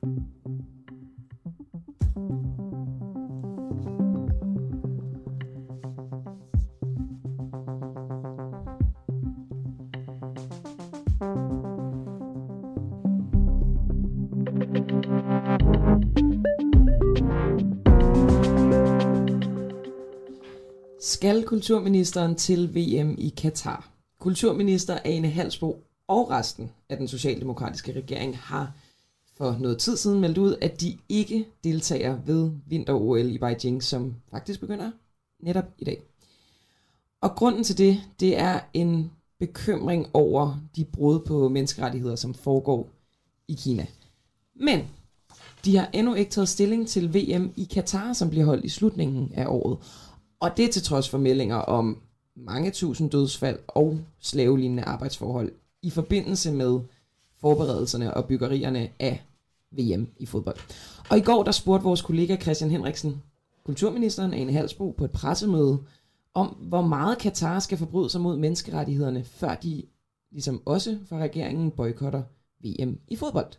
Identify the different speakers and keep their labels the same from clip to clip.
Speaker 1: Skal kulturministeren til VM i Katar? Kulturminister Ane Halsbo og resten af den socialdemokratiske regering har for noget tid siden meldt ud, at de ikke deltager ved vinter-OL i Beijing, som faktisk begynder netop i dag. Og grunden til det, det er en bekymring over de brud på menneskerettigheder, som foregår i Kina. Men de har endnu ikke taget stilling til VM i Katar, som bliver holdt i slutningen af året. Og det til trods for meldinger om mange tusind dødsfald og slavelignende arbejdsforhold i forbindelse med forberedelserne og byggerierne af VM i fodbold. Og i går der spurgte vores kollega Christian Henriksen, kulturministeren Ane Halsbo, på et pressemøde, om hvor meget Katar skal forbryde sig mod menneskerettighederne, før de ligesom også fra regeringen boykotter VM i fodbold.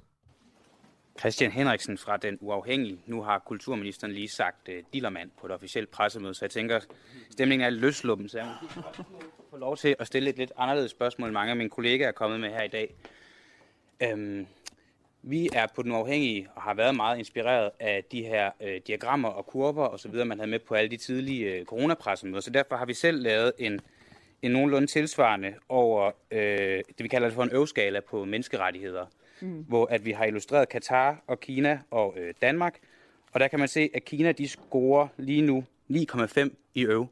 Speaker 2: Christian Henriksen fra Den Uafhængige. Nu har kulturministeren lige sagt uh, dillermand på et officielt pressemøde, så jeg tænker, stemningen er løsluppen, så jeg få lov til at stille et lidt anderledes spørgsmål, end mange af mine kollegaer er kommet med her i dag. Øhm, vi er på Den Uafhængige og har været meget inspireret af de her uh, diagrammer og kurver osv., man havde med på alle de tidlige uh, coronapressemøder, så derfor har vi selv lavet en, en nogenlunde tilsvarende over uh, det, vi kalder det for en øvskala på menneskerettigheder – mm. hvor at vi har illustreret Katar og Kina og øh, Danmark. Og der kan man se, at Kina de scorer lige nu 9,5 i øv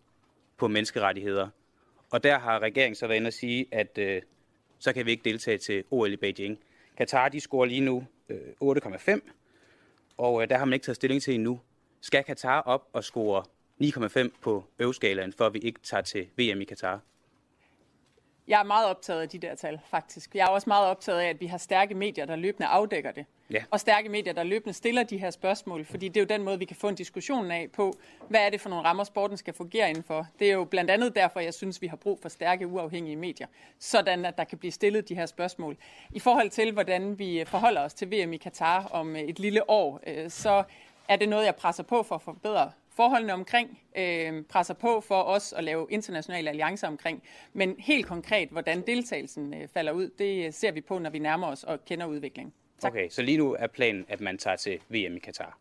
Speaker 2: på menneskerettigheder. Og der har regeringen så været inde og sige, at øh, så kan vi ikke deltage til OL i Beijing. Katar de scorer lige nu øh, 8,5, og øh, der har man ikke taget stilling til endnu. Skal Katar op og score 9,5 på øvskalaen, for at vi ikke tager til VM i Katar?
Speaker 3: Jeg er meget optaget af de der tal, faktisk. Jeg er også meget optaget af, at vi har stærke medier, der løbende afdækker det. Ja. Og stærke medier, der løbende stiller de her spørgsmål, fordi det er jo den måde, vi kan få en diskussion af på, hvad er det for nogle rammer, sporten skal fungere indenfor. Det er jo blandt andet derfor, jeg synes, vi har brug for stærke, uafhængige medier, sådan at der kan blive stillet de her spørgsmål. I forhold til, hvordan vi forholder os til VM i Katar om et lille år, øh, så er det noget, jeg presser på for at forbedre forholdene omkring, øh, presser på for os at lave internationale alliancer omkring. Men helt konkret, hvordan deltagelsen øh, falder ud, det ser vi på, når vi nærmer os og kender udviklingen.
Speaker 2: Tak. Okay, så lige nu er planen, at man tager til VM i Katar.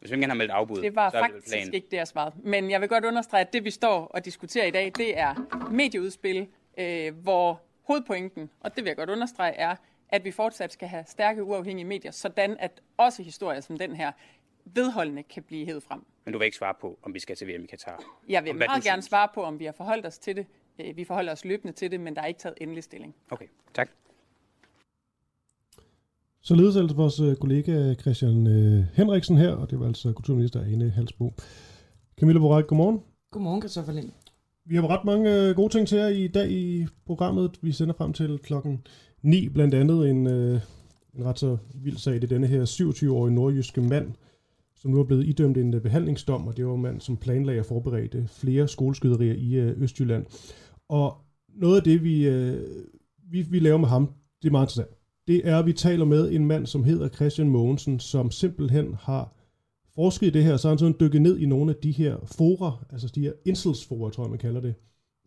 Speaker 2: Hvis vi ikke har meldt afbud,
Speaker 3: det var
Speaker 2: så
Speaker 3: faktisk
Speaker 2: det
Speaker 3: ikke det, jeg svarede. Men jeg vil godt understrege, at det vi står og diskuterer i dag, det er medieudspil, øh, hvor hovedpointen, og det vil jeg godt understrege, er, at vi fortsat skal have stærke uafhængige medier, sådan at også historier som den her vedholdende kan blive hævet frem.
Speaker 2: Men du vil ikke svare på, om vi skal til VM i Katar?
Speaker 3: Jeg vil om, meget gerne synes. svare på, om vi har forholdt os til det. Øh, vi forholder os løbende til det, men der er ikke taget endelig stilling.
Speaker 2: Okay, tak.
Speaker 4: Således altså vores øh, kollega Christian øh, Henriksen her, og det var altså kulturminister Ane Halsbo. Camilla Borek, godmorgen.
Speaker 1: Godmorgen, Christoffer Lind.
Speaker 4: Vi har ret mange gode ting til jer i dag i programmet. Vi sender frem til klokken 9, blandt andet en, en ret så vild sag. Det er denne her 27-årige nordjyske mand, som nu er blevet idømt en øh, behandlingsdom, og det var en mand, som planlagde og forberedte flere skoleskyderier i øh, Østjylland. Og noget af det, vi, øh, vi, vi laver med ham, det er meget interessant. Det er, at vi taler med en mand, som hedder Christian Mogensen, som simpelthen har forsket i det her, så har han sådan dykket ned i nogle af de her fora, altså de her incelsfora, tror jeg, man kalder det.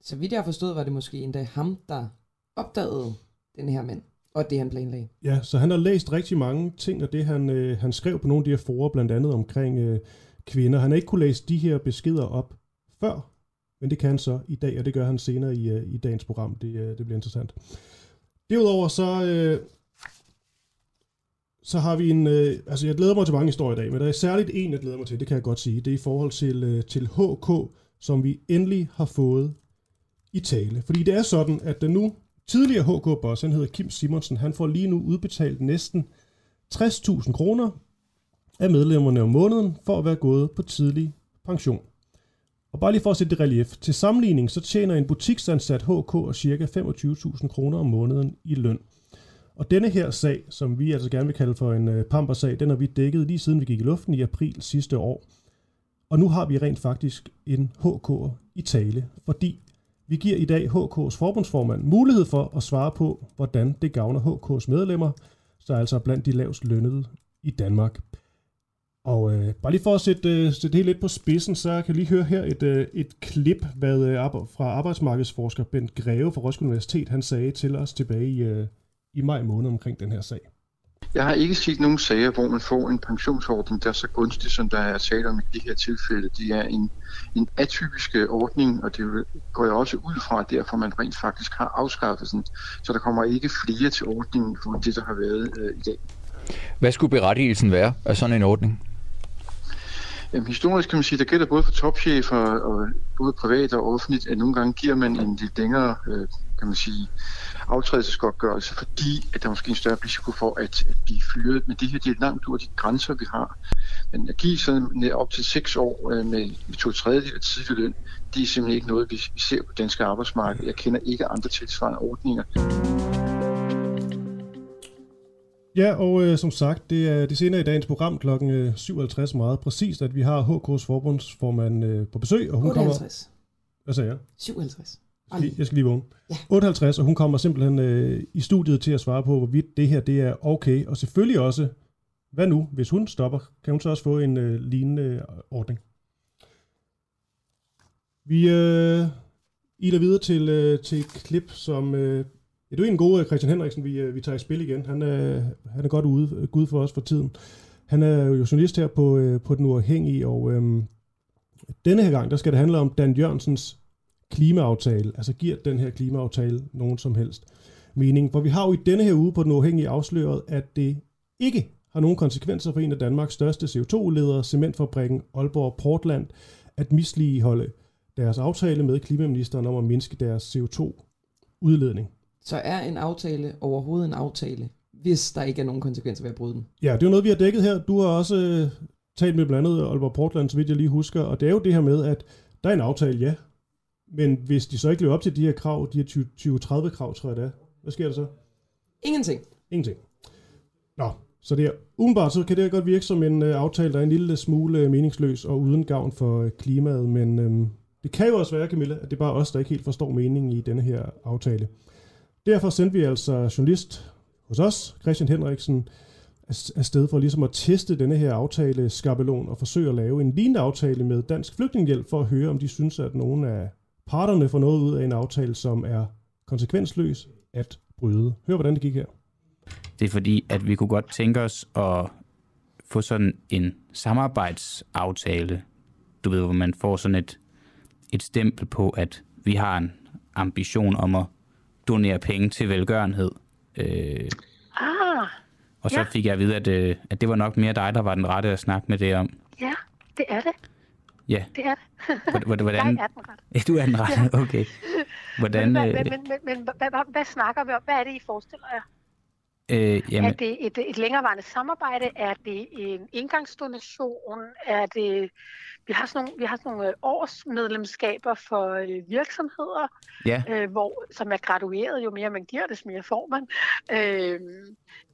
Speaker 1: Så vidt jeg har forstået, var det måske endda ham, der opdagede den her mand. Og det han planlagde.
Speaker 4: Ja, så han har læst rigtig mange ting, og det han, øh, han skrev på nogle af de her forer, blandt andet omkring øh, kvinder. Han har ikke kunne læse de her beskeder op før, men det kan han så i dag, og det gør han senere i, øh, i dagens program. Det, øh, det bliver interessant. Derudover så, øh, så har vi en, øh, altså jeg glæder mig til mange historier i dag, men der er særligt en, jeg glæder mig til, det kan jeg godt sige. Det er i forhold til, øh, til HK, som vi endelig har fået i tale. Fordi det er sådan, at den nu Tidligere HK-boss, han hedder Kim Simonsen, han får lige nu udbetalt næsten 60.000 kroner af medlemmerne om måneden for at være gået på tidlig pension. Og bare lige for at sætte det relief. Til sammenligning så tjener en butiksansat HK ca. 25.000 kroner om måneden i løn. Og denne her sag, som vi altså gerne vil kalde for en øh, pampersag, den har vi dækket lige siden vi gik i luften i april sidste år. Og nu har vi rent faktisk en HK i tale, fordi vi giver i dag HK's forbundsformand mulighed for at svare på, hvordan det gavner HK's medlemmer, så altså blandt de lavest lønnede i Danmark. Og øh, bare lige for at sætte, øh, sætte det lidt på spidsen, så kan jeg lige høre her et, øh, et klip hvad, øh, fra arbejdsmarkedsforsker Bent Greve fra Roskilde Universitet. Han sagde til os tilbage i, øh, i maj måned omkring den her sag.
Speaker 5: Jeg har ikke set nogen sager, hvor man får en pensionsordning, der er så gunstig, som der er tale om i de her tilfælde. Det er en, en atypisk ordning, og det går jeg også ud fra, derfor man rent faktisk har afskaffet den. Så der kommer ikke flere til ordningen for det, der har været øh, i dag.
Speaker 6: Hvad skulle berettigelsen være af sådan en ordning?
Speaker 5: Jamen, historisk kan man sige, der gælder både for topchefer og både privat og offentligt, at nogle gange giver man en lidt længere øh, kan man sige, aftrædelsesgodtgørelse, fordi at der er måske en større risiko for at, at blive fyret. Men det her det er langt ud af de grænser, vi har. Men at give sådan op til seks år øh, med, med to tredjedel af tidlig løn, det er simpelthen ikke noget, vi, vi ser på danske arbejdsmarked. Jeg kender ikke andre tilsvarende ordninger.
Speaker 4: Ja, og øh, som sagt, det er det senere i dagens program kl. 57 øh, meget præcist, at vi har HK's forbundsformand øh, på besøg, og hun
Speaker 1: 58.
Speaker 4: kommer... Hvad sagde jeg?
Speaker 1: 57.
Speaker 4: Jeg skal, jeg skal lige vågne. Ja. 58, og hun kommer simpelthen øh, i studiet til at svare på, hvorvidt det her det er okay, og selvfølgelig også, hvad nu, hvis hun stopper, kan hun så også få en øh, lignende øh, ordning. Vi øh, iler videre til, øh, til et klip, som øh, Ja, det er en god øh, Christian Henriksen, vi, øh, vi tager i spil igen. Han er, han er godt ude, øh, gud for os for tiden. Han er jo journalist her på, på Den Uafhængige, og øhm, denne her gang, der skal det handle om Dan Jørgensens klimaaftale. Altså giver den her klimaaftale nogen som helst mening? For vi har jo i denne her uge på Den Uafhængige afsløret, at det ikke har nogen konsekvenser for en af Danmarks største CO2-ledere, cementfabrikken Aalborg Portland, at misligeholde deres aftale med klimaministeren om at mindske deres CO2-udledning
Speaker 1: så er en aftale overhovedet en aftale, hvis der ikke er nogen konsekvenser ved at bryde den.
Speaker 4: Ja, det er jo noget, vi har dækket her. Du har også øh, talt med blandt andet Aalborg Portland, så vidt jeg lige husker, og det er jo det her med, at der er en aftale, ja, men hvis de så ikke lever op til de her krav, de her 20-30 krav, tror jeg det er, hvad sker der så?
Speaker 1: Ingenting.
Speaker 4: Ingenting. Nå, så det er umiddelbart, så kan det godt virke som en øh, aftale, der er en lille smule øh, meningsløs og uden gavn for øh, klimaet, men øh, det kan jo også være, Camilla, at det er bare os, der ikke helt forstår meningen i denne her aftale. Derfor sendte vi altså journalist hos os, Christian Henriksen, afsted for ligesom at teste denne her aftale skabelon og forsøge at lave en lignende aftale med Dansk Flygtninghjælp for at høre, om de synes, at nogle af parterne får noget ud af en aftale, som er konsekvensløs at bryde. Hør, hvordan det gik her.
Speaker 2: Det er fordi, at vi kunne godt tænke os at få sådan en samarbejdsaftale, du ved, hvor man får sådan et, et stempel på, at vi har en ambition om at donere penge til velgørenhed. Øh,
Speaker 7: ah,
Speaker 2: og så ja. fik jeg at vide, at, øh, at det var nok mere dig, der var den rette at snakke med det om.
Speaker 7: Ja, det er det.
Speaker 2: Ja.
Speaker 7: Det er
Speaker 2: det. Hvordan,
Speaker 7: jeg er den.
Speaker 2: Ja, du er den rette, okay.
Speaker 7: Hvordan, men, men, men, men, men hvad, hvad, hvad snakker vi om? Hvad er det, I forestiller jer?
Speaker 2: Øh, jamen...
Speaker 7: Er det et, et længerevarende samarbejde? Er det en indgangsdonation? Er det vi har sådan nogle, vi har sådan nogle øh, årsmedlemskaber for øh, virksomheder,
Speaker 2: ja.
Speaker 7: øh, hvor, som er gradueret. Jo mere man giver, des mere får man. Øh,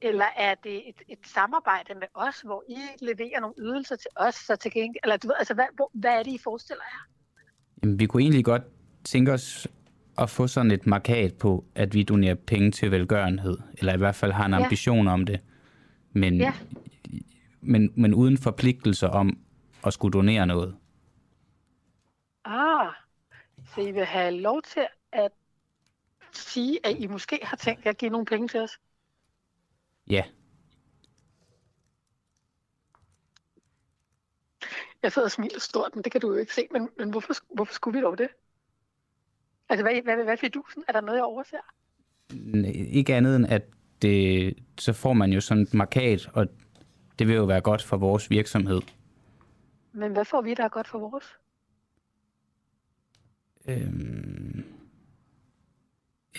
Speaker 7: eller er det et, et samarbejde med os, hvor I leverer nogle ydelser til os, så til gengæld, eller du ved, altså, hvad, hvor, hvad er det, I forestiller jer?
Speaker 2: Jamen, vi kunne egentlig godt tænke os at få sådan et markat på, at vi donerer penge til velgørenhed, eller i hvert fald har en ja. ambition om det, men, ja. men, men uden forpligtelser om at skulle donere noget.
Speaker 7: Ah, så I vil have lov til at sige, at I måske har tænkt at give nogle penge til os?
Speaker 2: Ja.
Speaker 7: Jeg sidder og smiler stort, men det kan du jo ikke se. Men, men hvorfor, hvorfor skulle vi dog det? Altså, hvad, hvad, hvad, du? Er der noget, jeg overser?
Speaker 2: Ikke andet end, at det, så får man jo sådan et markat, og det vil jo være godt for vores virksomhed.
Speaker 7: Men hvad får vi, der er godt for vores?
Speaker 2: Øhm,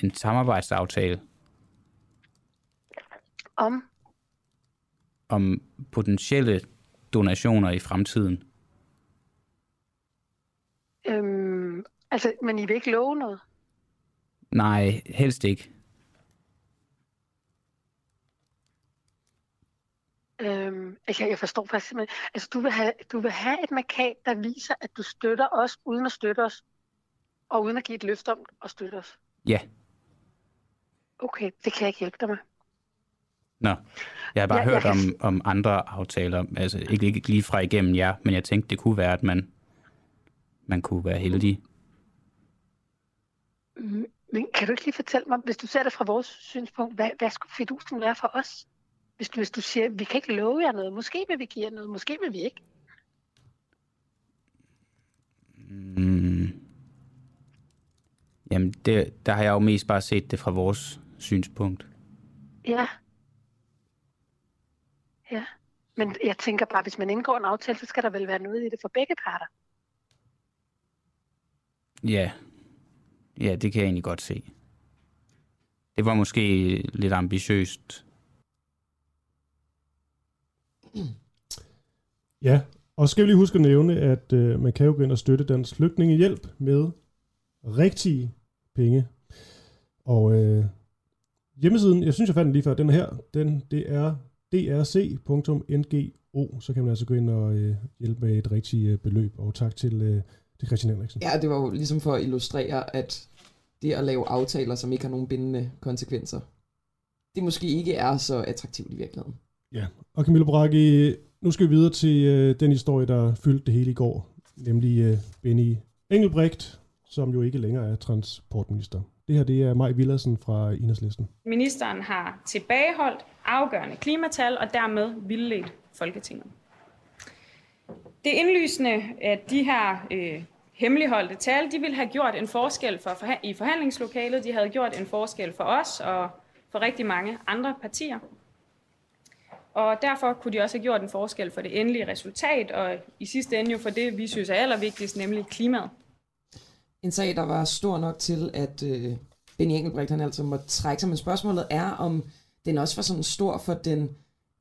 Speaker 2: en samarbejdsaftale.
Speaker 7: Om?
Speaker 2: Om potentielle donationer i fremtiden.
Speaker 7: Øhm, altså, men I vil ikke love noget?
Speaker 2: Nej, helst ikke.
Speaker 7: Øhm, altså, jeg forstår faktisk simpelthen. Altså, du vil, have, du vil have et markat, der viser, at du støtter os, uden at støtte os, og uden at give et løfte om at støtte os.
Speaker 2: Ja.
Speaker 7: Okay, det kan jeg ikke hjælpe dig med.
Speaker 2: Nå, jeg har bare ja, hørt om, om andre aftaler, altså ikke, ikke lige fra igennem jer, men jeg tænkte, det kunne være, at man, man kunne være heldig.
Speaker 7: Mm, men kan du ikke lige fortælle mig, hvis du ser det fra vores synspunkt, hvad, hvad skulle fidusen være for os? Hvis du, hvis du siger, vi kan ikke love jer noget, måske vil vi give jer noget, måske vil vi ikke.
Speaker 2: Mm. Jamen, det, der har jeg jo mest bare set det fra vores synspunkt.
Speaker 7: Ja. Ja. Men jeg tænker bare, hvis man indgår en aftale, så skal der vel være noget i det for begge parter.
Speaker 2: Ja. Ja, det kan jeg egentlig godt se. Det var måske lidt ambitiøst.
Speaker 4: Ja, og skal vi lige huske at nævne, at øh, man kan jo gå ind og støtte Dansk Flygtningehjælp med rigtige penge. Og øh, hjemmesiden, jeg synes jeg fandt den lige før, den her, den, det er drc.ngo, så kan man altså gå ind og øh, hjælpe med et rigtigt øh, beløb. Og tak til, øh, til Christian Henriksen.
Speaker 1: Ja, det var jo ligesom for at illustrere, at det at lave aftaler, som ikke har nogen bindende konsekvenser, det måske ikke er så attraktivt i virkeligheden.
Speaker 4: Ja, og Camilla Bragi, nu skal vi videre til øh, den historie, der fyldte det hele i går, nemlig øh, Benny Engelbrecht, som jo ikke længere er transportminister. Det her det er Maj Villersen fra Enhedslisten.
Speaker 8: Ministeren har tilbageholdt afgørende klimatal og dermed vildledt Folketinget. Det er indlysende, at de her øh, hemmeligholdte tal, de ville have gjort en forskel for, for, i forhandlingslokalet. De havde gjort en forskel for os og for rigtig mange andre partier. Og derfor kunne de også have gjort en forskel for det endelige resultat, og i sidste ende jo for det, vi synes er allervigtigst, nemlig klimaet.
Speaker 1: En sag, der var stor nok til, at øh, Benny Engelbrecht han altså måtte trække sig, men spørgsmålet er, om den også var sådan stor for den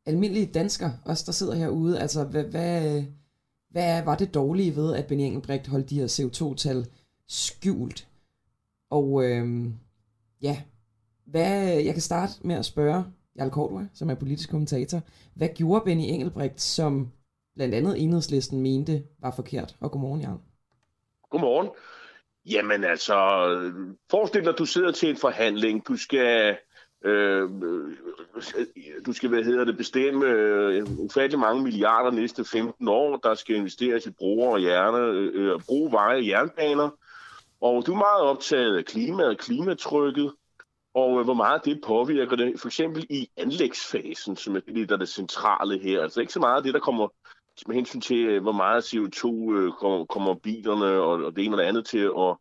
Speaker 1: almindelige dansker, os der sidder herude. Altså, hvad, hvad, hvad var det dårlige ved, at Benny Engelbrecht holdt de her CO2-tal skjult? Og øh, ja, hvad, jeg kan starte med at spørge Jarl Kortua, som er politisk kommentator. Hvad gjorde Benny Engelbrecht, som blandt andet enhedslisten mente var forkert? Og godmorgen, Jarl.
Speaker 9: Godmorgen. Jamen altså, forestil dig, at du sidder til en forhandling. Du skal, øh, du skal hvad hedder det, bestemme øh, ufattelig mange milliarder næste 15 år. Der skal investeres i broer og hjerne, øh, øh bro, veje og jernbaner. Og du er meget optaget af klimaet, klimatrykket og øh, hvor meget det påvirker det, for eksempel i anlægsfasen, som er det, der er det centrale her. Altså ikke så meget det, der kommer med hensyn til, øh, hvor meget CO2 øh, kommer, kommer bilerne og, og det ene og det andet til at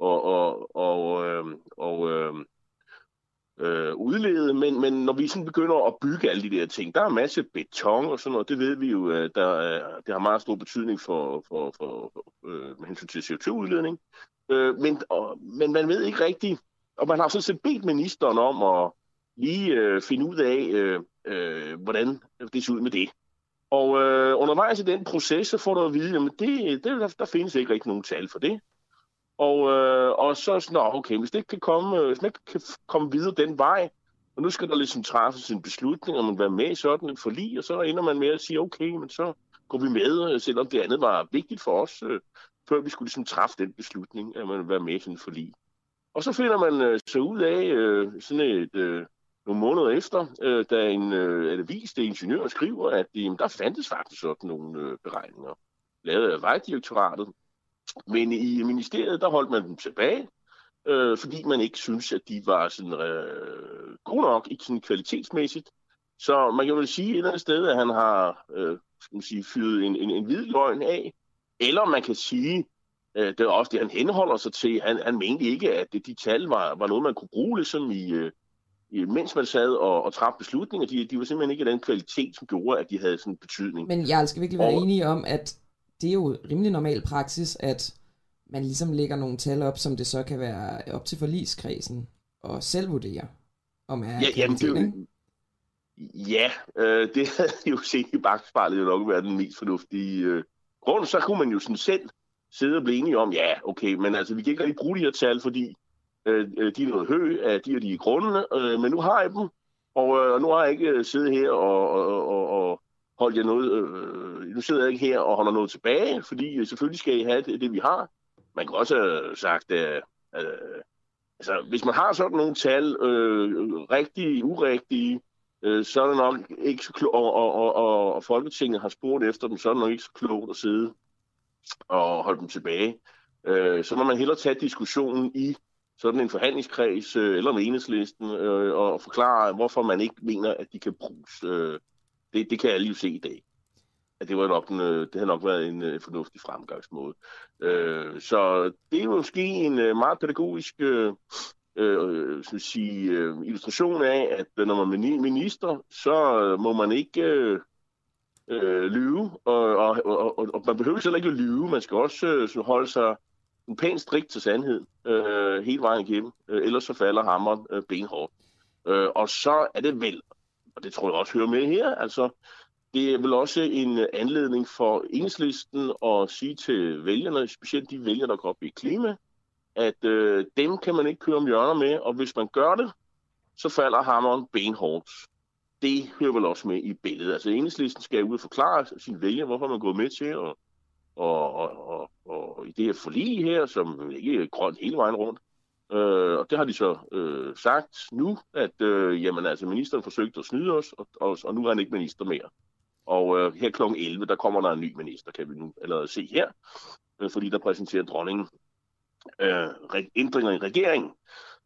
Speaker 9: og, og, og, øh, og øh, øh, udlede, men, men når vi sådan begynder at bygge alle de der ting, der er masse beton og sådan noget, det ved vi jo, at der, det har meget stor betydning for, for, for, for øh, med hensyn til CO2-udledning. Øh, men, og, men man ved ikke rigtigt, og man har sådan set bedt ministeren om at lige øh, finde ud af, øh, øh, hvordan det ser ud med det. Og øh, undervejs i den proces, så får du at vide, at det, det, der, der findes ikke rigtig nogen tal for det. Og, øh, og så sådan, okay, hvis det ikke kan komme, øh, hvis man ikke kan komme videre den vej, og nu skal der ligesom træffes en beslutning, om man være med i sådan et forlig, og så ender man med at sige, okay, men så går vi med, øh, selvom det andet var vigtigt for os, øh, før vi skulle ligesom træffe den beslutning, at man vil være med i sådan et forlig. Og så finder man øh, så ud af, øh, sådan et, øh, nogle måneder efter, øh, da en øh, aviste ingeniør skriver, at øh, der fandtes faktisk sådan nogle øh, beregninger, lavet af Vejdirektoratet. Men i ministeriet, der holdt man dem tilbage, øh, fordi man ikke synes, at de var sådan øh, gode nok, ikke sådan kvalitetsmæssigt. Så man kan vel sige et eller andet sted, at han har øh, skal man sige, fyret en, en, en hvid løgn af. Eller man kan sige, Øh, det er også det, han henholder sig til. Han, han mente ikke, at de tal var, var noget, man kunne bruge ligesom i, øh, i, mens man sad og, og træffede beslutninger. De, de var simpelthen ikke af den kvalitet, som gjorde, at de havde sådan en betydning.
Speaker 1: Men jeg skal virkelig være og, enige om, at det er jo rimelig normal praksis, at man ligesom lægger nogle tal op, som det så kan være op til forligskredsen og selv vurdere, om er
Speaker 9: ja, jamen, det, Ja, øh, det havde jo set i bagspejlet jo nok været den mest fornuftige øh, grund. Så kunne man jo sådan selv sidde og blive enige om, ja, okay, men altså, vi kan ikke rigtig bruge de her tal, fordi øh, øh de er noget hø af de og de grunde, øh, men nu har jeg dem, og øh, nu har jeg ikke øh, siddet her og, og, og, og holdt jer noget, øh, nu sidder jeg ikke her og holder noget tilbage, fordi øh, selvfølgelig skal I have det, det vi har. Man kan også have sagt, øh, øh, altså, hvis man har sådan nogle tal, øh, rigtige, urigtige, øh, så er det nok ikke så klogt, og, og, og, og, og Folketinget har spurgt efter dem, så er det nok ikke så klogt at sidde og holde dem tilbage. Øh, så må man hellere tage diskussionen i sådan en forhandlingskreds øh, eller med enhedslisten øh, og forklare, hvorfor man ikke mener, at de kan bruges. Øh, det, det kan jeg lige se i dag. At det, var nok en, øh, det har nok været en øh, fornuftig fremgangsmåde. Øh, så det er måske en øh, meget pædagogisk øh, øh, skal sige, øh, illustration af, at når man er minister, så øh, må man ikke øh, øh, lyve, og, og, og, og man behøver heller ikke at lyve, man skal også øh, holde sig en pæn strik til sandhed øh, hele vejen igennem, øh, ellers så falder hammeren øh, benhårdt. Øh, og så er det vel, og det tror jeg også hører med her, altså det er vel også en anledning for enhedslisten at sige til vælgerne, specielt de vælgere, der går op i klima, at øh, dem kan man ikke køre om hjørner med, og hvis man gør det, så falder hammeren benhårdt. Det hører vel også med i billedet. Altså enhedslisten skal ud og forklare sin vælger, hvorfor man er gået med til, og, og, og, og, og i det her forlig her, som ikke er grønt hele vejen rundt. Øh, og det har de så øh, sagt nu, at øh, jamen, altså, ministeren forsøgte at snyde os, og, og, og nu er han ikke minister mere. Og øh, her kl. 11, der kommer der en ny minister, kan vi nu allerede se her, øh, fordi der præsenterer dronningen øh, ændringer i regeringen.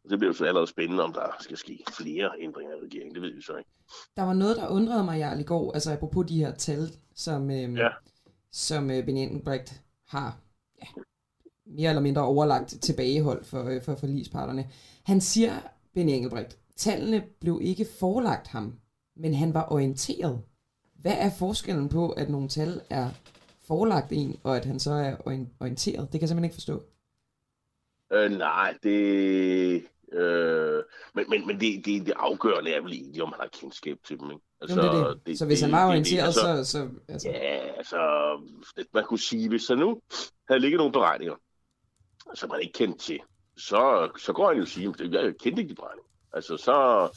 Speaker 9: Og det bliver jo så allerede spændende, om der skal ske flere ændringer i regeringen. Det ved vi så ikke.
Speaker 1: Der var noget, der undrede mig, Jarl, i går, altså apropos de her tal, som, øh, ja. som øh, Benjamin Brecht har ja, mere eller mindre overlagt tilbagehold for, øh, for forlisparterne. Han siger, Ben Engelbrecht, tallene blev ikke forelagt ham, men han var orienteret. Hvad er forskellen på, at nogle tal er forelagt en, og at han så er orienteret? Det kan jeg simpelthen ikke forstå.
Speaker 9: Øh, nej, det... Øh, men men, men det, det, det afgørende er vel egentlig, om man har kendskab til dem. Ikke?
Speaker 1: Altså, det det. det, så hvis det, han var orienteret, altså, så... så
Speaker 9: altså. Ja, altså... Man kunne sige, hvis der nu havde ligget nogle beregninger, som man ikke kendte til, så, så går han jo og sige, at jeg kendte ikke de beregninger. Altså, så...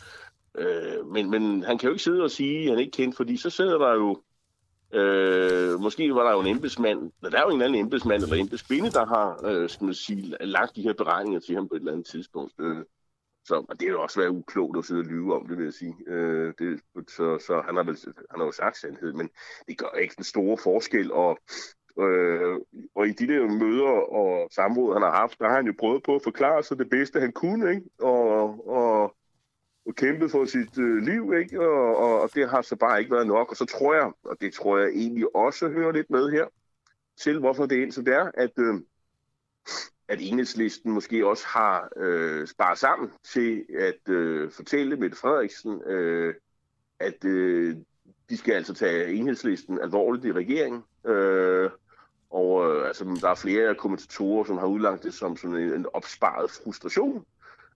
Speaker 9: Øh, men, men han kan jo ikke sidde og sige, at han ikke kendte, fordi så sidder der jo Øh, måske var der jo en embedsmand, der er jo en anden embedsmand eller embedskvinde, der har øh, skal man sige, lagt de her beregninger til ham på et eller andet tidspunkt. Øh, så og det er jo også været uklogt at sidde og lyve om, det vil jeg sige. Øh, det, så, så han har, vel, han har jo sagt sandhed, men det gør ikke den store forskel. Og, øh, og i de der møder og samråd, han har haft, der har han jo prøvet på at forklare sig det bedste, han kunne. Ikke? Og og kæmpet for sit øh, liv, ikke? Og, og, og det har så bare ikke været nok. Og så tror jeg, og det tror jeg egentlig også hører lidt med her, til hvorfor det er indtil der, at, øh, at enhedslisten måske også har øh, sparet sammen til at øh, fortælle Mette Frederiksen, øh, at øh, de skal altså tage enhedslisten alvorligt i regeringen. Øh, og øh, altså, der er flere kommentatorer, som har udlagt det som sådan en, en opsparet frustration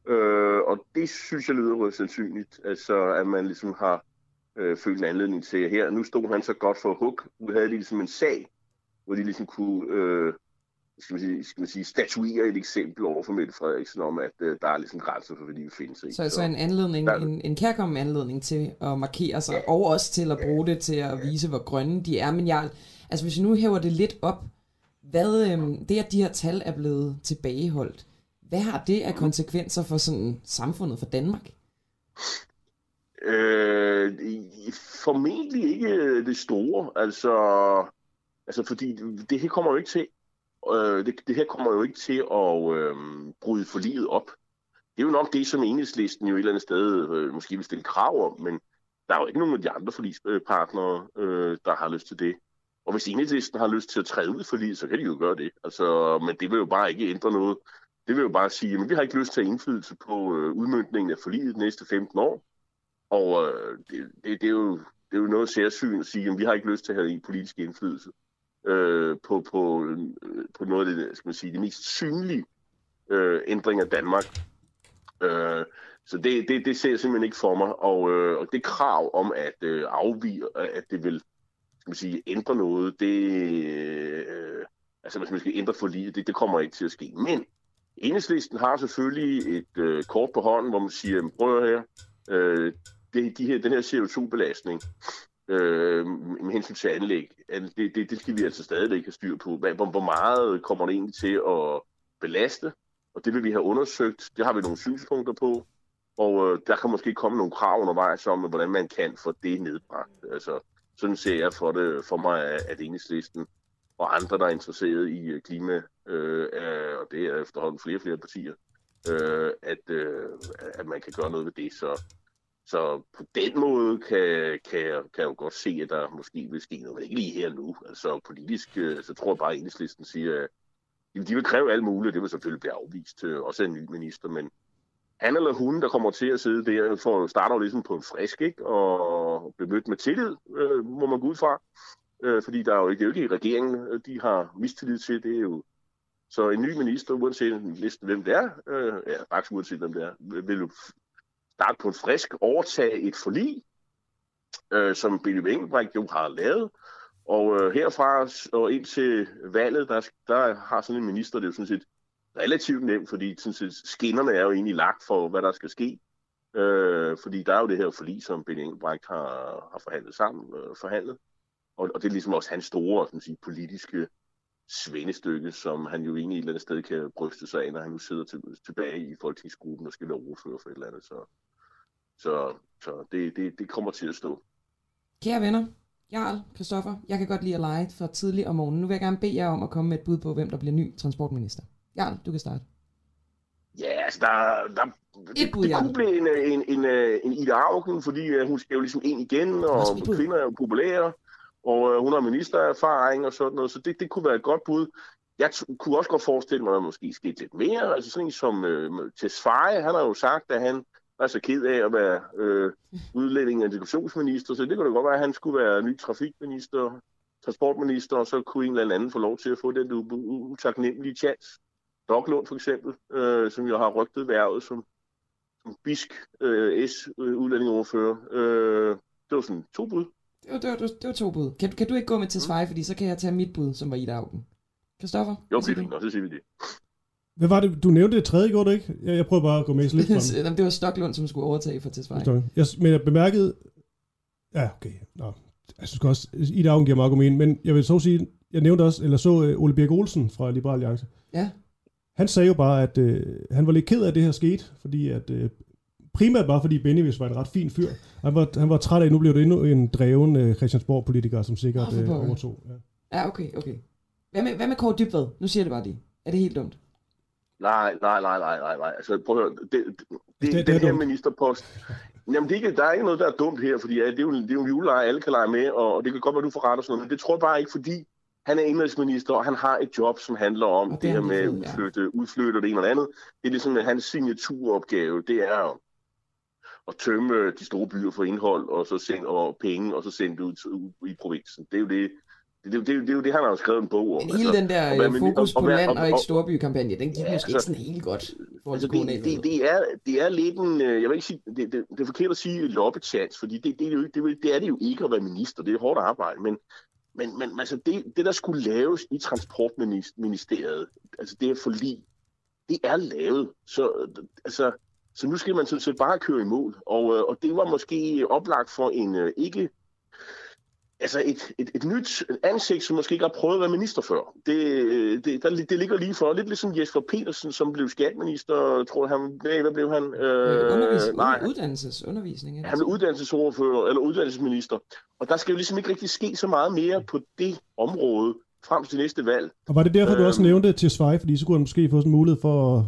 Speaker 9: Øh, og det synes jeg lyder sandsynligt, altså at man ligesom har øh, følt en anledning til her. Nu stod han så godt for hug. Nu havde de ligesom en sag, hvor de ligesom kunne øh, skal man sige, skal man sige, statuere et eksempel over for Mette Frederiksen om, at øh, der er ligesom grænser for, hvad de vil finde sig
Speaker 1: i. Så, så en anledning, der, en, en kærkommen anledning til at markere sig, ja. og også til at bruge det til at vise, hvor grønne de er. Men jeg, altså hvis vi nu hæver det lidt op, hvad, øh, det at de her tal er blevet tilbageholdt, hvad har det af konsekvenser for sådan samfundet for Danmark?
Speaker 9: Øh, formentlig ikke det store. Altså, altså fordi det her kommer jo ikke til øh, det, det her kommer jo ikke til at øh, bryde forliget op. Det er jo nok det, som enhedslisten jo et eller andet sted øh, måske vil stille krav om, men der er jo ikke nogen af de andre forligspartnere, øh, der har lyst til det. Og hvis enhedslisten har lyst til at træde ud i forliget, så kan de jo gøre det. Altså, men det vil jo bare ikke ændre noget det vil jo bare sige, at vi har ikke lyst til at indflydelse på øh, udmyndningen af forliget de næste 15 år. Og øh, det, det, det, er jo, det er jo noget særsyn at sige, at vi har ikke lyst til at have en politisk indflydelse øh, på, på, øh, på noget af det, skal man sige, det mest synlige øh, ændring af Danmark. Øh, så det, det, det ser jeg simpelthen ikke for mig. Og, øh, og det krav om at øh, afvige, at det vil skal man sige, ændre noget, det, øh, altså hvis man skal ændre forliget, det, det kommer ikke til at ske. Men Enhedslisten har selvfølgelig et øh, kort på hånden, hvor man siger, prøv her, øh, det, de her, den her CO2-belastning øh, med hensyn til anlæg, det, det, det skal vi altså stadigvæk have styr på. Hvor, hvor meget kommer det egentlig til at belaste? Og det vil vi have undersøgt. Det har vi nogle synspunkter på. Og øh, der kan måske komme nogle krav undervejs om, hvordan man kan få det nedbragt. Altså, sådan ser jeg for, det, for mig, at enhedslisten og andre, der er interesseret i øh, klima, øh, og det er efterhånden flere og flere partier, øh, at, øh, at man kan gøre noget ved det. Så, så på den måde kan, kan, jeg, kan jeg jo godt se, at der måske vil ske noget, men ikke lige her nu. Altså politisk, øh, så tror jeg bare, at enhedslisten siger, at de vil kræve alt muligt, det vil selvfølgelig blive afvist, øh, også af en ny minister, men han eller hun, der kommer til at sidde der, får, starter jo ligesom på en frisk, ikke? og bliver mødt med tillid, øh, må man gå ud fra. Øh, fordi der er jo ikke, det er jo ikke regeringen, øh, de har mistillid til. Det er jo så en ny minister, uanset næsten hvem det er, øh, ja, faktisk uanset hvem det er, vil jo starte på en frisk, overtage et forlig, øh, som Billy Engelbrecht jo har lavet. Og øh, herfra og ind til valget, der, der har sådan en minister, det er jo sådan set relativt nemt, fordi sådan set, skinnerne er jo egentlig lagt for, hvad der skal ske. Øh, fordi der er jo det her forlig, som Benny Engelbrecht har, har forhandlet sammen, øh, forhandlet. Og, og det er ligesom også hans store sådan sige, politiske svendestykke, som han jo egentlig et eller andet sted kan bryste sig af, når han nu sidder til, tilbage i folketingsgruppen og skal være ordfører for et eller andet. Så, så, så det, det, det kommer til at stå.
Speaker 1: Kære venner, Jarl, Christoffer, jeg kan godt lide at lege for tidligt om morgenen. Nu vil jeg gerne bede jer om at komme med et bud på, hvem der bliver ny transportminister. Jarl, du kan starte.
Speaker 9: Ja, altså, der, der, det, bud, det kunne blive en, en, en, en Ida Augen, fordi hun skal jo ligesom ind igen, og kvinder er jo populære, og øh, hun har ministererfaring og sådan noget, så det, det kunne være et godt bud. Jeg kunne også godt forestille mig, at der måske skete lidt mere. Altså sådan en som øh, Tesfaye, han har jo sagt, at han var så ked af at være øh, udlænding og integrationsminister, så det kunne da godt være, at han skulle være ny trafikminister, transportminister, og så kunne en eller anden få lov til at få den utaknemmelige chance. Doklund for eksempel, øh, som jo har rygtet værvet som, som bisk øh, S-udlændingoverfører. Øh, øh, det var sådan to bud.
Speaker 1: Det var, det var, det var to bud. Kan, kan du ikke gå med til Svej, mm. fordi så kan jeg tage mit bud, som var Ida Augen. Kristoffer?
Speaker 9: Jo, det er fint, så siger vi det.
Speaker 4: Hvad var det? Du nævnte det tredje, gjorde du ikke? Jeg, jeg prøver bare at gå med lidt
Speaker 1: frem. det var Stoklund, som skulle overtage for Tesfaye.
Speaker 4: Jeg, men jeg bemærkede... Ja, okay. Nå. Jeg synes også, Ida Augen giver meget god mening, men jeg vil så sige, jeg nævnte også, eller så uh, Ole Birk Olsen fra Liberal Alliance.
Speaker 1: Ja.
Speaker 4: Han sagde jo bare, at uh, han var lidt ked af, at det her skete, fordi at, uh, primært bare fordi Benny var en ret fin fyr. Han var, han var træt af, at nu blev det endnu en dreven uh, Christiansborg-politiker, som sikkert uh, overtog.
Speaker 1: Ja. ja, okay, okay. Hvad med, hvad med Kåre Dybvad? Nu siger det bare det. Er det helt dumt?
Speaker 9: Nej, nej, nej, nej, nej, nej. Altså, prøv at høre. Det, det, det, det, den her ministerpost, jamen, det er ikke, der er ikke noget, der er dumt her, fordi ja, det, er jo, det er jo en juleleje, alle kan lege med, og det kan godt være, du får ret og sådan noget, men det tror jeg bare ikke, fordi han er indrigsminister, og han har et job, som handler om det, det her med at udflytte, ja. udflytte og det ene eller andet. Det er ligesom hans signaturopgave, det er at tømme de store byer for indhold, og så sende og penge, og så sende det ud, i provinsen. Det er jo det, det, det, det, det er jo det, han har skrevet en bog om.
Speaker 1: Men hele altså, den der og, fokus og, på og, land og, og, og ikke storby-kampagne, den gik ja, måske altså, ikke sådan helt godt.
Speaker 9: Altså, det, det, det, er, det er lidt en, øh, jeg vil ikke sige, det, det, det er forkert at sige loppechance, fordi det, det, det, det, det er det jo ikke at være minister, det er hårdt arbejde, men, men, men altså det, det, der skulle laves i transportministeriet, altså det er forlig, det er lavet. Så, altså, så nu skal man sådan set bare køre i mål, og, øh, og det var måske oplagt for en øh, ikke altså et, et, et nyt ansigt, som måske ikke har prøvet at være minister før. Det, det, der, det ligger lige for. Lidt ligesom Jesper Petersen, som blev skatminister, tror jeg, han, nej, hvad blev han?
Speaker 1: Øh, Undervis, nej, uddannelsesundervisning.
Speaker 9: Han blev uddannelsesordfører, eller uddannelsesminister. Og der skal jo ligesom ikke rigtig ske så meget mere på det område frem til næste valg.
Speaker 4: Og var det derfor, du også øhm. nævnte til Svej, fordi så kunne han måske få sådan en mulighed for at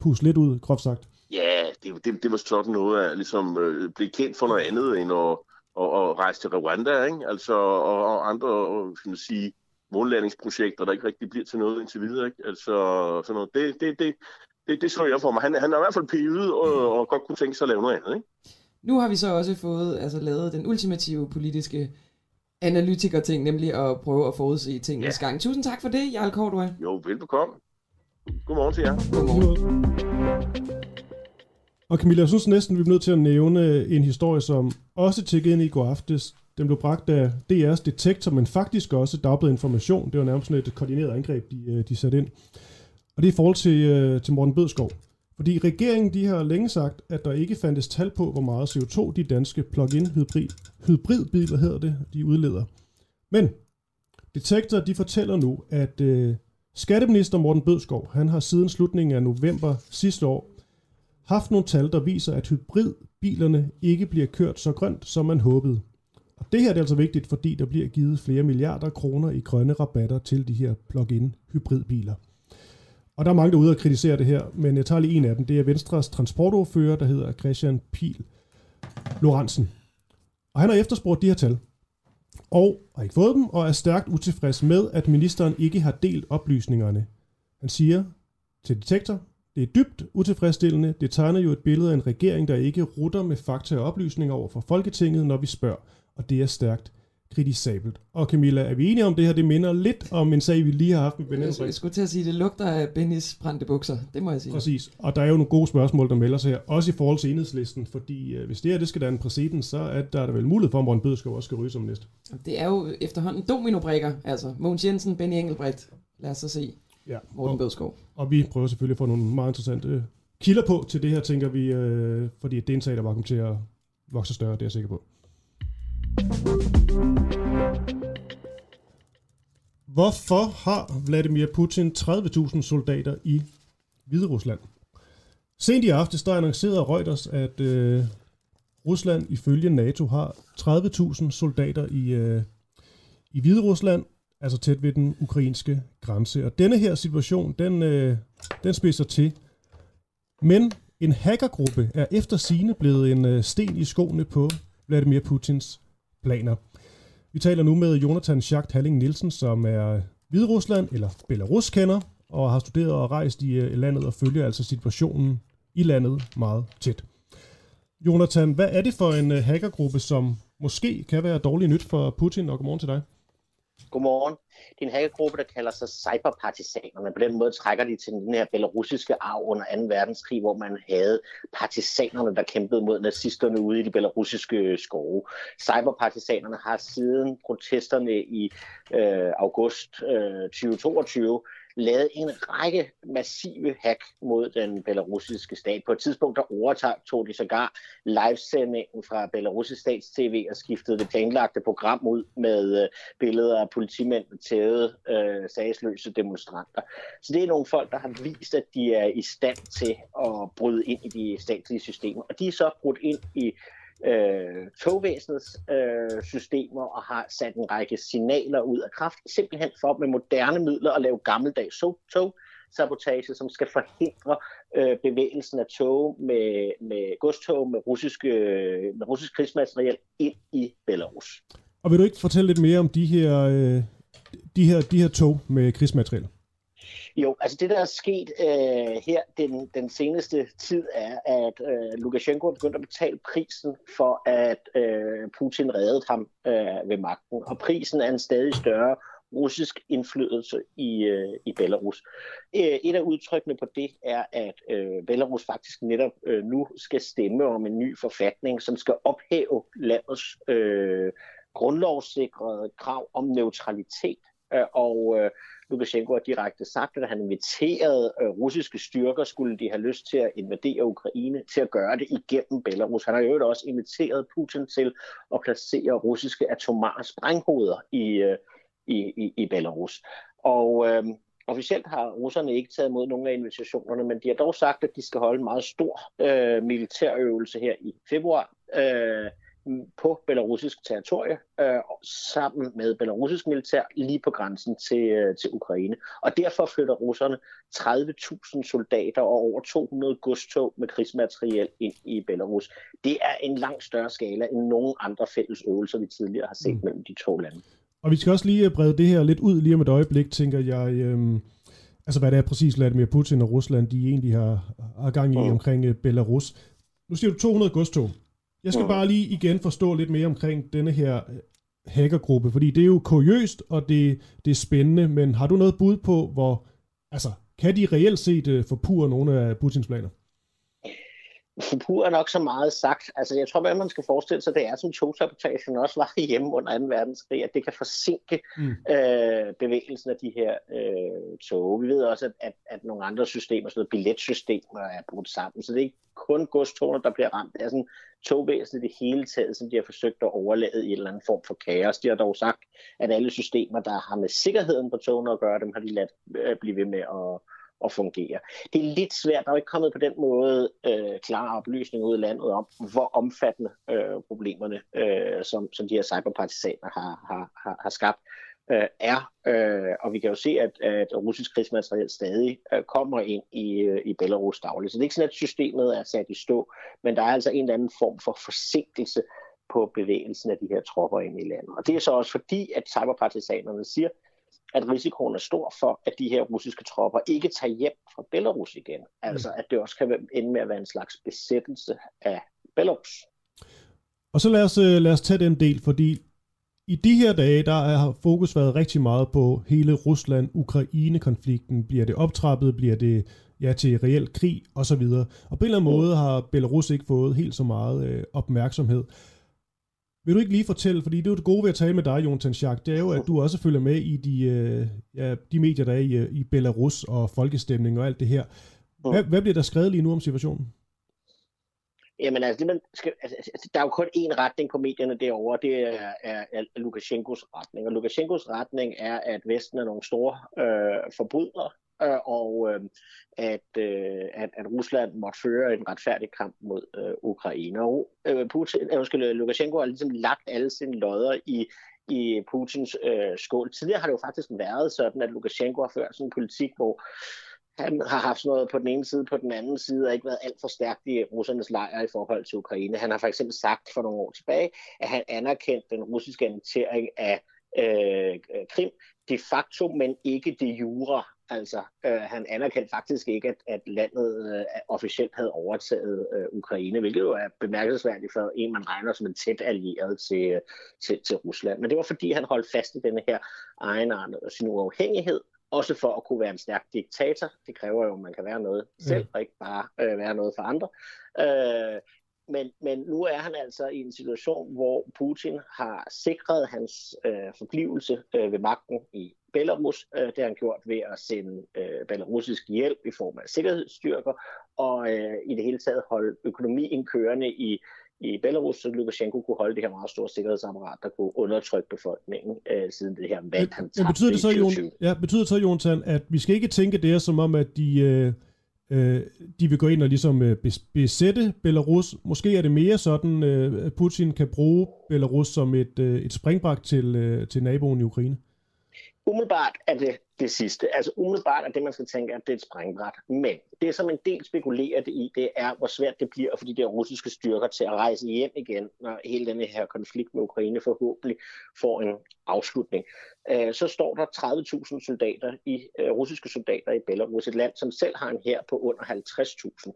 Speaker 4: puste lidt ud, groft sagt?
Speaker 9: Ja, det, det, det var sådan noget at ligesom øh, blive kendt for noget andet, end at og, og rejse til Rwanda, ikke? Altså, og, og andre, skal man sige, månlandingsprojekter, der ikke rigtig bliver til noget indtil videre, ikke? Altså, sådan noget. Det, det, det, det, det så jeg for mig. Han, han er i hvert fald pivet og, og godt kunne tænke sig at lave noget andet, ikke?
Speaker 1: Nu har vi så også fået altså, lavet den ultimative politiske analytiker-ting, nemlig at prøve at forudse tingens ja. gang. Tusind tak for det, Jarl Kortua.
Speaker 9: Jo, velbekomme. Godmorgen til jer.
Speaker 1: Godmorgen.
Speaker 4: Og Camilla, jeg synes næsten, vi er nødt til at nævne øh, en historie, som også tækkede ind i går aftes. Den blev bragt af DR's detektor, men faktisk også Dagbladet Information. Det var nærmest sådan et koordineret angreb, de, øh, de satte ind. Og det er i forhold til, øh, til Morten Bødskov. Fordi regeringen de har længe sagt, at der ikke fandtes tal på, hvor meget CO2 de danske plug-in hybrid, hybridbiler hedder det, de udleder. Men Detektor de fortæller nu, at øh, skatteminister Morten Bødskov, han har siden slutningen af november sidste år haft nogle tal, der viser, at hybridbilerne ikke bliver kørt så grønt, som man håbede. Og det her er altså vigtigt, fordi der bliver givet flere milliarder kroner i grønne rabatter til de her plug-in hybridbiler. Og der er mange derude at kritisere det her, men jeg tager lige en af dem. Det er Venstres transportordfører, der hedder Christian Pil Lorentzen. Og han har efterspurgt de her tal, og har ikke fået dem, og er stærkt utilfreds med, at ministeren ikke har delt oplysningerne. Han siger til Detektor, det er dybt utilfredsstillende. Det tegner jo et billede af en regering, der ikke rutter med fakta og oplysninger over for Folketinget, når vi spørger, og det er stærkt kritisabelt. Og Camilla, er vi enige om det her? Det minder lidt om en sag, vi lige har haft med
Speaker 1: Ben Jeg skulle til at sige, det lugter af Bennys brændte bukser. Det må jeg sige.
Speaker 4: Præcis. Og der er jo nogle gode spørgsmål, der melder sig her. Også i forhold til enhedslisten. Fordi øh, hvis det her det skal danne præcedens, så er der, er der vel mulighed for, at Morten Bødskov også skal ryge som næste.
Speaker 1: Det er jo efterhånden dominobrikker. Altså Mogens Jensen, Benny Engelbrecht. Lad os så se. Ja. Morten Bødskov.
Speaker 4: Og vi prøver selvfølgelig at få nogle meget interessante kilder på til det her, tænker vi. Øh, fordi det er en sag, der var kommet til at vokse større, det er jeg sikker på. Hvorfor har Vladimir Putin 30.000 soldater i Hvide Rusland? Sent i aftes der annoncerede Reuters, at øh, Rusland ifølge NATO har 30.000 soldater i, øh, i Hvide Rusland, altså tæt ved den ukrainske grænse. Og denne her situation, den, øh, den spidser til. Men en hackergruppe er efter sine blevet en øh, sten i skoene på Vladimir Putins planer. Vi taler nu med Jonathan Schacht Halling Nielsen, som er Hvide Rusland eller Belarus kender og har studeret og rejst i øh, landet og følger altså situationen i landet meget tæt. Jonathan, hvad er det for en øh, hackergruppe, som måske kan være dårlig nyt for Putin, og godmorgen til dig?
Speaker 10: Godmorgen. Det er en hackergruppe, der kalder sig cyberpartisanerne. På den måde trækker de til den her belarusiske arv under 2. verdenskrig, hvor man havde partisanerne, der kæmpede mod nazisterne ude i de belarusiske øh, skove. Cyberpartisanerne har siden protesterne i øh, august øh, 2022 lavet en række massive hack mod den belarusiske stat. På et tidspunkt der overtog de sågar livesendingen fra belarusisk stats tv og skiftede det planlagte program ud med øh, billeder af politimænd med tævede øh, sagsløse demonstranter. Så det er nogle folk, der har vist, at de er i stand til at bryde ind i de statslige systemer. Og de er så brudt ind i øh, togvæsenets øh, systemer og har sat en række signaler ud af kraft, simpelthen for med moderne midler at lave gammeldags tog, sabotage, som skal forhindre øh, bevægelsen af tog med, med godstog med, russiske, øh, med russisk krigsmateriel ind i Belarus.
Speaker 4: Og vil du ikke fortælle lidt mere om de her, øh, de her, de her tog med krigsmateriel?
Speaker 10: Jo, altså det, der er sket øh, her den, den seneste tid, er, at øh, Lukashenko er begyndt at betale prisen for, at øh, Putin reddede ham øh, ved magten. Og prisen er en stadig større russisk indflydelse i, øh, i Belarus. Øh, et af udtrykkene på det er, at øh, Belarus faktisk netop øh, nu skal stemme om en ny forfatning, som skal ophæve landets øh, grundlovssikrede krav om neutralitet. Øh, og øh, Lukashenko har direkte sagt, at han inviterede øh, russiske styrker, skulle de have lyst til at invadere Ukraine, til at gøre det igennem Belarus. Han har jo også inviteret Putin til at placere russiske atomare sprænghoveder i, øh, i, i, i Belarus. Og øh, officielt har russerne ikke taget imod nogen af invitationerne, men de har dog sagt, at de skal holde en meget stor øh, militærøvelse her i februar. Øh, på belarusisk territorie øh, sammen med belarusisk militær lige på grænsen til, øh, til Ukraine. Og derfor flytter russerne 30.000 soldater og over 200 godstog med krigsmateriel ind i Belarus. Det er en langt større skala end nogen andre fælles øvelser, vi tidligere har set mm. mellem de to lande.
Speaker 4: Og vi skal også lige brede det her lidt ud lige om et øjeblik, tænker jeg. Øhm, altså hvad det er præcis Vladimir Putin og Rusland, de egentlig har, har gang i mm. omkring øh, Belarus. Nu siger du 200 godstog. Jeg skal bare lige igen forstå lidt mere omkring denne her øh, hackergruppe, fordi det er jo kuriøst, og det, det er spændende, men har du noget bud på, hvor, altså, kan de reelt set uh, forpure nogle af Putins planer?
Speaker 10: Forpur er nok så meget sagt. Altså, jeg tror, at man skal forestille sig, det er som togsabotagen også var hjemme under 2. verdenskrig, at det kan forsinke mm. øh, bevægelsen af de her øh, tog. Vi ved også, at, at, at nogle andre systemer, sådan noget billetsystemer, er brudt sammen. Så det er ikke kun godstogene, der bliver ramt. Det er sådan togvæsenet i det hele taget, som de har forsøgt at overlade i en eller anden form for kaos. De har dog sagt, at alle systemer, der har med sikkerheden på togene at gøre, dem har de ladt øh, blive ved med at at fungere. Det er lidt svært, der er ikke kommet på den måde øh, klare oplysninger ud i landet om, hvor omfattende øh, problemerne, øh, som, som de her cyberpartisaner har, har, har, har skabt, øh, er. Øh, og vi kan jo se, at, at russisk krigsmateriel stadig øh, kommer ind i, øh, i Belarus dagligt. Så det er ikke sådan, at systemet er sat i stå, men der er altså en eller anden form for forsinkelse på bevægelsen af de her tropper ind i landet. Og det er så også fordi, at cyberpartisanerne siger, at risikoen er stor for, at de her russiske tropper ikke tager hjem fra Belarus igen. Altså at det også kan ende med at være en slags besættelse af Belarus.
Speaker 4: Og så lad os, øh, lad os tage den del, fordi i de her dage, der har fokus været rigtig meget på hele Rusland-Ukraine-konflikten. Bliver det optrappet? Bliver det ja, til reel krig? Og så videre. Og på en eller anden måde har Belarus ikke fået helt så meget øh, opmærksomhed. Vil du ikke lige fortælle, fordi det er jo det gode ved at tale med dig, Jon Tanchak, det er jo, at du også følger med i de, øh, ja, de medier, der er i, i Belarus og folkestemning og alt det her. Hvad, hvad bliver der skrevet lige nu om situationen?
Speaker 10: Jamen altså, det man skal, altså, altså, altså, der er jo kun én retning på medierne derovre, det er, er, er Lukashenkos retning. Og Lukashenkos retning er, at Vesten er nogle store øh, forbrydere, øh, og øh, at, øh, at, at Rusland måtte føre en retfærdig kamp mod øh, Ukraine. Og øh, Putin, øh, undskyld, Lukashenko har ligesom lagt alle sine lodder i, i Putins øh, skål. Tidligere har det jo faktisk været sådan, at Lukashenko har ført sådan en politik, hvor han har haft sådan noget på den ene side, på den anden side, og ikke været alt for stærkt i russernes lejr i forhold til Ukraine. Han har for eksempel sagt for nogle år tilbage, at han anerkendte den russiske annektering af øh, Krim de facto, men ikke de jure. Altså, øh, han anerkendte faktisk ikke, at, at landet øh, officielt havde overtaget øh, Ukraine, hvilket jo er bemærkelsesværdigt for en, man regner som en tæt allieret til, øh, til, til Rusland. Men det var fordi, han holdt fast i denne her egen sin uafhængighed, også for at kunne være en stærk diktator. Det kræver jo, at man kan være noget selv, og ikke bare øh, være noget for andre. Øh, men, men nu er han altså i en situation, hvor Putin har sikret hans øh, forblivelse øh, ved magten i Belarus. Øh, det har han gjort ved at sende øh, belarusisk hjælp i form af sikkerhedsstyrker, og øh, i det hele taget holde økonomien kørende i i Belarus, så Lukashenko kunne holde det her meget store sikkerhedsapparat, der kunne undertrykke befolkningen øh, siden det her valg, han tabte betyder det så, Jon,
Speaker 4: ja, betyder det så, Jonathan, at vi skal ikke tænke det som om, at de, øh, øh, de vil gå ind og ligesom øh, besætte Belarus. Måske er det mere sådan, øh, at Putin kan bruge Belarus som et, øh, et springbræk til, øh, til naboen i Ukraine.
Speaker 10: Umiddelbart er det det sidste. Altså umiddelbart er det, man skal tænke, at det er et springbræt. Men det, som en del spekulerer det i, det er, hvor svært det bliver for de der russiske styrker til at rejse hjem igen, når hele den her konflikt med Ukraine forhåbentlig får en afslutning. Øh, så står der 30.000 soldater i øh, russiske soldater i Belarus, et land, som selv har en her på under 50.000.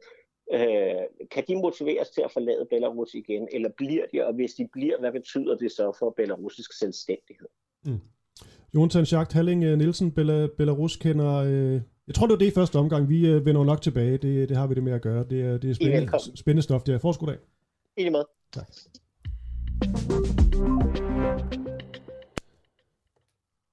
Speaker 10: Øh, kan de motiveres til at forlade Belarus igen, eller bliver de, og hvis de bliver, hvad betyder det så for belarusisk selvstændighed? Mm.
Speaker 4: Jonathan Schacht, Halling øh, Nielsen, Belarus kender... Øh, jeg tror, det var det i første omgang. Vi øh, vender nok tilbage. Det, det har vi det med at gøre. Det er, det er spændende, spændende stof. Det er forskud af.
Speaker 10: I lige måde.
Speaker 4: Tak.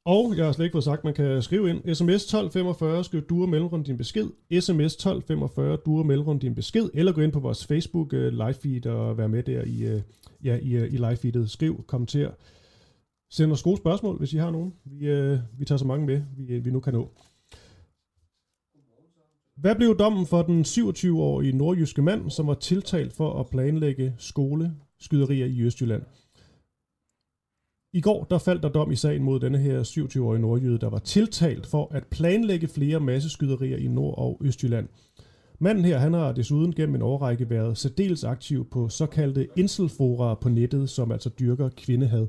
Speaker 4: Og jeg har slet ikke fået sagt, man kan skrive ind. SMS 1245, skriv du og mellemrum din besked. SMS 1245, du og mellemrum din besked. Eller gå ind på vores Facebook uh, live feed og være med der i, uh, ja, i, uh, i live feedet. Skriv, kommenter. Send os gode spørgsmål, hvis I har nogen. Vi, øh, vi tager så mange med, vi, øh, vi nu kan nå. Hvad blev dommen for den 27-årige nordjyske mand, som var tiltalt for at planlægge skoleskyderier i Østjylland? I går der faldt der dom i sagen mod denne her 27-årige nordjyde, der var tiltalt for at planlægge flere masseskyderier i Nord- og Østjylland. Manden her han har desuden gennem en årrække været særdeles aktiv på såkaldte inselfora på nettet, som altså dyrker kvindehad.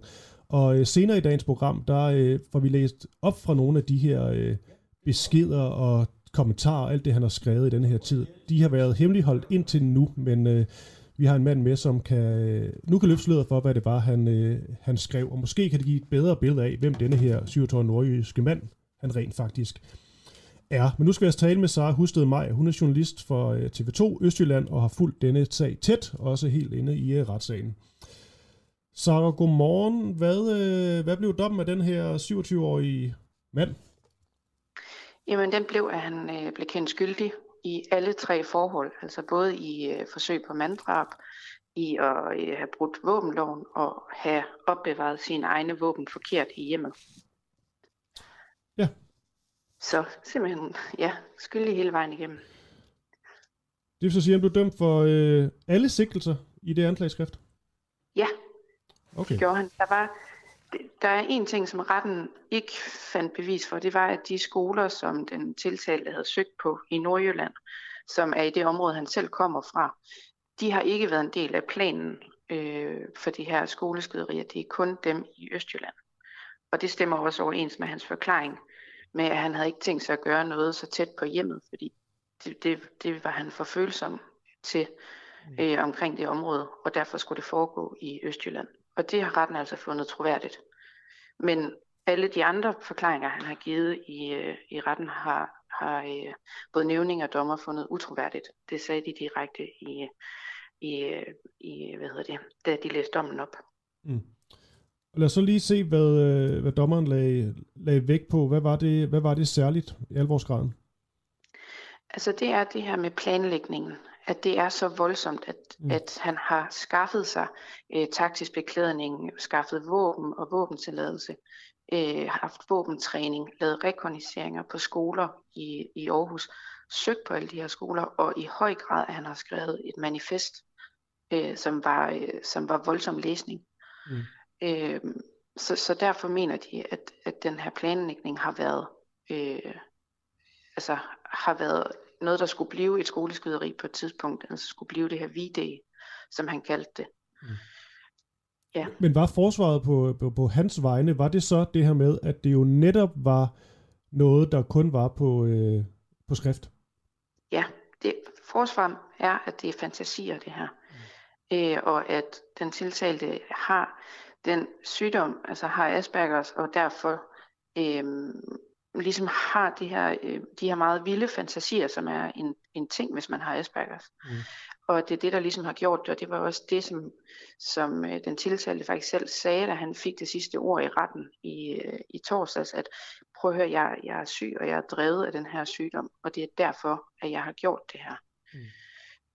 Speaker 4: Og øh, senere i dagens program, der øh, får vi læst op fra nogle af de her øh, beskeder og kommentarer, alt det han har skrevet i denne her tid. De har været hemmeligholdt indtil nu, men øh, vi har en mand med, som kan, øh, nu kan løfte sløret for, hvad det var, han, øh, han skrev. Og måske kan det give et bedre billede af, hvem denne her 27 nordjyske mand, han rent faktisk er. Men nu skal jeg altså tale med Sara Husted Maj. Hun er journalist for øh, TV2 Østjylland og har fulgt denne sag tæt, også helt inde i øh, retssagen. Sarah, godmorgen. Hvad, øh, hvad blev dommen af den her 27-årige mand?
Speaker 11: Jamen, den blev, at han øh, blev kendt skyldig i alle tre forhold. Altså både i øh, forsøg på manddrab, i at øh, have brudt våbenloven og have opbevaret sine egne våben forkert i hjemmet.
Speaker 4: Ja.
Speaker 11: Så simpelthen, ja, skyldig hele vejen igennem.
Speaker 4: Det vil så sige, at du er dømt for øh, alle sigtelser i det anklageskrift?
Speaker 11: Ja,
Speaker 4: okay.
Speaker 11: det gjorde han. Der, var, der er en ting, som retten ikke fandt bevis for. Det var, at de skoler, som den tiltalte havde søgt på i Nordjylland, som er i det område, han selv kommer fra, de har ikke været en del af planen øh, for de her skoleskyderier. Det er kun dem i Østjylland. Og det stemmer også overens med hans forklaring med, at han havde ikke tænkt sig at gøre noget så tæt på hjemmet, fordi det, det, det var han for følsom til mm. øh, omkring det område, og derfor skulle det foregå i Østjylland. Og det har retten altså fundet troværdigt. Men alle de andre forklaringer, han har givet i, øh, i retten, har, har øh, både nævning og dommer fundet utroværdigt. Det sagde de direkte i, i, i hvad hedder det, da de læste dommen op. Mm.
Speaker 4: Lad os så lige se, hvad, øh, hvad dommeren lagde, lagde vægt på. Hvad var, det, hvad var det særligt i alvorsgraden?
Speaker 11: Altså det er det her med planlægningen, at det er så voldsomt, at, mm. at han har skaffet sig øh, taktisk beklædning, skaffet våben og våbentilladelse, øh, haft våbentræning, lavet rekogniseringer på skoler i, i Aarhus, søgt på alle de her skoler, og i høj grad at han har skrevet et manifest, øh, som, var, øh, som var voldsom læsning. Mm. Øh, så, så derfor mener de, at, at den her planlægning har været, øh, altså, har været noget, der skulle blive et skoleskyderi på et tidspunkt, altså skulle blive det her V-Day, som han kaldte det. Mm.
Speaker 4: Ja. Men var forsvaret på, på, på hans vegne, var det så det her med, at det jo netop var noget, der kun var på, øh, på skrift?
Speaker 11: Ja, det, forsvar er, at det er fantasier, det her. Mm. Øh, og at den tiltalte har den sygdom, altså har Aspergers, og derfor øh, ligesom har de her, øh, de her meget vilde fantasier, som er en, en ting, hvis man har Aspergers. Mm. Og det er det, der ligesom har gjort det, og det var også det, som, som øh, den tiltalte faktisk selv sagde, da han fik det sidste ord i retten i, øh, i torsdags, at prøv at høre, jeg, jeg er syg, og jeg er drevet af den her sygdom, og det er derfor, at jeg har gjort det her. Mm.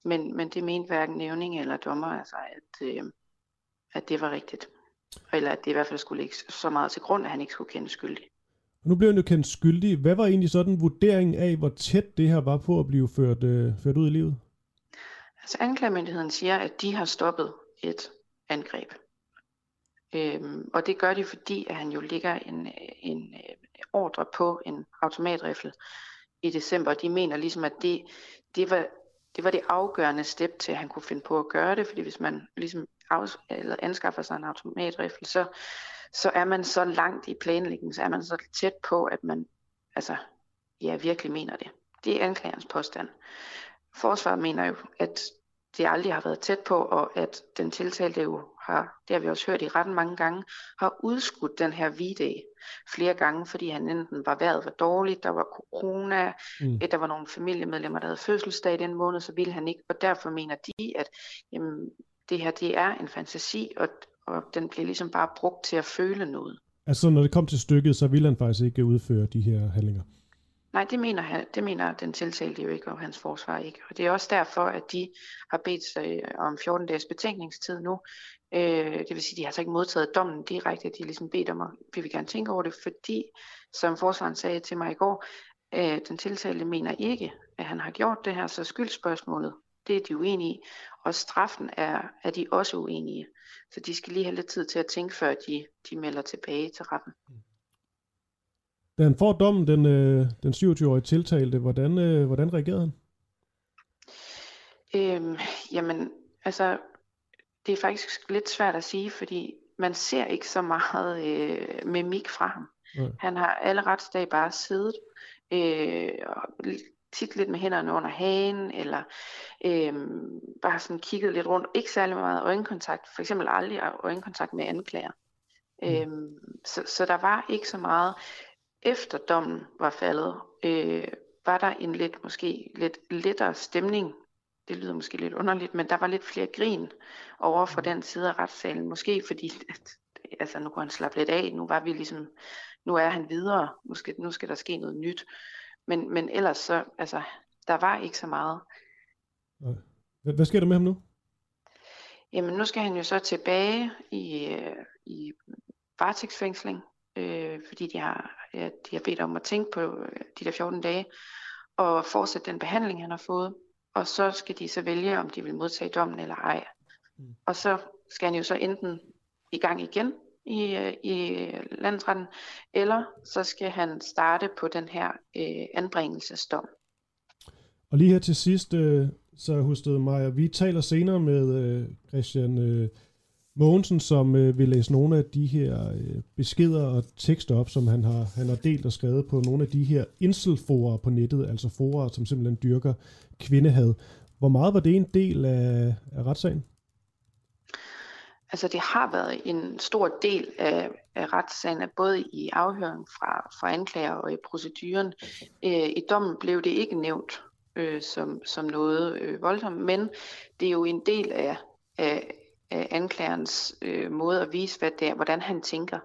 Speaker 11: Men, men det mente hverken nævning eller dommer, altså, at, øh, at det var rigtigt. Eller at det i hvert fald skulle ligge så meget til grund, at han ikke skulle kende skyldig.
Speaker 4: Og Nu blev han jo kendt skyldig. Hvad var egentlig sådan vurderingen af, hvor tæt det her var på at blive ført, øh, ført ud i livet?
Speaker 11: Altså anklagemyndigheden siger, at de har stoppet et angreb. Øhm, og det gør de, fordi at han jo ligger en, en øh, ordre på en automatrifle i december. De mener ligesom, at det, det, var, det var det afgørende step til, at han kunne finde på at gøre det. Fordi hvis man ligesom af, eller anskaffer sig en automatrifle, så, så er man så langt i planlægningen, så er man så tæt på, at man altså, ja, virkelig mener det. Det er anklagerens påstand. Forsvaret mener jo, at det aldrig har været tæt på, og at den tiltalte jo har, det har vi også hørt i retten mange gange, har udskudt den her viddag flere gange, fordi han enten var vejret var dårligt, der var corona, mm. der var nogle familiemedlemmer, der havde fødselsdag den måned, så ville han ikke, og derfor mener de, at jamen, det her det er en fantasi, og, og den bliver ligesom bare brugt til at føle noget.
Speaker 4: Altså når det kom til stykket, så ville han faktisk ikke udføre de her handlinger?
Speaker 11: Nej, det mener, han, det mener den tiltalte jo ikke, og hans forsvar ikke. Og det er også derfor, at de har bedt sig om 14 dages betænkningstid nu. Øh, det vil sige, at de har altså ikke modtaget dommen direkte, de har ligesom bedt om, at vi vil gerne tænke over det, fordi, som forsvaren sagde til mig i går, øh, den tiltalte mener ikke, at han har gjort det her, så skyldspørgsmålet, det er de uenige i, og straffen er, er de også uenige. Så de skal lige have lidt tid til at tænke, før de, de melder tilbage til retten.
Speaker 4: Da han får dommen, den, øh, den 27-årige tiltalte, hvordan, øh, hvordan reagerede han?
Speaker 11: Øhm, jamen, altså, det er faktisk lidt svært at sige, fordi man ser ikke så meget øh, mimik fra ham. Ja. Han har alle retsdage bare siddet, øh, og tit lidt med hænderne under hagen, eller øh, bare sådan kigget lidt rundt. Ikke særlig meget øjenkontakt, for eksempel aldrig øjenkontakt med anklager. Mm. Øh, så, så der var ikke så meget efter dommen var faldet, øh, var der en lidt, måske lidt lettere stemning. Det lyder måske lidt underligt, men der var lidt flere grin over for den side af retssalen. Måske fordi, at, altså nu kunne han slappe lidt af, nu var vi ligesom, nu er han videre, nu skal, nu skal der ske noget nyt. Men, men ellers så, altså, der var ikke så meget.
Speaker 4: Hvad, hvad sker der med ham nu?
Speaker 11: Jamen nu skal han jo så tilbage i, øh, i varetægtsfængsling øh, fordi de har, ja, de har bedt om at tænke på øh, de der 14 dage, og fortsætte den behandling, han har fået. Og så skal de så vælge, om de vil modtage dommen eller ej. Mm. Og så skal han jo så enten i gang igen i, øh, i landsretten, eller så skal han starte på den her øh, anbringelsesdom.
Speaker 4: Og lige her til sidst, øh, så hustede Maja, vi taler senere med øh, Christian øh, Mogensen, som øh, vil læse nogle af de her øh, beskeder og tekster op, som han har, han har delt og skrevet på nogle af de her inselforer på nettet, altså forer, som simpelthen dyrker kvindehad. Hvor meget var det en del af, af retssagen?
Speaker 11: Altså det har været en stor del af, af retssagen, både i afhøringen fra, fra anklager og i proceduren. Øh, I dommen blev det ikke nævnt øh, som, som noget øh, voldsomt, men det er jo en del af, af, af anklagerens øh, måde at vise, hvad det er, hvordan han tænker,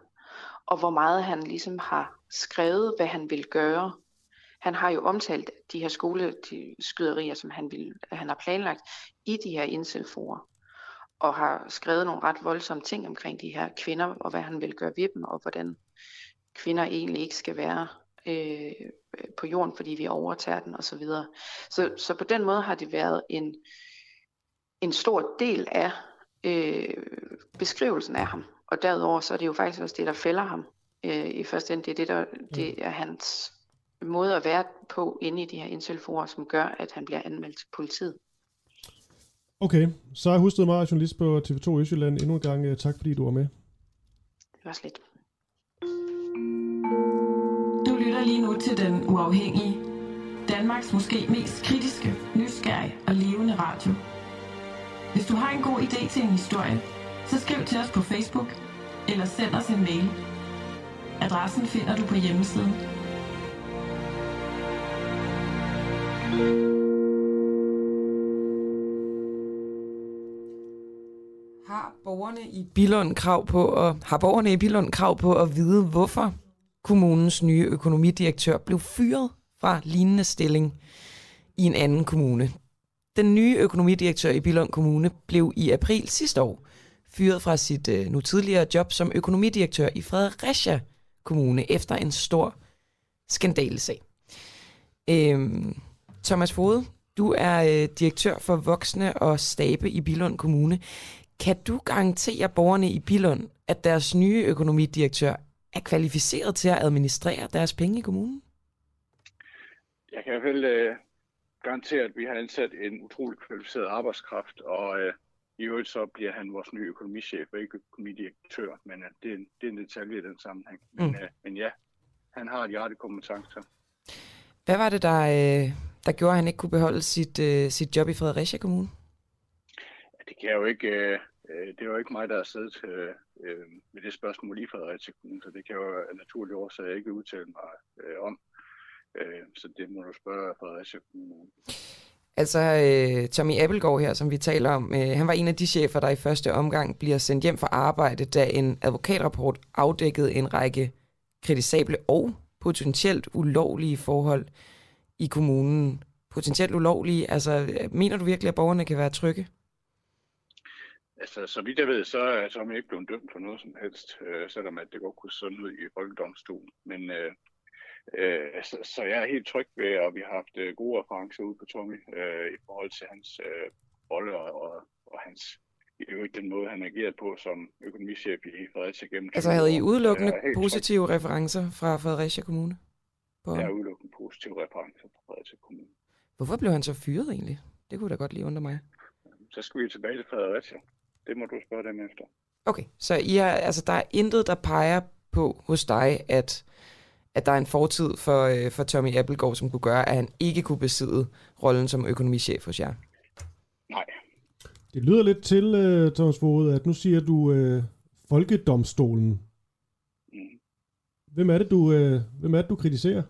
Speaker 11: og hvor meget han ligesom har skrevet, hvad han vil gøre. Han har jo omtalt de her skoleskyderier, som han, vil, han har planlagt i de her indselforer og har skrevet nogle ret voldsomme ting omkring de her kvinder, og hvad han vil gøre ved dem, og hvordan kvinder egentlig ikke skal være øh, på jorden, fordi vi overtager den osv. Så, så, så på den måde har det været en, en stor del af øh, beskrivelsen af ham. Og derudover så er det jo faktisk også det, der fælder ham øh, i første ende. Det er, det, der, det er hans måde at være på inde i de her inselforer, som gør, at han bliver anmeldt til politiet.
Speaker 4: Okay, så er Husted Mara, journalist på TV2 Østjylland. Endnu en gang tak, fordi du var med.
Speaker 11: Det var slet.
Speaker 12: Du lytter lige nu til Den Uafhængige. Danmarks måske mest kritiske, nysgerrige og levende radio. Hvis du har en god idé til en historie, så skriv til os på Facebook eller send os en mail. Adressen finder du på hjemmesiden.
Speaker 1: Har borgerne i Billund krav på at, har borgerne i Billund krav på at vide, hvorfor kommunens nye økonomidirektør blev fyret fra lignende stilling i en anden kommune. Den nye økonomidirektør i Billund Kommune blev i april sidste år fyret fra sit øh, nu tidligere job som økonomidirektør i Fredericia Kommune efter en stor skandalesag. Øhm, Thomas Fode, du er øh, direktør for voksne og stabe i Billund Kommune. Kan du garantere borgerne i Billund, at deres nye økonomidirektør er kvalificeret til at administrere deres penge i kommunen?
Speaker 13: Jeg kan i hvert fald øh, garantere, at vi har ansat en utrolig kvalificeret arbejdskraft, og øh, i øvrigt så bliver han vores nye økonomichef og ikke økonomidirektør, men øh, det, er en, det er en detalje i den sammenhæng. Men, mm. øh, men ja, han har de rette kompetencer.
Speaker 1: Hvad var det, der, øh, der gjorde, at han ikke kunne beholde sit, øh, sit job i Fredericia Kommune?
Speaker 13: Det kan jeg jo ikke... Øh, det er jo ikke mig, der har siddet øh, øh med det spørgsmål i Fredericia Kommune, så det kan jo af naturlige årsager ikke udtale mig øh, om. Øh, så det må du spørge Fredericia Kommune
Speaker 1: Altså øh, Tommy Appelgaard her, som vi taler om, øh, han var en af de chefer, der i første omgang bliver sendt hjem fra arbejde, da en advokatrapport afdækkede en række kritisable og potentielt ulovlige forhold i kommunen. Potentielt ulovlige, altså øh, mener du virkelig, at borgerne kan være trygge?
Speaker 13: Altså, så vidt jeg ved, så er Tommy ikke blevet dømt for noget som helst, øh, selvom at det godt kunne sådan ud i folkedomstolen. Men øh, Øh, så, så jeg er helt tryg ved, at vi har haft øh, gode referencer ude på Tommy øh, i forhold til hans øh, rolle og, og, og hans i øvrigt den måde, han agerede på som økonomichef i Fredericia gennem
Speaker 1: Altså havde I udelukkende positive tryg. referencer fra Fredericia Kommune?
Speaker 13: På ja, udelukkende positive referencer fra Fredericia Kommune.
Speaker 1: Hvorfor blev han så fyret egentlig? Det kunne da godt lige undre mig.
Speaker 13: Så skal vi tilbage til Fredericia. Det må du spørge dem efter.
Speaker 1: Okay, så I er, altså, der er intet, der peger på hos dig, at at der er en fortid for, øh, for Tommy Appelgaard, som kunne gøre, at han ikke kunne besidde rollen som økonomichef hos jer?
Speaker 13: Nej.
Speaker 4: Det lyder lidt til, uh, Thomas Fode, at nu siger du uh, Folkedomstolen. Mm. Hvem er det, du, uh, hvem er det, du kritiserer?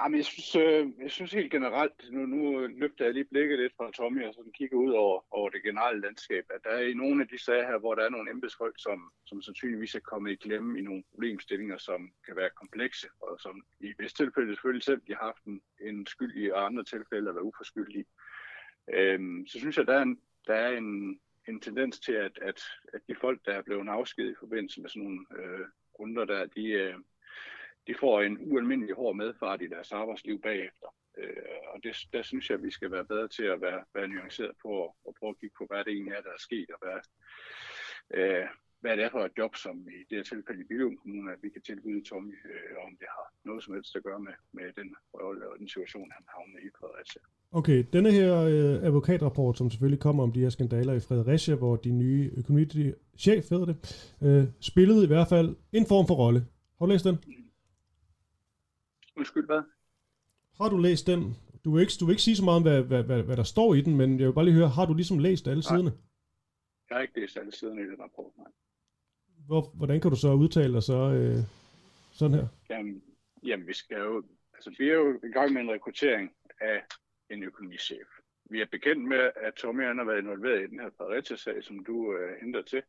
Speaker 13: Jamen, jeg, synes, øh, jeg synes helt generelt, nu, nu løfter jeg lige blikket lidt fra Tommy og sådan kigger ud over, over det generelle landskab, at der er i nogle af de sager her, hvor der er nogle embedsfolk, som, som sandsynligvis er kommet i klemme i nogle problemstillinger, som kan være komplekse, og som i visse tilfælde selvfølgelig selv de har haft en, en skyld i, og andre tilfælde er uforskyldige. Øhm, så synes jeg, der er en, der er en, en tendens til, at, at, at de folk, der er blevet afskedet i forbindelse med sådan nogle øh, runder der, de, øh, de får en ualmindelig hård medfart i deres arbejdsliv bagefter. Øh, og det, der synes jeg, at vi skal være bedre til at være, være nuanceret på og prøve at kigge på, hvad det egentlig er, der er sket, og hvad, øh, hvad det er for et job, som i det her tilfælde i Billund Kommune, at vi kan tilbyde Tommy, øh, om det har noget som helst at gøre med, med den rolle og den situation, han havner i Fredericia.
Speaker 4: Okay, denne her øh, advokatrapport, som selvfølgelig kommer om de her skandaler i Fredericia, hvor de nye økonomichef, hedder det, øh, spillede i hvert fald en form for rolle. Har du læst den?
Speaker 13: Undskyld, hvad?
Speaker 4: Har du læst den? Du vil ikke, du vil ikke sige så meget om, hvad, hvad, hvad, hvad der står i den, men jeg vil bare lige høre, har du ligesom læst alle siderne?
Speaker 13: Jeg har ikke læst alle siderne i den rapport, nej.
Speaker 4: Hvor, hvordan kan du så udtale dig så øh, sådan her?
Speaker 13: Jamen, jamen, vi skal jo, altså vi er jo i gang med en rekruttering af en økonomichef. Vi er bekendt med, at Tommy han har været involveret i den her Fredericia-sag, som du øh, henter til,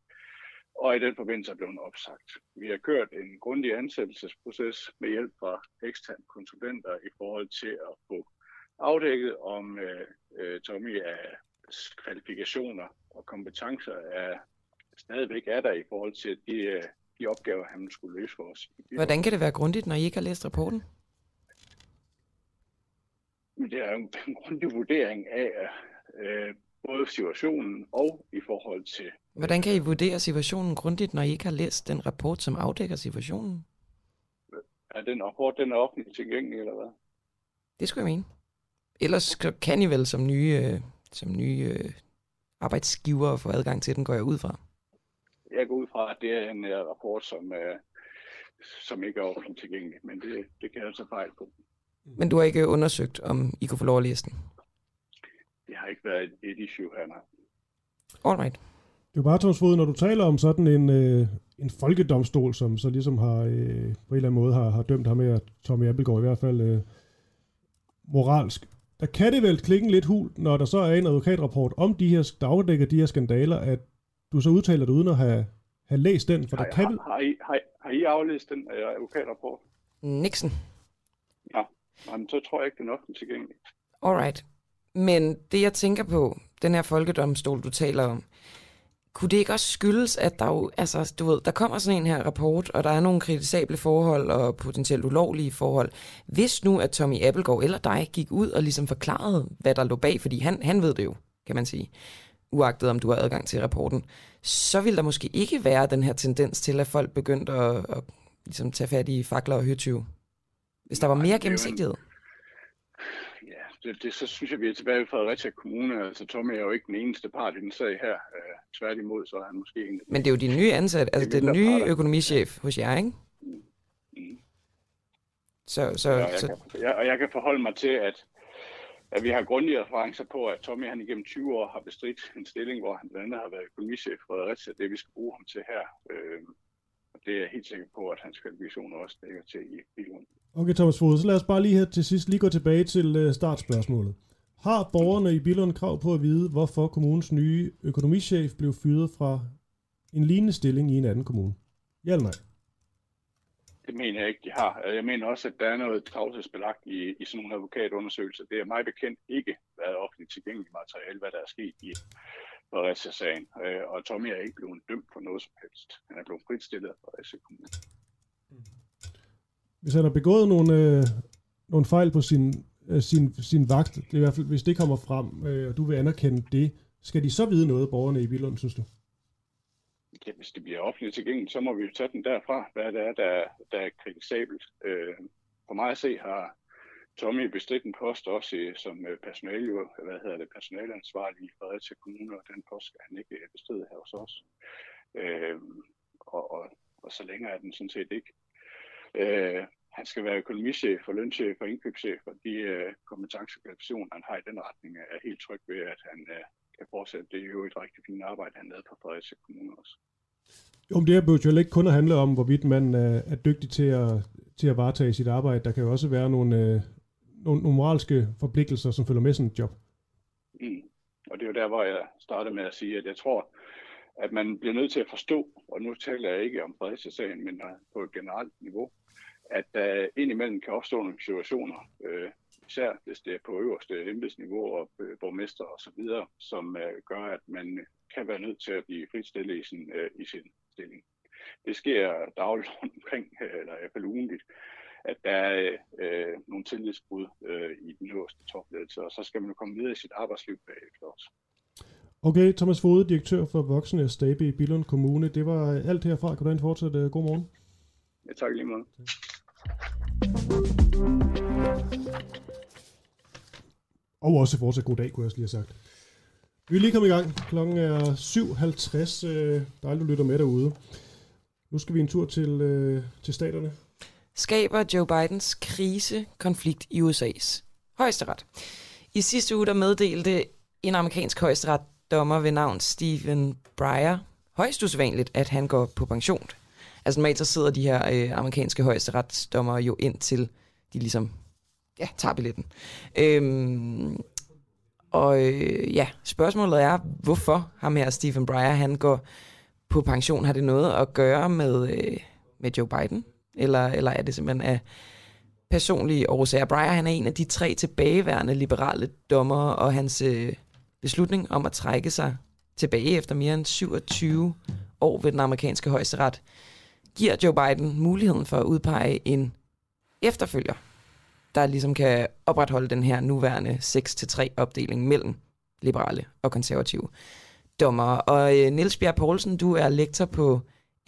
Speaker 13: og i den forbindelse er blevet opsagt. Vi har kørt en grundig ansættelsesproces med hjælp fra eksterne konsulenter i forhold til at få afdækket, om øh, øh, Tommy er kvalifikationer og kompetencer er stadigvæk er der i forhold til de, øh, de opgaver, han skulle løse for os.
Speaker 1: Hvordan kan det være grundigt, når I ikke har læst rapporten?
Speaker 13: Det er jo en grundig vurdering af øh, både situationen og i forhold til...
Speaker 1: Hvordan kan I vurdere situationen grundigt, når I ikke har læst den rapport, som afdækker situationen?
Speaker 13: Er den rapport den er offentligt tilgængelig, eller hvad?
Speaker 1: Det skulle jeg mene. Ellers kan I vel som nye, øh, som nye øh, arbejdsgiver få adgang til den, går jeg ud fra.
Speaker 13: Jeg går ud fra, at det er en uh, rapport, som, som ikke er offentligt tilgængelig, men det, det kan jeg så fejl på.
Speaker 1: Men du har ikke undersøgt, om I kunne få lov at læse den?
Speaker 13: Det har ikke været et issue her, nej.
Speaker 1: Alright.
Speaker 4: Det er bare, Thomas Fod, når du taler om sådan en, øh, en folkedomstol, som så ligesom har øh, på en eller anden måde har, har dømt ham med, at Tommy Appelgaard i hvert fald øh, moralsk, der kan det vel klikke lidt hul, når der så er en advokatrapport om de her, der afdækker de her skandaler, at du så udtaler det uden at have, have læst den, for
Speaker 13: har,
Speaker 4: der kan
Speaker 13: har, har, I, har, har I aflæst den uh, advokatrapport?
Speaker 1: Nixon.
Speaker 13: Ja, Jamen, så tror jeg ikke, den er offentligt tilgængelig.
Speaker 1: Alright. Men det, jeg tænker på, den her folkedomstol, du taler om, kunne det ikke også skyldes, at der jo, altså, du ved, der kommer sådan en her rapport, og der er nogle kritisable forhold og potentielt ulovlige forhold. Hvis nu, at Tommy Appelgaard eller dig gik ud og ligesom forklarede, hvad der lå bag, fordi han, han ved det jo, kan man sige, uagtet om du har adgang til rapporten, så vil der måske ikke være den her tendens til, at folk begyndte at, at ligesom tage fat i fakler og hyrtyve. Hvis der var mere gennemsigtighed.
Speaker 13: Det, det, så synes jeg, vi er tilbage i Fredericia Kommune. Altså, Tommy er jo ikke den eneste part i den sag her. Uh, tværtimod, så er han måske en
Speaker 1: Men det er jo din nye ansat, altså det er den nye økonomichef hos jer, ikke?
Speaker 13: Mm.
Speaker 1: Så, så,
Speaker 13: ja, og, jeg
Speaker 1: så...
Speaker 13: Kan, jeg, og jeg kan forholde mig til, at, at vi har grundige referencer på, at Tommy han igennem 20 år har bestridt en stilling, hvor han blandt andet har været økonomichef i Fredericia. Det vi skal bruge ham til her. Øh, og det er jeg helt sikker på, at hans kvalifikationer også dækker til i Bilund.
Speaker 4: Okay, Thomas Fod, så lad os bare lige her til sidst lige gå tilbage til øh, startspørgsmålet. Har borgerne i Billund krav på at vide, hvorfor kommunens nye økonomichef blev fyret fra en lignende stilling i en anden kommune? Ja eller nej?
Speaker 13: Det mener jeg ikke, de har. Jeg mener også, at der er noget tavshedsbelagt i, i sådan nogle advokatundersøgelser. Det er mig bekendt ikke været offentligt tilgængeligt materiale, hvad der er sket i Fredericia-sagen. Øh, og Tommy er ikke blevet dømt for noget som helst. Han er blevet fritstillet af Fredericia Kommune.
Speaker 4: Hvis han har begået nogle, øh, nogle fejl på sin, øh, sin, sin vagt, det er i hvert fald, hvis det kommer frem, øh, og du vil anerkende det, skal de så vide noget, borgerne i Billund, synes du?
Speaker 13: Ja, hvis det bliver offentligt tilgængeligt, så må vi jo tage den derfra, hvad det er, der, der er kritisabelt. Øh, for mig at se har Tommy bestridt en post også i, som øh, personale, øh, hvad hedder det, personalansvarlig i Fredericia Kommune, og den post skal han ikke bestride her hos os. Øh, og, og, og så længe er den sådan set ikke. Øh, han skal være økonomichef og lønchef og indkøbschef, og de øh, kompetencekvalifikationer, han har i den retning, er helt tryg ved, at han øh, kan fortsætte det jo et rigtig fint arbejde, han lavede på Fredericia Kommune også.
Speaker 4: Jo, men det her bør jo ikke kun at handle om, hvorvidt man øh, er dygtig til at, til at varetage sit arbejde. Der kan jo også være nogle, øh, nogle, nogle moralske forpligtelser, som følger med sådan et job.
Speaker 13: Mm. Og det er jo der, hvor jeg startede med at sige, at jeg tror, at man bliver nødt til at forstå, og nu taler jeg ikke om Fredericia-sagen, men øh, på et generelt niveau, at der indimellem kan opstå nogle situationer, øh, især hvis det er på øverste embedsniveau og øh, borgmester og så videre, som øh, gør, at man kan være nødt til at blive fritstillet i sin, øh, i sin stilling. det sker dagligt omkring, øh, eller i hvert fald ugenligt, at der er øh, nogle tillidsbrud øh, i den øverste topledelse, og så skal man jo komme videre i sit arbejdsliv bagefter også.
Speaker 4: Okay, Thomas Fode, direktør for Voksne Stabe i Billund Kommune. Det var alt herfra. Kan du have fortsat uh, god morgen?
Speaker 13: Ja, tak lige meget.
Speaker 4: Og også fortsat god dag, kunne jeg også lige have sagt. Vi er lige kommet i gang. Klokken er 7.50. Øh, dejligt, du lytter med derude. Nu skal vi en tur til, øh, til staterne.
Speaker 1: Skaber Joe Bidens krise konflikt i USA's højesteret. I sidste uge der meddelte en amerikansk højesteret dommer ved navn Stephen Breyer højst usædvanligt, at han går på pension. Altså normalt så sidder de her øh, amerikanske højesteretsdommer jo ind til de ligesom ja, tager billetten. Øhm, og øh, ja, spørgsmålet er, hvorfor ham her Stephen Breyer, han går på pension. Har det noget at gøre med, øh, med Joe Biden? Eller, eller er det simpelthen af personlige årsager? Breyer, han er en af de tre tilbageværende liberale dommer, og hans øh, beslutning om at trække sig tilbage efter mere end 27 år ved den amerikanske højesteret, giver Joe Biden muligheden for at udpege en efterfølger der ligesom kan opretholde den her nuværende 6-3 opdeling mellem liberale og konservative dommer. Og øh, Niels Bjerg Poulsen, du er lektor på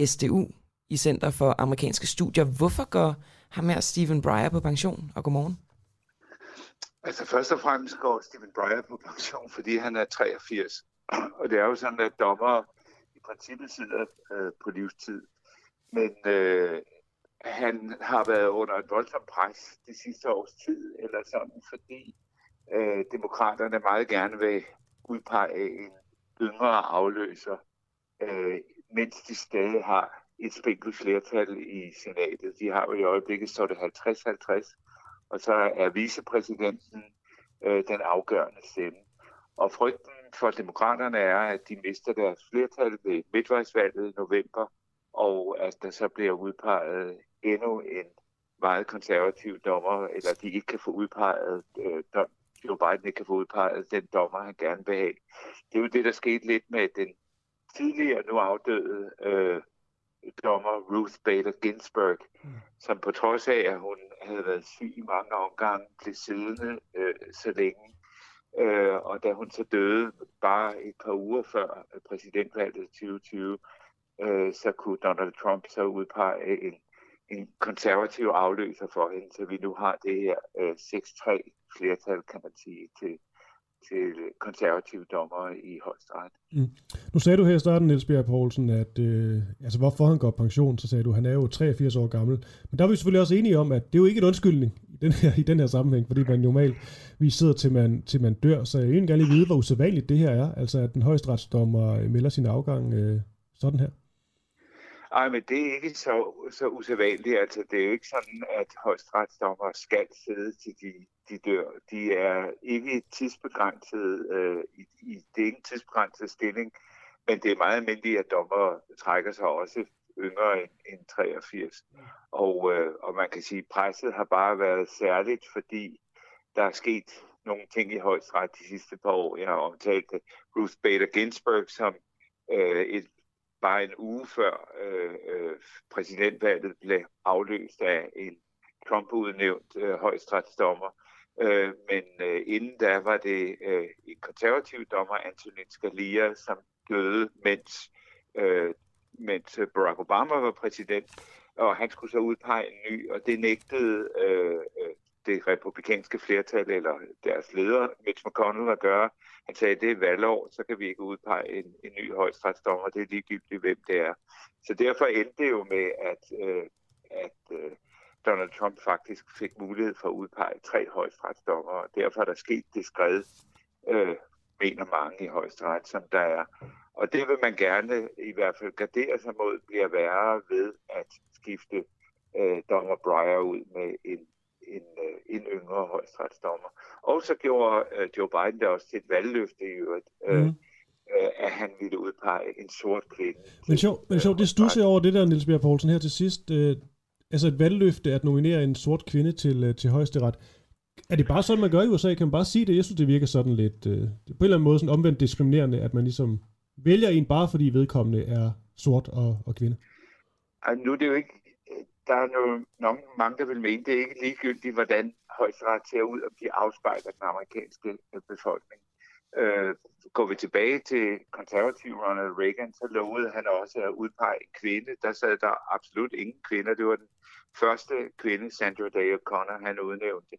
Speaker 1: SDU i Center for Amerikanske Studier. Hvorfor går ham her Stephen Breyer på pension? Og godmorgen.
Speaker 14: Altså først og fremmest går Stephen Breyer på pension, fordi han er 83. Og det er jo sådan, at dommer i princippet sidder øh, på livstid. Men øh, han har været under et voldsomt pres de sidste års tid, eller sådan, fordi øh, demokraterne meget gerne vil udpege en yngre afløser, øh, mens de stadig har et spinkelt flertal i senatet. De har jo i øjeblikket så det 50-50, og så er vicepræsidenten øh, den afgørende stemme. Og frygten for demokraterne er, at de mister deres flertal ved midtvejsvalget i november, og at der så bliver udpeget endnu en meget konservativ dommer, eller de ikke kan få udpeget, øh, Joe Biden ikke kan få udpeget den dommer, han gerne vil have. Det er jo det, der skete lidt med den tidligere nu afdøde øh, dommer Ruth Bader Ginsburg, mm. som på trods af, at hun havde været syg i mange omgange, blev siddende øh, så længe. Øh, og da hun så døde bare et par uger før præsidentvalget 2020, øh, så kunne Donald Trump så udpege en en konservativ afløser for hende, så vi nu har det her øh, 6-3 flertal, kan man sige, til, til konservative dommer i højesteret.
Speaker 4: Mm. Nu sagde du her i starten, Niels Bjerg Poulsen, at øh, altså, hvorfor han går pension, så sagde du, at han er jo 83 år gammel. Men der er vi selvfølgelig også enige om, at det er jo ikke et undskyldning i den her, i den her sammenhæng, fordi man normalt vi sidder til man, til man dør. Så jeg vil gerne lige vide, hvor usædvanligt det her er, altså at den højesteretsdommer melder sin afgang øh, sådan her.
Speaker 14: Ej, men det er ikke så, så usædvanligt. Altså, det er jo ikke sådan, at højstretsdommer skal sidde til de, de dør. De er ikke tidsbegrænset, øh, i, i, det er ikke en tidsbegrænset stilling, men det er meget almindeligt, at dommer trækker sig også yngre end, end 83. Og, øh, og man kan sige, at presset har bare været særligt, fordi der er sket nogle ting i højstret de sidste par år. Jeg har omtalt Ruth Bader Ginsburg som øh, et bare en uge før øh, øh, præsidentvalget blev afløst af en Trump-udnævnt øh, højstretsdommer. Øh, men øh, inden da var det øh, en konservativ dommer, Antonin Scalia, som døde, mens, øh, mens øh, Barack Obama var præsident. Og han skulle så udpege en ny, og det nægtede øh, øh det republikanske flertal eller deres leder, Mitch McConnell, at gøre. Han sagde, at det er valgår, så kan vi ikke udpege en, en ny højstrætsdommer. Det er ligegyldigt, hvem det er. Så derfor endte det jo med, at, øh, at øh, Donald Trump faktisk fik mulighed for at udpege tre højstrætsdommer, og derfor er der sket det skred, øh, mener mange i højesteret, som der er. Og det vil man gerne i hvert fald gardere sig mod, bliver værre ved at skifte øh, dommer Breyer ud med en en, øh, en yngre højstretsdommer. Og så gjorde øh, Joe Biden det også til et valgløfte i øvrigt, øh, mm. øh, at han ville udpege en sort kvinde.
Speaker 4: Men sjovt, men sjov, det stusser over det der, Niels Bjerg Poulsen, her til sidst. Altså et valgløfte at nominere en sort kvinde til, øh, til højesteret. Er det bare sådan, man gør i USA? Kan man bare sige det? Jeg synes, det virker sådan lidt, øh, på en eller anden måde sådan omvendt diskriminerende, at man ligesom vælger en bare fordi vedkommende er sort og, og kvinde.
Speaker 14: Ej, nu er det jo ikke, der er jo nok mange, der vil mene, det er ikke ligegyldigt, hvordan højesteret ser ud og bliver afspejlet af den amerikanske øh, befolkning. Øh, går vi tilbage til konservativ Ronald Reagan, så lovede han også at udpege en kvinde. Der sad der absolut ingen kvinder. Det var den første kvinde, Sandra Day O'Connor, han udnævnte.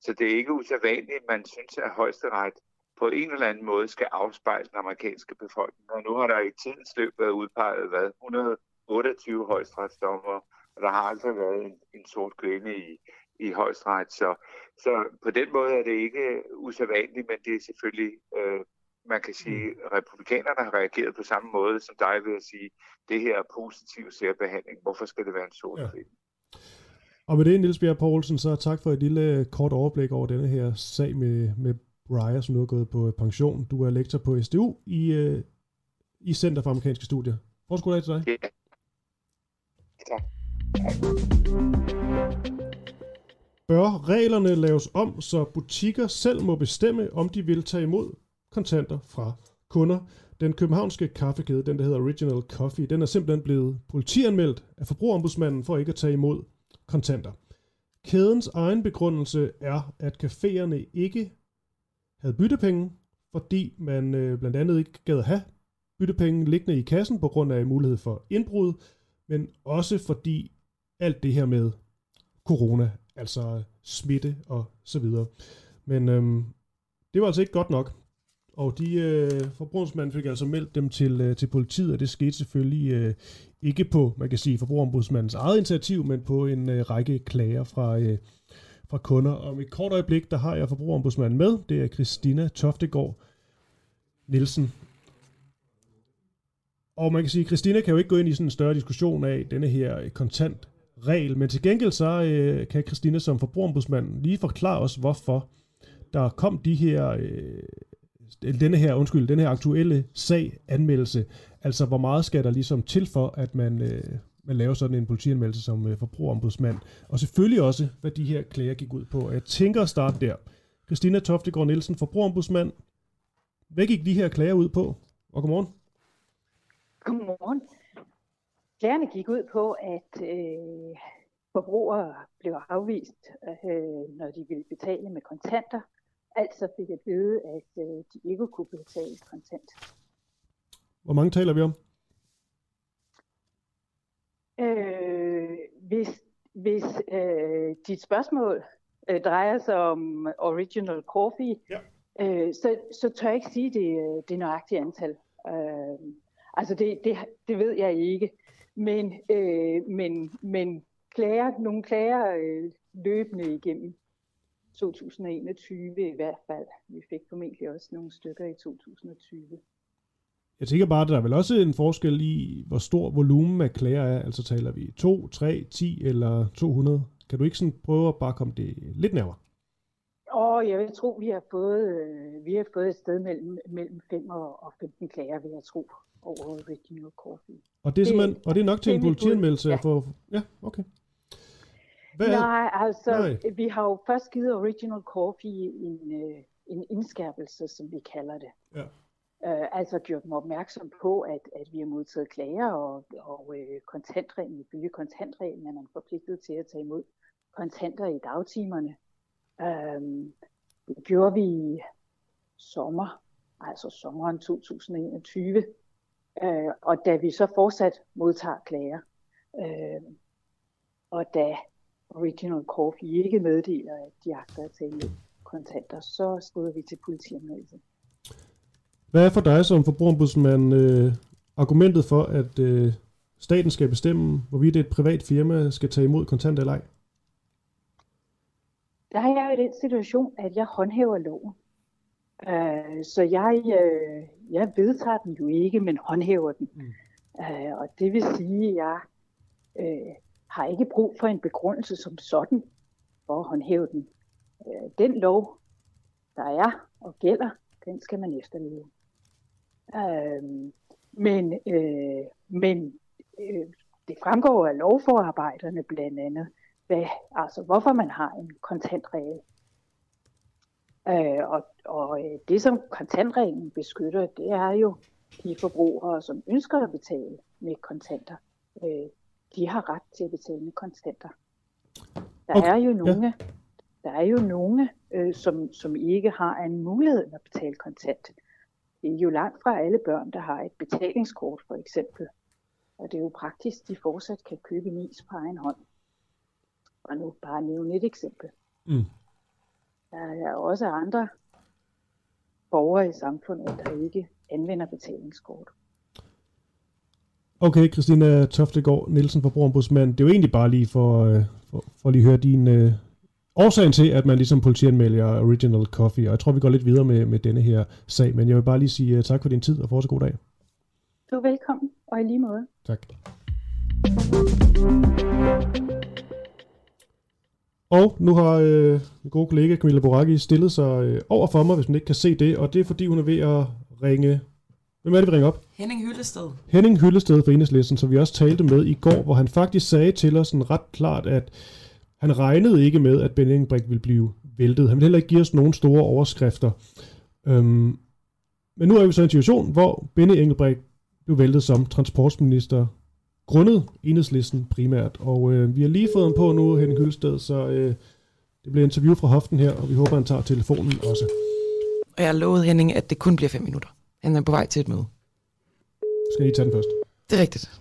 Speaker 14: Så det er ikke usædvanligt, man synes, at højesteret på en eller anden måde skal afspejle den amerikanske befolkning. Og nu har der i tidens løb været udpeget hvad, 128 højesteretsdommer, og der har altså været en, en sort kvinde i, i højesteret. Så, så på den måde er det ikke usædvanligt, men det er selvfølgelig, øh, man kan sige, mm. republikanerne har reageret på samme måde som dig ved at sige, det her er positiv særbehandling. Hvorfor skal det være en sort ja.
Speaker 4: Og med det, Niels Bjerg Poulsen, så tak for et lille kort overblik over denne her sag med, med Breyer, som nu er gået på pension. Du er lektor på SDU i, øh, i Center for Amerikanske Studier. Hvor skulle til dig. Ja. Tak. Bør reglerne laves om, så butikker selv må bestemme, om de vil tage imod kontanter fra kunder? Den københavnske kaffekæde, den der hedder Original Coffee, den er simpelthen blevet politianmeldt af forbrugerombudsmanden for ikke at tage imod kontanter. Kædens egen begrundelse er, at caféerne ikke havde byttepenge, fordi man øh, blandt andet ikke gad have byttepenge liggende i kassen på grund af mulighed for indbrud, men også fordi alt det her med corona, altså smitte og så videre. Men øhm, det var altså ikke godt nok. Og de øh, forbrugsmænd fik altså meldt dem til, øh, til politiet, og det skete selvfølgelig øh, ikke på, man kan sige, forbrugerombudsmandens eget initiativ, men på en øh, række klager fra, øh, fra kunder. Og om et kort øjeblik, der har jeg forbrugerombudsmanden med. Det er Christina Toftegård Nielsen. Og man kan sige, at Christina kan jo ikke gå ind i sådan en større diskussion af denne her kontant regel, men til gengæld så øh, kan Christina som forbrugerombudsmand lige forklare os, hvorfor der kom de her, øh, denne her, undskyld, den her aktuelle sag, anmeldelse, altså hvor meget skal der ligesom til for, at man, øh, man laver sådan en politianmeldelse som øh, forbrugerombudsmand, og selvfølgelig også, hvad de her klager gik ud på. Jeg tænker at starte der. Christina Toftegård Nielsen, forbrugerombudsmand. Hvad gik de her klager ud på? Og godmorgen.
Speaker 15: Godmorgen. Klagerne gik ud på, at øh, forbrugere blev afvist, øh, når de ville betale med kontanter. Altså fik at vide, at øh, de ikke kunne betale kontant.
Speaker 4: Hvor mange taler vi om?
Speaker 15: Øh, hvis hvis øh, dit spørgsmål øh, drejer sig om original coffee, ja. øh, så, så tør jeg ikke sige det, det nøjagtige antal. Øh, altså det, det, det ved jeg ikke. Men, øh, men, men klager, nogle klager øh, løbende igennem 2021 i hvert fald. Vi fik formentlig også nogle stykker i 2020.
Speaker 4: Jeg tænker bare, at der er vel også en forskel i, hvor stor volumen af klager er. Altså taler vi 2, 3, 10 eller 200. Kan du ikke sådan prøve at bare komme det lidt nærmere?
Speaker 15: Åh, oh, jeg vil tro, vi har fået, øh, vi har fået et sted mellem, mellem 5 og 15 klager, vil jeg tro, over Original Coffee.
Speaker 4: Og det er, simpelthen, og det er nok til en politianmeldelse? Ja. For, ja, okay.
Speaker 15: Hvad Nej, altså, Nej. vi har jo først givet Original Coffee en, øh, en indskærpelse, som vi kalder det. Ja øh, altså gjort dem opmærksom på, at, at vi har modtaget klager, og, og øh, kontantreglen, ifølge kontantreglen er man forpligtet til at tage imod kontanter i dagtimerne. Øh, det gjorde vi i sommer, altså sommeren 2021, øh, og da vi så fortsat modtager klager, øh, og da Original Coffee ikke meddeler, at de agter at tage kontanter, så skriver vi til politianmeldelse.
Speaker 4: Hvad er for dig som forbrugerombudsmand øh, argumentet for, at øh, staten skal bestemme, hvorvidt et privat firma skal tage imod kontant eller ej?
Speaker 15: Der er jeg i den situation, at jeg håndhæver loven. Uh, så jeg, uh, jeg vedtager den jo ikke, men håndhæver den. Mm. Uh, og det vil sige, at jeg uh, har ikke brug for en begrundelse som sådan for at håndhæve den. Uh, den lov, der er og gælder, den skal man efterleve. Øh, men øh, men øh, det fremgår af lovforarbejderne blandt andet, hvad, altså hvorfor man har en kontantregel. Øh, og, og øh, det som kontantreglen beskytter, det er jo de forbrugere, som ønsker at betale med kontanter, øh, de har ret til at betale med konstanter. Der okay. er jo nogle, ja. der er jo nogle øh, som, som ikke har en mulighed at betale kontant. Det er jo langt fra alle børn, der har et betalingskort for eksempel. Og det er jo praktisk, at de fortsat kan købe en is på egen hånd. Og nu bare nævne et eksempel. Mm. Der er også andre borgere i samfundet, der ikke anvender betalingskort.
Speaker 4: Okay, Christina Toftegård Nielsen fra Brorombudsmand. Det er jo egentlig bare lige for, øh, for, for lige at høre din uh, årsagen til, at man ligesom politianmelder Original Coffee. Og jeg tror, vi går lidt videre med, med denne her sag. Men jeg vil bare lige sige uh, tak for din tid, og fortsat god dag.
Speaker 15: Du er velkommen, og i lige måde.
Speaker 4: Tak. Og nu har øh, min gode kollega Camilla Boracchi stillet sig øh, over for mig, hvis man ikke kan se det, og det er fordi, hun er ved at ringe... Hvem er det, vi ringer op?
Speaker 1: Henning Hyllested.
Speaker 4: Henning Hyllested fra Enhedslisten, som vi også talte med i går, hvor han faktisk sagde til os sådan ret klart, at han regnede ikke med, at Ben Engelbrecht ville blive væltet. Han ville heller ikke give os nogen store overskrifter. Øhm, men nu er vi så i en situation, hvor Benny Engelbrecht blev væltet som transportminister grundet enhedslisten primært. Og øh, vi har lige fået ham på nu, Henning Hylsted, så øh, det bliver interview fra hoften her, og vi håber, han tager telefonen også.
Speaker 1: Og jeg har lovet Henning, at det kun bliver fem minutter. Han er på vej til et møde.
Speaker 4: Skal I tage den først?
Speaker 1: Det er rigtigt.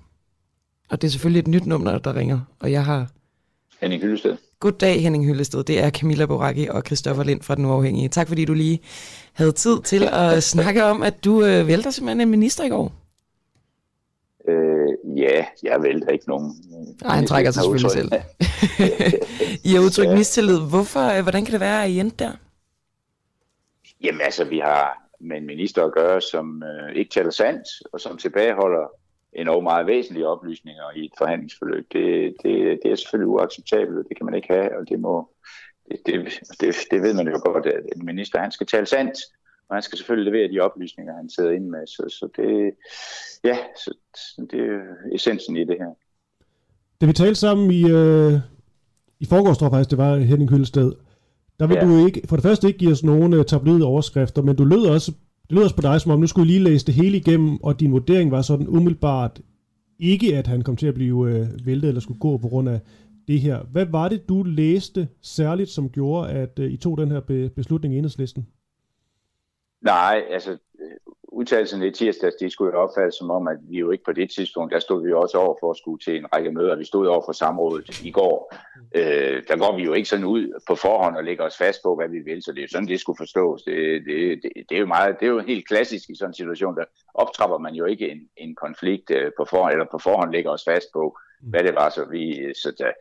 Speaker 1: Og det er selvfølgelig et nyt nummer, der ringer, og jeg har...
Speaker 16: Henning Hyllested.
Speaker 1: Goddag Henning Hyllested, det er Camilla Boracchi og Christoffer Lind fra Den Uafhængige. Tak fordi du lige havde tid til at snakke om, at du øh, vælter simpelthen en minister i går.
Speaker 16: Øh, ja, jeg vælter ikke nogen.
Speaker 1: Nej, han trækker sig selvfølgelig selv. I har udtrykt ja. mistillid. Hvorfor, øh, hvordan kan det være, at I endte der?
Speaker 16: Jamen altså, vi har med en minister at gøre, som øh, ikke taler sandt, og som tilbageholder en meget væsentlige oplysninger i et forhandlingsforløb. Det, det, det er selvfølgelig uacceptabelt, og det kan man ikke have, og det må, det, det, det, det ved man jo godt, at en minister han skal tale sandt, og han skal selvfølgelig levere de oplysninger, han sidder inde med. Så, så det, ja, så, det er essensen i det her.
Speaker 4: Det vi talte sammen i, øh, i forgårs, tror jeg faktisk, det var Henning Hyllested, der vil ja. du ikke, for det første ikke give os nogen uh, tabloide overskrifter, men du lød også, det lød også på dig, som om nu skulle lige læse det hele igennem, og din vurdering var sådan umiddelbart ikke, at han kom til at blive uh, væltet eller skulle gå på grund af det her. Hvad var det, du læste særligt, som gjorde, at uh, I tog den her be- beslutning i enhedslisten?
Speaker 16: Nej, altså udtalelserne i tirsdags, det skulle jo opfattes som om, at vi jo ikke på det tidspunkt, der stod vi jo også over for at skulle til en række møder. Vi stod over for samrådet i går. Øh, der går vi jo ikke sådan ud på forhånd og lægger os fast på, hvad vi vil, så det er sådan, det skulle forstås. Det, det, det, det er jo meget, det er jo helt klassisk i sådan en situation, der optrapper man jo ikke en, en konflikt øh, på forhånd, eller på forhånd lægger os fast på, hvad det var, så vi, så der,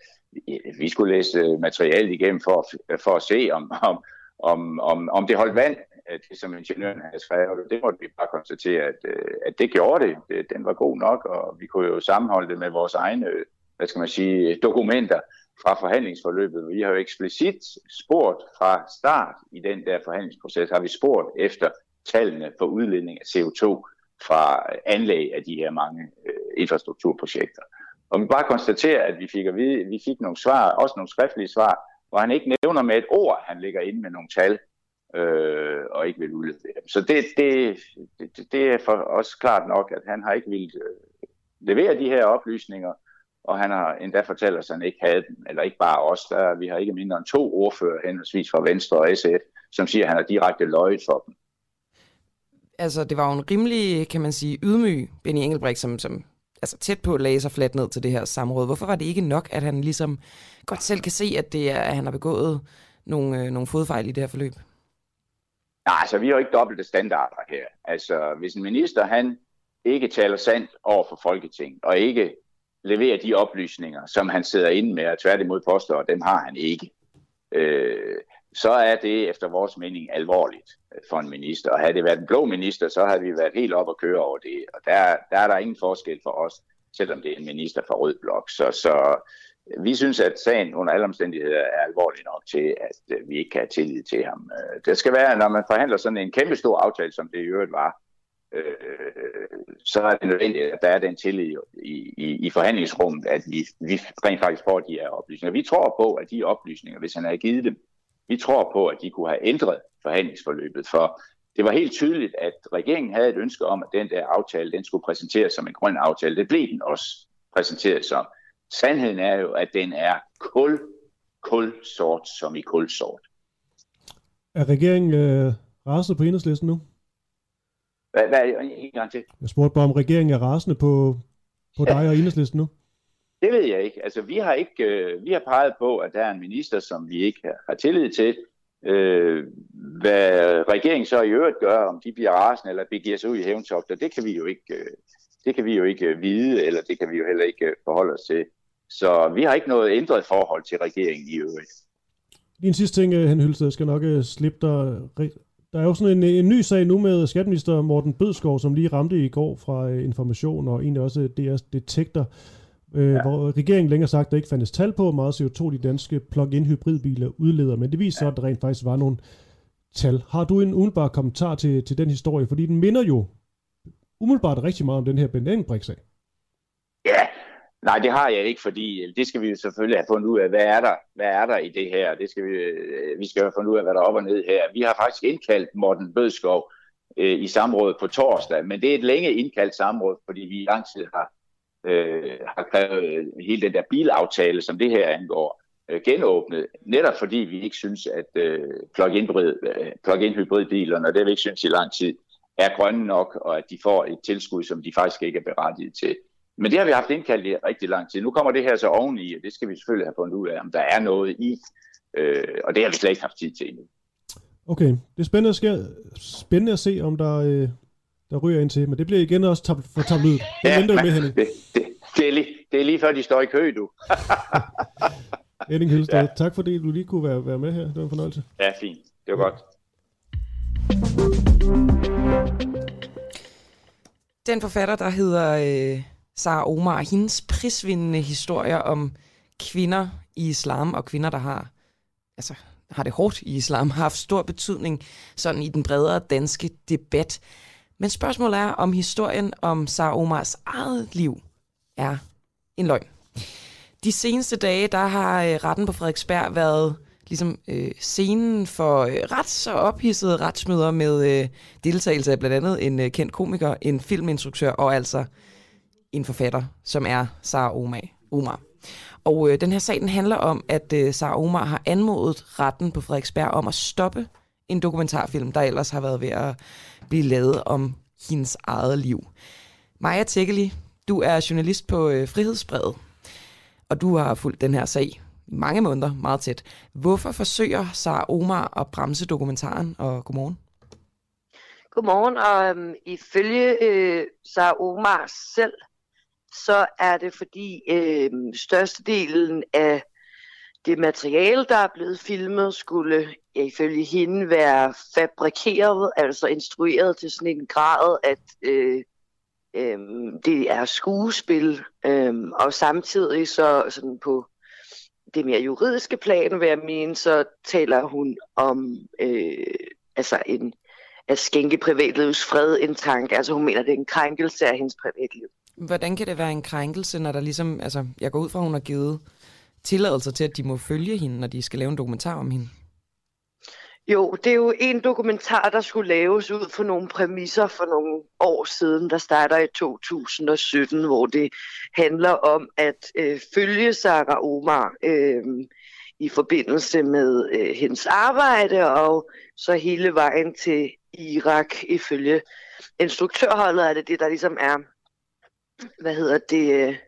Speaker 16: vi skulle læse øh, materialet igennem for, for at se, om, om, om, om, om det holdt vand, det som ingeniøren havde skrevet. Det måtte vi bare konstatere, at, øh, at det gjorde det. Øh, den var god nok, og vi kunne jo sammenholde det med vores egne hvad skal man sige, dokumenter fra forhandlingsforløbet. Vi har jo eksplicit spurgt fra start i den der forhandlingsproces, har vi spurgt efter tallene for udledning af CO2 fra anlæg af de her mange øh, infrastrukturprojekter. Og vi bare konstaterer, at vi fik, at vide, vi fik nogle svar, også nogle skriftlige svar, hvor han ikke nævner med et ord, han ligger inde med nogle tal, øh, og ikke vil udlevere dem. Så det, det, det, det er for os klart nok, at han har ikke vil øh, levere de her oplysninger, og han har endda fortalt os, at han ikke havde dem, eller ikke bare os, der, vi har ikke mindre end to ordfører henholdsvis fra Venstre og SF, som siger, at han har direkte løjet for dem.
Speaker 1: Altså, det var jo en rimelig, kan man sige, ydmyg Benny Engelbrecht, som, som altså tæt på lagde sig fladt ned til det her samråd. Hvorfor var det ikke nok, at han ligesom godt selv kan se, at, det er, at han har begået nogle, øh, nogle fodfejl i det her forløb?
Speaker 16: Nej, altså vi har jo ikke dobbelte standarder her. Altså hvis en minister han ikke taler sandt over for Folketinget, og ikke leverer de oplysninger, som han sidder inde med, og tværtimod påstår, at dem har han ikke, øh, så er det efter vores mening alvorligt for en minister. Og havde det været en blå minister, så havde vi været helt op og køre over det. Og der, der er der ingen forskel for os, selvom det er en minister fra Rød Blok. Så, så vi synes, at sagen under alle omstændigheder er alvorlig nok til, at øh, vi ikke kan have tillid til ham. Øh, det skal være, når man forhandler sådan en kæmpe stor aftale, som det i øvrigt var, øh, så er det nødvendigt, at der er den tillid i, i, i forhandlingsrummet, at vi, vi rent faktisk får de her oplysninger. Vi tror på, at de oplysninger, hvis han havde givet dem, vi tror på, at de kunne have ændret forhandlingsforløbet, for det var helt tydeligt, at regeringen havde et ønske om, at den der aftale, den skulle præsenteres som en grøn aftale. Det blev den også præsenteret som. Sandheden er jo, at den er kul, kul sort som i kulsort.
Speaker 4: Er regeringen øh, rasende på enhedslisten nu?
Speaker 16: Hvad, hvad er det en gang til?
Speaker 4: Jeg spurgte bare, om regeringen er rasende på, på dig og enhedslisten nu?
Speaker 16: Det ved jeg ikke. Altså, vi har ikke, øh, vi har peget på, at der er en minister, som vi ikke har tillid til. Øh, hvad regeringen så i øvrigt gør, om de bliver rasende eller begiver sig ud i hævntogter, det kan vi jo ikke, øh, det kan vi jo ikke vide, eller det kan vi jo heller ikke øh, forholde os til. Så vi har ikke noget ændret forhold til regeringen i øvrigt.
Speaker 4: Din sidste ting, øh, Henning Hylsted, skal nok uh, slippe dig. Der er jo sådan en, en ny sag nu med skatminister Morten Bødskov, som lige ramte i går fra Information og egentlig også DR's Detektor, uh, ja. hvor regeringen længere sagt, der ikke fandtes tal på, hvor meget CO2 de danske plug-in hybridbiler udleder, men det viser ja. så, at der rent faktisk var nogle tal. Har du en umiddelbar kommentar til, til den historie? Fordi den minder jo umiddelbart rigtig meget om den her Benjamin-sag.
Speaker 16: Ja, Nej, det har jeg ikke, fordi øh, det skal vi jo selvfølgelig have fundet ud af, hvad er der, hvad er der i det her? Det skal vi, øh, vi skal have fundet ud af, hvad der er op og ned her. Vi har faktisk indkaldt Morten Bødskov øh, i samrådet på torsdag, men det er et længe indkaldt samråd, fordi vi i lang tid har, øh, har krævet øh, hele den der bilaftale, som det her angår, øh, genåbnet, netop fordi vi ikke synes, at øh, plug-in, øh, plug-in hybridbilerne, og det har vi ikke synes i lang tid, er grønne nok, og at de får et tilskud, som de faktisk ikke er berettiget til. Men det har vi haft indkaldt i rigtig lang tid. Nu kommer det her så oveni, og det skal vi selvfølgelig have fundet ud af, om der er noget i. Øh, og det har vi slet ikke haft tid til endnu.
Speaker 4: Okay, det er spændende at, ske, spændende at se, om der, øh, der ryger ind til, men det bliver igen også tab- for tablet ud. Det
Speaker 16: ja, venter med, Henning. Det, det, det, er lige, det er lige før, de står i kø, du.
Speaker 4: Henning Hylsted, ja. tak fordi du lige kunne være, være med her. Det var en fornøjelse.
Speaker 16: Ja, fint. Det var ja. godt.
Speaker 1: Den forfatter, der hedder øh, Sara Omar, hendes prisvindende historier om kvinder i islam og kvinder, der har, altså, har det hårdt i islam, har haft stor betydning sådan i den bredere danske debat. Men spørgsmålet er, om historien om Sara Omars eget liv er en løgn. De seneste dage, der har øh, retten på Frederiksberg været ligesom øh, scenen for øh, ret så ophidsede retsmøder med øh, deltagelse af blandt andet en øh, kendt komiker, en filminstruktør og altså en forfatter, som er Sara Omar. Omar. Og øh, den her sag den handler om, at øh, Sara Omar har anmodet retten på Frederiksberg om at stoppe en dokumentarfilm, der ellers har været ved at blive lavet om hendes eget liv. Maja Tækkeli, du er journalist på øh, Frihedsbrevet, og du har fulgt den her sag i mange måneder meget tæt. Hvorfor forsøger Sara Omar at bremse dokumentaren, og godmorgen?
Speaker 17: Godmorgen, og øhm, ifølge øh, Sara Omar selv, så er det fordi øh, størstedelen af det materiale, der er blevet filmet, skulle ifølge hende være fabrikeret, altså instrueret til sådan en grad, at øh, øh, det er skuespil, øh, og samtidig så sådan på det mere juridiske plan, vil jeg mene, så taler hun om øh, altså en, at skænke privatlivets fred en tanke. Altså hun mener, det er en krænkelse af hendes privatliv.
Speaker 1: Hvordan kan det være en krænkelse, når der ligesom, altså jeg går ud fra, at hun har givet tilladelser til, at de må følge hende, når de skal lave en dokumentar om hende?
Speaker 17: Jo, det er jo en dokumentar, der skulle laves ud for nogle præmisser for nogle år siden, der starter i 2017, hvor det handler om at øh, følge Sarah Omar øh, i forbindelse med øh, hendes arbejde, og så hele vejen til Irak ifølge instruktørholdet er det det, der ligesom er hvad hedder det, øh,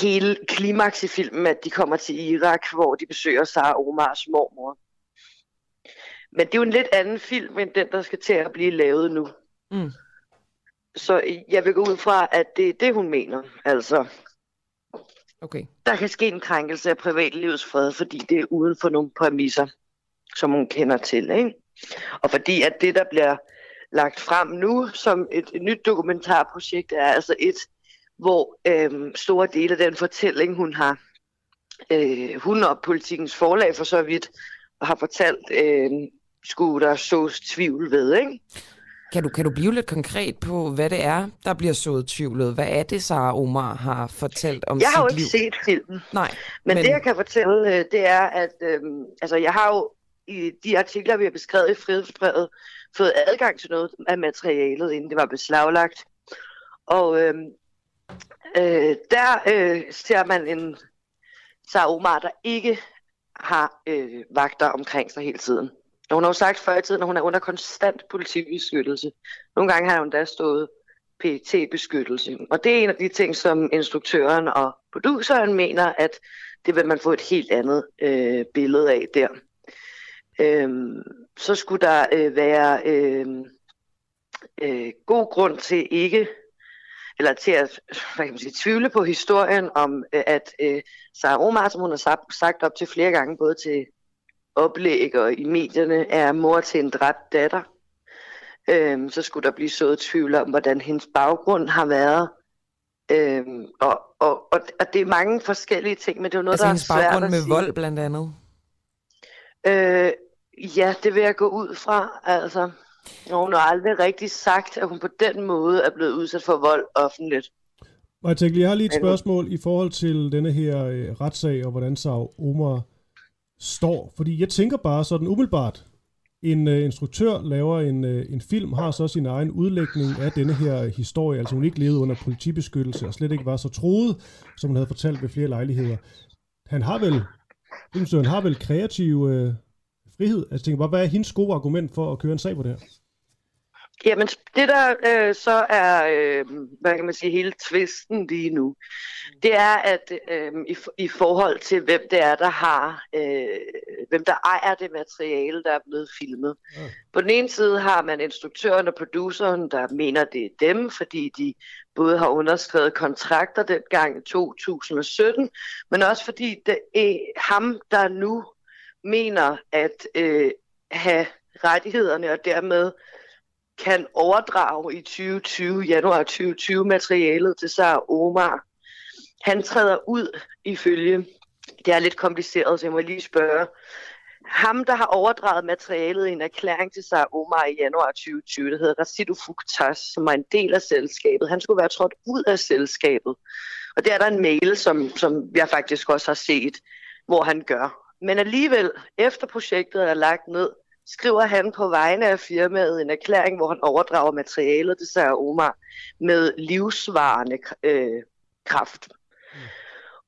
Speaker 17: hele klimaks i filmen, at de kommer til Irak, hvor de besøger Sara Omars mormor. Men det er jo en lidt anden film, end den, der skal til at blive lavet nu. Mm. Så jeg vil gå ud fra, at det er det, hun mener. Altså,
Speaker 1: okay.
Speaker 17: der kan ske en krænkelse af privatlivets fred, fordi det er uden for nogle præmisser, som hun kender til. Ikke? Og fordi at det, der bliver lagt frem nu som et, et nyt dokumentarprojekt, er altså et, hvor øh, store dele af den fortælling, hun har, øh, hun og politikens forlag for så vidt, har fortalt, øh, skulle der sås tvivl ved, ikke?
Speaker 1: Kan du, kan du blive lidt konkret på, hvad det er, der bliver sået tvivlet? Hvad er det, Sara Omar har fortalt om
Speaker 17: Jeg
Speaker 1: sit
Speaker 17: har jo ikke
Speaker 1: liv?
Speaker 17: set filmen.
Speaker 1: Nej.
Speaker 17: Men, men det, jeg kan fortælle, øh, det er, at øh, altså, jeg har jo i de artikler, vi har beskrevet i frihedsbrevet, fået adgang til noget af materialet, inden det var beslaglagt. Og øh, øh, der øh, ser man en Sarah Omar, der ikke har øh, vagter omkring sig hele tiden. Og hun har jo sagt før i tiden, at hun er under konstant politibeskyttelse. Nogle gange har hun da stået PT-beskyttelse. Og det er en af de ting, som instruktøren og produceren mener, at det vil man få et helt andet øh, billede af der. Øhm, så skulle der øh, være øh, øh, god grund til ikke eller til at hvad kan man sige, tvivle på historien om, øh, at øh, Sarah Omar, som hun har sagt op til flere gange, både til oplæg og i medierne, er mor til en dræbt datter. Øhm, så skulle der blive så tvivl om, hvordan hendes baggrund har været. Øhm, og, og, og, og det er mange forskellige ting, men det er noget, altså der er svært
Speaker 1: baggrund med sige. vold blandt andet?
Speaker 17: Øh, ja, det vil jeg gå ud fra. Altså, hun har aldrig rigtig sagt, at hun på den måde er blevet udsat for vold offentligt.
Speaker 4: Og jeg jeg har lige et spørgsmål i forhold til denne her øh, retssag, og hvordan så Omar står. Fordi jeg tænker bare sådan umiddelbart, en øh, instruktør laver en, øh, en film, har så sin egen udlægning af denne her historie. Altså hun ikke levede under politibeskyttelse og slet ikke var så troet, som hun havde fortalt ved flere lejligheder. Han har vel, han har vel kreativ øh, frihed. Altså jeg tænker bare, hvad er hendes gode argument for at køre en sag på det her?
Speaker 17: Jamen, det der øh, så er, øh, hvad kan man sige, hele tvisten lige nu, det er, at øh, i, i forhold til, hvem det er, der har, øh, hvem der ejer det materiale, der er blevet filmet. Ja. På den ene side har man instruktøren og produceren, der mener, det er dem, fordi de både har underskrevet kontrakter dengang i 2017, men også fordi det er ham, der nu mener at øh, have rettighederne og dermed kan overdrage i 2020, januar 2020, materialet til Sar Omar. Han træder ud ifølge, det er lidt kompliceret, så jeg må lige spørge, ham, der har overdraget materialet i en erklæring til sig Omar i januar 2020, der hedder Rasidu Fuktas, som er en del af selskabet. Han skulle være trådt ud af selskabet. Og der er der en mail, som, som jeg faktisk også har set, hvor han gør. Men alligevel, efter projektet er lagt ned, skriver han på vegne af firmaet en erklæring, hvor han overdrager materialet til Sarah Omar med livsvarende øh, kraft. Mm.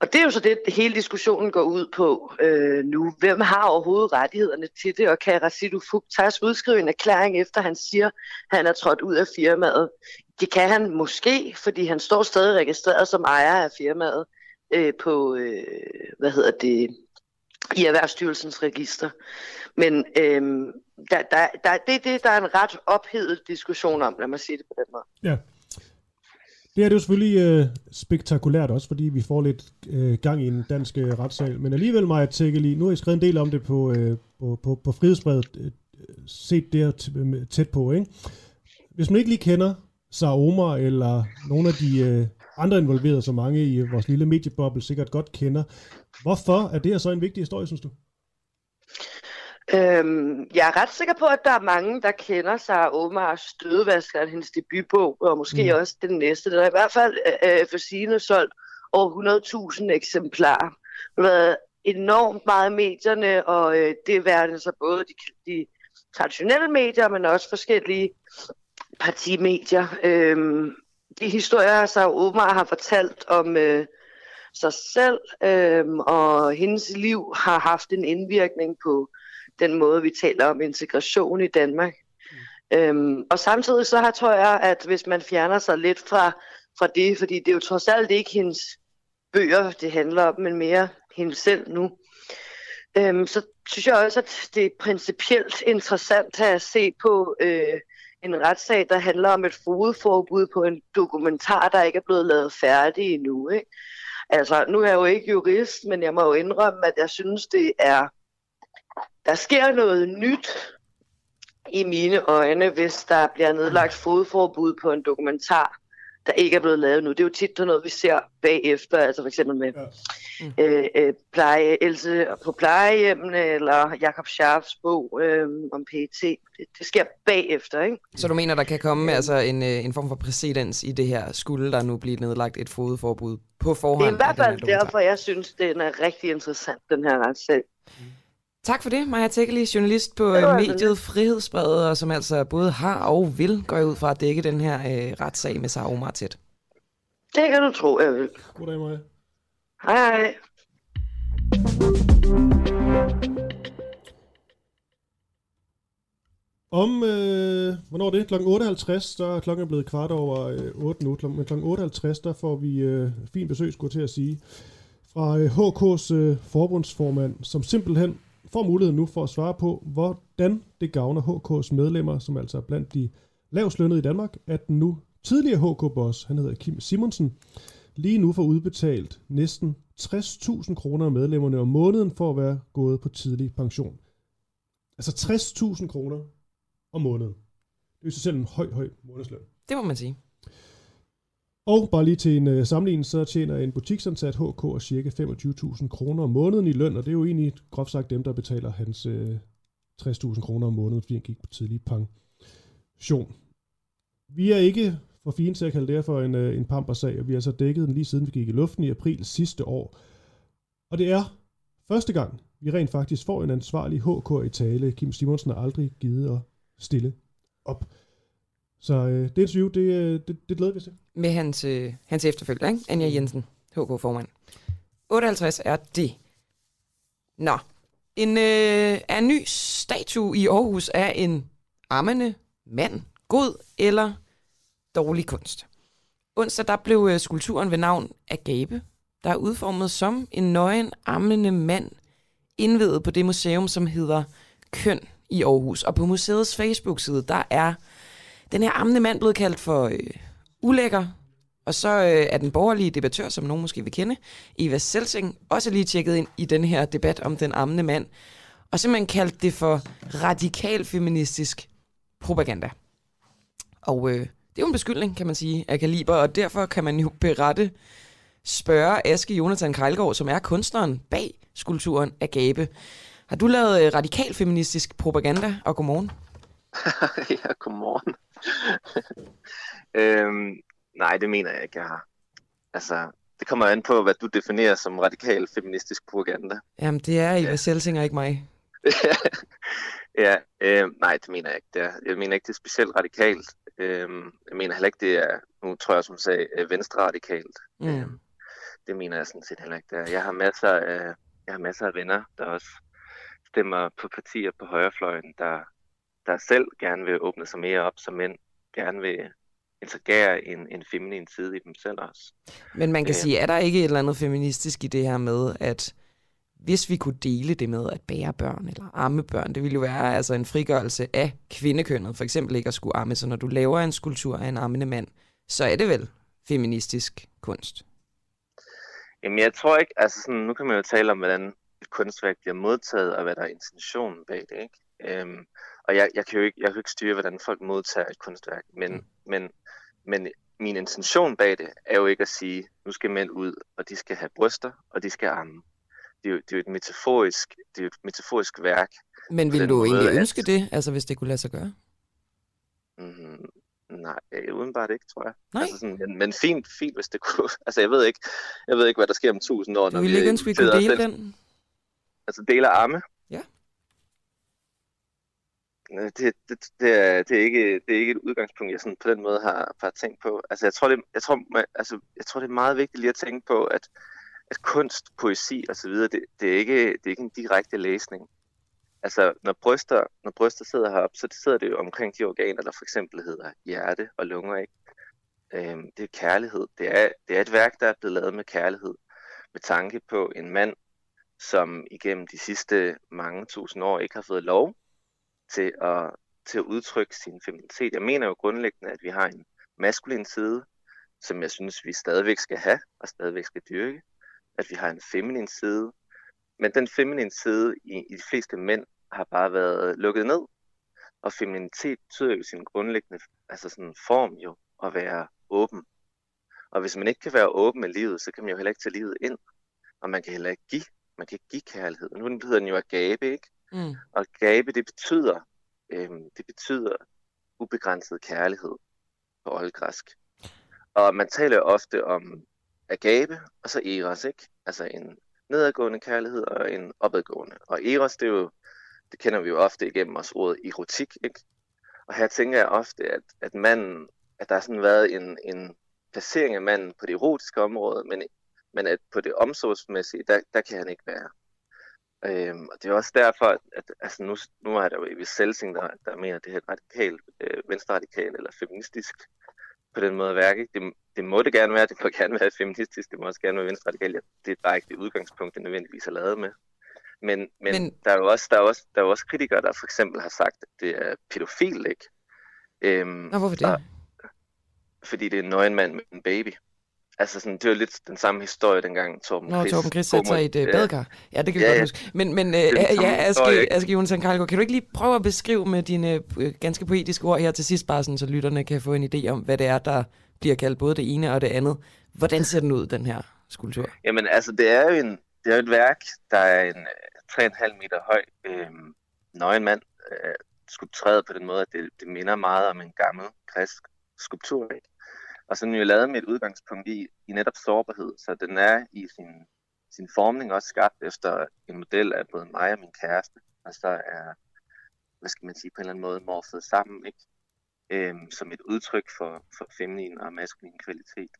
Speaker 17: Og det er jo så det, hele diskussionen går ud på øh, nu. Hvem har overhovedet rettighederne til det, og kan Rasidu Fuktas udskrive en erklæring efter, han siger, at han er trådt ud af firmaet? Det kan han måske, fordi han står stadig registreret som ejer af firmaet øh, på, øh, hvad hedder det, i Erhvervsstyrelsens register. Men øhm, der, der, der, det, det, der er en ret ophedet diskussion om, lad mig sige det på den måde.
Speaker 4: Ja. Det er det jo selvfølgelig øh, spektakulært også, fordi vi får lidt øh, gang i en dansk øh, retssal. Men alligevel, Maja Tækkeli, nu har jeg skrevet en del om det på, øh, på, på, på frihedsbrevet, øh, set det tæt på. Ikke? Hvis man ikke lige kender Sara Omar eller nogle af de øh, andre involverede, så mange i vores lille medieboble sikkert godt kender, hvorfor er det her så en vigtig historie, synes du?
Speaker 17: Øhm, jeg er ret sikker på, at der er mange, der kender sig Omars stødvasker, hendes debutbog, og måske mm. også den næste. Der er i hvert fald øh, for sine solgt over 100.000 eksemplarer. Det har været enormt meget i medierne, og øh, det er været så både de, de traditionelle medier, men også forskellige partimedier. Øhm, de historier, som Omar har fortalt om øh, sig selv, øh, og hendes liv har haft en indvirkning på den måde, vi taler om integration i Danmark. Mm. Øhm, og samtidig så har, tror jeg, at hvis man fjerner sig lidt fra, fra det, fordi det er jo trods alt ikke hendes bøger, det handler om, men mere hende selv nu, øhm, så synes jeg også, at det er principielt interessant at se på øh, en retssag, der handler om et fodforbud på en dokumentar, der ikke er blevet lavet færdig endnu. Ikke? Altså, nu er jeg jo ikke jurist, men jeg må jo indrømme, at jeg synes, det er der sker noget nyt i mine øjne, hvis der bliver nedlagt fodforbud på en dokumentar, der ikke er blevet lavet nu. Det er jo tit noget, vi ser bagefter, altså for eksempel med ja mm. øh, øh, pleje, Else på plejehjemmene, eller Jakob Scharfs bog øh, om PET. Det, det sker bagefter, ikke?
Speaker 1: Så du mener, der kan komme altså en, øh, en form for præcedens i det her, skulle der nu blive nedlagt et fodforbud på forhånd?
Speaker 17: Det er i hvert fald derfor, jeg synes, den er rigtig interessant, den her retssag. Mm.
Speaker 1: Tak for det, Maja Tækkeli, journalist på øh, mediet Frihedsbredet, og som altså både har og vil, gå ud fra at dække den her øh, retssag med Sarah Omar tæt.
Speaker 17: Det kan du tro, jeg vil.
Speaker 4: Goddag, Maja.
Speaker 17: Hej, hej.
Speaker 4: Om, øh, hvornår er det? Klokken 8.50, der er klokken blevet kvart over øh, 8 nu. Men klokken 8.50, der får vi øh, fin besøg, skulle til at sige, fra øh, HK's øh, forbundsformand, som simpelthen får muligheden nu for at svare på, hvordan det gavner HK's medlemmer, som altså er blandt de lavslønnede i Danmark, at den nu tidligere HK-boss, han hedder Kim Simonsen, lige nu får udbetalt næsten 60.000 kroner af medlemmerne om måneden for at være gået på tidlig pension. Altså 60.000 kroner om måneden. Det er jo sig selv en høj, høj månedsløn.
Speaker 1: Det må man sige.
Speaker 4: Og bare lige til en uh, sammenligning, så tjener en butiksansat HK cirka 25.000 kroner om måneden i løn, og det er jo egentlig groft sagt dem, der betaler hans uh, 60.000 kroner om måneden, fordi han gik på tidlig pension. Vi er ikke for fine til at kalde det for en, øh, en pampersag, og vi har så dækket den lige siden vi gik i luften i april sidste år. Og det er første gang, vi rent faktisk får en ansvarlig HK i tale. Kim Simonsen har aldrig givet at stille op. Så øh, det interview, det, øh, det, det glæder vi til.
Speaker 1: Med hans, øh, hans efterfølger, ikke? Anja Jensen, HK-formand. 58 er det. Nå. En, øh, er en ny statue i Aarhus af en ammende mand god eller dårlig kunst. Onsdag der blev øh, skulpturen ved navn Agape, der er udformet som en nøgen ammende mand, indvedet på det museum, som hedder Køn i Aarhus. Og på museets Facebook-side, der er den her ammende mand blevet kaldt for øh, ulækker. Og så øh, er den borgerlige debattør, som nogen måske vil kende, Eva Selsing, også lige tjekket ind i den her debat om den ammende mand. Og simpelthen kaldt det for radikal feministisk propaganda. Og øh, det er jo en beskyldning, kan man sige, af kaliber, og derfor kan man jo berette spørge Aske Jonathan Krejlgaard, som er kunstneren bag skulpturen Agape. Har du lavet øh, radikal feministisk propaganda, og godmorgen?
Speaker 18: ja, godmorgen. øhm, nej, det mener jeg ikke, jeg har. Altså, det kommer an på, hvad du definerer som radikal feministisk propaganda.
Speaker 1: Jamen, det er Eva ja. Selsinger, ikke mig.
Speaker 18: ja, øh, nej, det mener jeg ikke. Det er, jeg mener ikke, det er specielt radikalt. Øh, jeg mener heller ikke, det er, nu tror jeg, som du sagde, øh, venstre radikalt. Mm. Øh, det mener jeg sådan set heller ikke. Det er. Jeg har masser af, jeg har masser af venner, der også stemmer på partier på højrefløjen, der, der selv gerne vil åbne sig mere op, som mænd gerne vil integrere en, en feminin side i dem selv også.
Speaker 1: Men man kan øh, sige, er der ikke et eller andet feministisk i det her med, at hvis vi kunne dele det med at bære børn eller amme børn, det ville jo være altså en frigørelse af kvindekønnet, for eksempel ikke at skulle amme, så når du laver en skulptur af en ammende mand, så er det vel feministisk kunst?
Speaker 18: Jamen jeg tror ikke, altså sådan, nu kan man jo tale om, hvordan et kunstværk bliver modtaget, og hvad der er intentionen bag det, ikke? Øhm, og jeg, jeg, kan jo ikke, jeg kan jo ikke styre, hvordan folk modtager et kunstværk, men, mm. men, men min intention bag det er jo ikke at sige, nu skal mænd ud, og de skal have bryster, og de skal amme. Det er jo, det er jo et metaforisk, det er et metaforisk værk.
Speaker 1: Men vil du måde, egentlig ønske at... det, altså hvis det kunne lade sig gøre?
Speaker 18: Mm, nej, udenbart ikke, tror jeg.
Speaker 1: Nej.
Speaker 18: Altså sådan, men, men fint, fint, hvis det kunne. Altså jeg ved ikke, jeg ved ikke hvad der sker om tusind år.
Speaker 1: Du når ville vi ikke ønske, vi kunne dele den? den?
Speaker 18: Altså dele arme?
Speaker 1: Ja.
Speaker 18: Det, det, det, er, det, er ikke, det er ikke et udgangspunkt, jeg sådan på den måde har, har tænkt på. Altså jeg tror, det, jeg, tror, altså, jeg tror, det er meget vigtigt lige at tænke på, at, at kunst, poesi osv., det, det, er ikke, det er ikke en direkte læsning. Altså, når bryster, når bryster sidder heroppe, så sidder det jo omkring de organer, der for eksempel hedder hjerte og lunger, ikke? Øhm, det er kærlighed. Det er, det er et værk, der er blevet lavet med kærlighed. Med tanke på en mand, som igennem de sidste mange tusind år ikke har fået lov til at, til at udtrykke sin feminitet. Jeg mener jo grundlæggende, at vi har en maskulin side, som jeg synes, vi stadigvæk skal have og stadigvæk skal dyrke. At vi har en feminin side. Men den feminin side i, i de fleste mænd har bare været lukket ned. Og feminitet betyder jo sin grundlæggende altså sådan form jo at være åben. Og hvis man ikke kan være åben med livet, så kan man jo heller ikke tage livet ind. Og man kan heller ikke give man kan ikke give kærlighed. Nu hedder den jo agape, ikke? Mm. Og agape, det betyder, øhm, det betyder ubegrænset kærlighed på oldgræsk. Og man taler ofte om agape, og så eros, ikke? Altså en nedadgående kærlighed og en opadgående. Og eros, det er jo, det kender vi jo ofte igennem os ordet erotik, ikke? Og her tænker jeg ofte, at, at manden, at der har sådan været en, en placering af manden på det erotiske område, men, men at på det omsorgsmæssige, der, der kan han ikke være. Øhm, og det er også derfor, at, at altså nu, nu er der jo Evis Selsing, der, der mener, at det her radikal, øh, venstreradikal eller feministisk på den måde at værke. Det, det må det gerne være, det må gerne være feministisk, det må også gerne være venstreradikal. Det er bare ikke det udgangspunkt, det nødvendigvis er lavet med. Men, men, men... Der, er jo også, der, er også, der er jo også kritikere, der for eksempel har sagt, at det er pædofil, ikke?
Speaker 1: Øhm, og hvorfor det? Der,
Speaker 18: fordi det er en nøgen mand med en baby. Altså sådan, det var lidt den samme historie dengang Torben
Speaker 1: Nå, Chris. Torben Chris satte sig i et badekar. Ja, det kan vi ja, godt huske. Men, men uh, ja, Aske, Aske Jonathan Karlgaard, kan du ikke lige prøve at beskrive med dine uh, ganske poetiske ord her til sidst, bare sådan, så lytterne kan få en idé om, hvad det er, der bliver kaldt både det ene og det andet. Hvordan ser den ud, den her skulptur?
Speaker 18: Jamen, altså, det er jo, en, det er jo et værk, der er en uh, 3,5 meter høj øh, nøgen mand, uh, skulpteret på den måde, at det, det minder meget om en gammel græsk skulptur. Ikke? Og så er den jo lavet med et udgangspunkt i, i netop sårbarhed, så den er i sin, sin formning også skabt efter en model af både mig og min kæreste, og så er, hvad skal man sige, på en eller anden måde morfet sammen, ikke? Øhm, som et udtryk for, for feminin og maskulin kvalitet.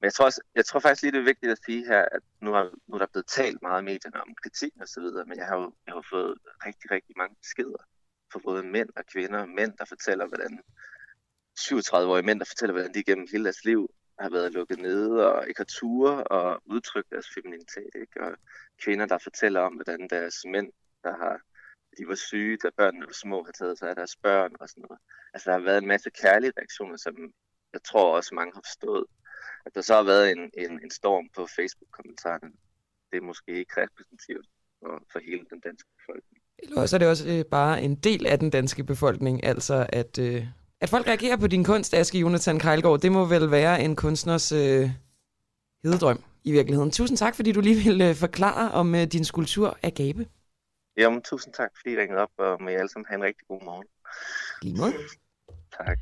Speaker 18: Men jeg tror, også, jeg tror faktisk lige, det er vigtigt at sige her, at nu er, nu er der blevet talt meget i medierne om kritik og så videre, men jeg har jo jeg har fået rigtig, rigtig mange beskeder fra både mænd og kvinder. Mænd, der fortæller, hvordan 37-årige mænd, der fortæller, hvordan de gennem hele deres liv har været lukket nede og ikke har ture og udtrykt deres femininitet. Ikke? Og kvinder, der fortæller om, hvordan deres mænd, der har de var syge, da børnene var små, har taget sig af deres børn og sådan noget. Altså, der har været en masse kærlige reaktioner, som jeg tror også mange har forstået. At der så har været en, en, en storm på Facebook-kommentarerne, det er måske ikke repræsentativt for, for hele den danske befolkning.
Speaker 1: Eller så er det også øh, bare en del af den danske befolkning, altså at, øh, at folk reagerer på din kunst, Aske Jonathan Kejlgaard, det må vel være en kunstners øh, hededrøm i virkeligheden. Tusind tak, fordi du lige vil øh, forklare om øh, din skulptur Agape.
Speaker 18: Jamen, tusind tak, fordi I ringede op, og med alle sammen have en rigtig god morgen.
Speaker 1: Lige måde.
Speaker 18: Tak.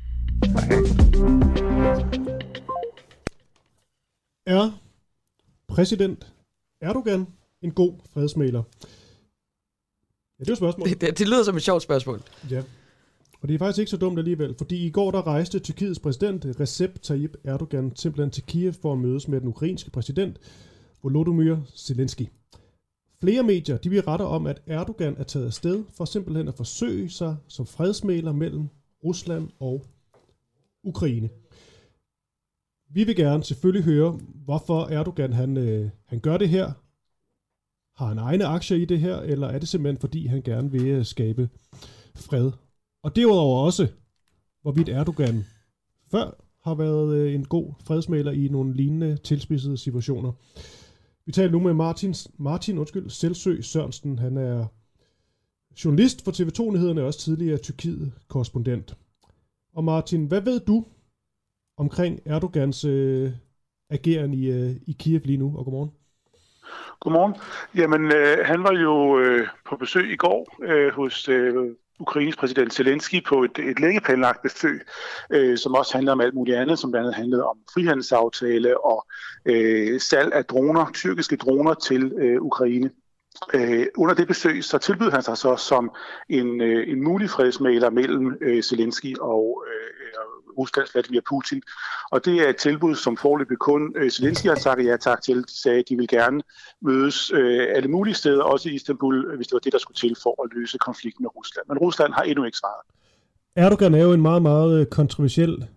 Speaker 4: Er præsident Erdogan en god fredsmaler? Ja, det er jo spørgsmål.
Speaker 1: Det, det, det lyder som et sjovt spørgsmål.
Speaker 4: Ja. Og det er faktisk ikke så dumt alligevel, fordi i går der rejste Tyrkiets præsident Recep Tayyip Erdogan simpelthen til Kiev for at mødes med den ukrainske præsident Volodymyr Zelensky. Flere medier de vil rette om, at Erdogan er taget afsted for simpelthen at forsøge sig som fredsmæler mellem Rusland og Ukraine. Vi vil gerne selvfølgelig høre, hvorfor Erdogan han, øh, han gør det her. Har han egne aktier i det her, eller er det simpelthen fordi, han gerne vil øh, skabe fred og derudover også, hvorvidt Erdogan før har været øh, en god fredsmaler i nogle lignende tilspidsede situationer. Vi taler nu med Martin, Martin undskyld, Selsø Sørensen. Han er journalist for TV2-nyhederne og også tidligere Tyrkiet-korrespondent. Og Martin, hvad ved du omkring Erdogans øh, ageren i, øh, i Kiev lige nu? Og godmorgen.
Speaker 19: Godmorgen. Jamen, øh, han var jo øh, på besøg i går øh, hos øh, Ukraines præsident Zelensky på et, et længe planlagt besøg, øh, som også handler om alt muligt andet, som blandt andet handlede om frihandelsaftale og øh, salg af droner, tyrkiske droner til øh, Ukraine. Øh, under det besøg så tilbød han sig så som en, øh, en mulig fredsmaler mellem øh, Zelensky og øh, Ruslands Vladimir Putin. Og det er et tilbud, som forløbig kun øh, Zelensky har sagt ja tak til. De sagde, at de vil gerne mødes øh, alle mulige steder, også i Istanbul, hvis det var det, der skulle til for at løse konflikten med Rusland. Men Rusland har endnu ikke svaret.
Speaker 4: Erdogan er jo en meget, meget øh, kontroversiel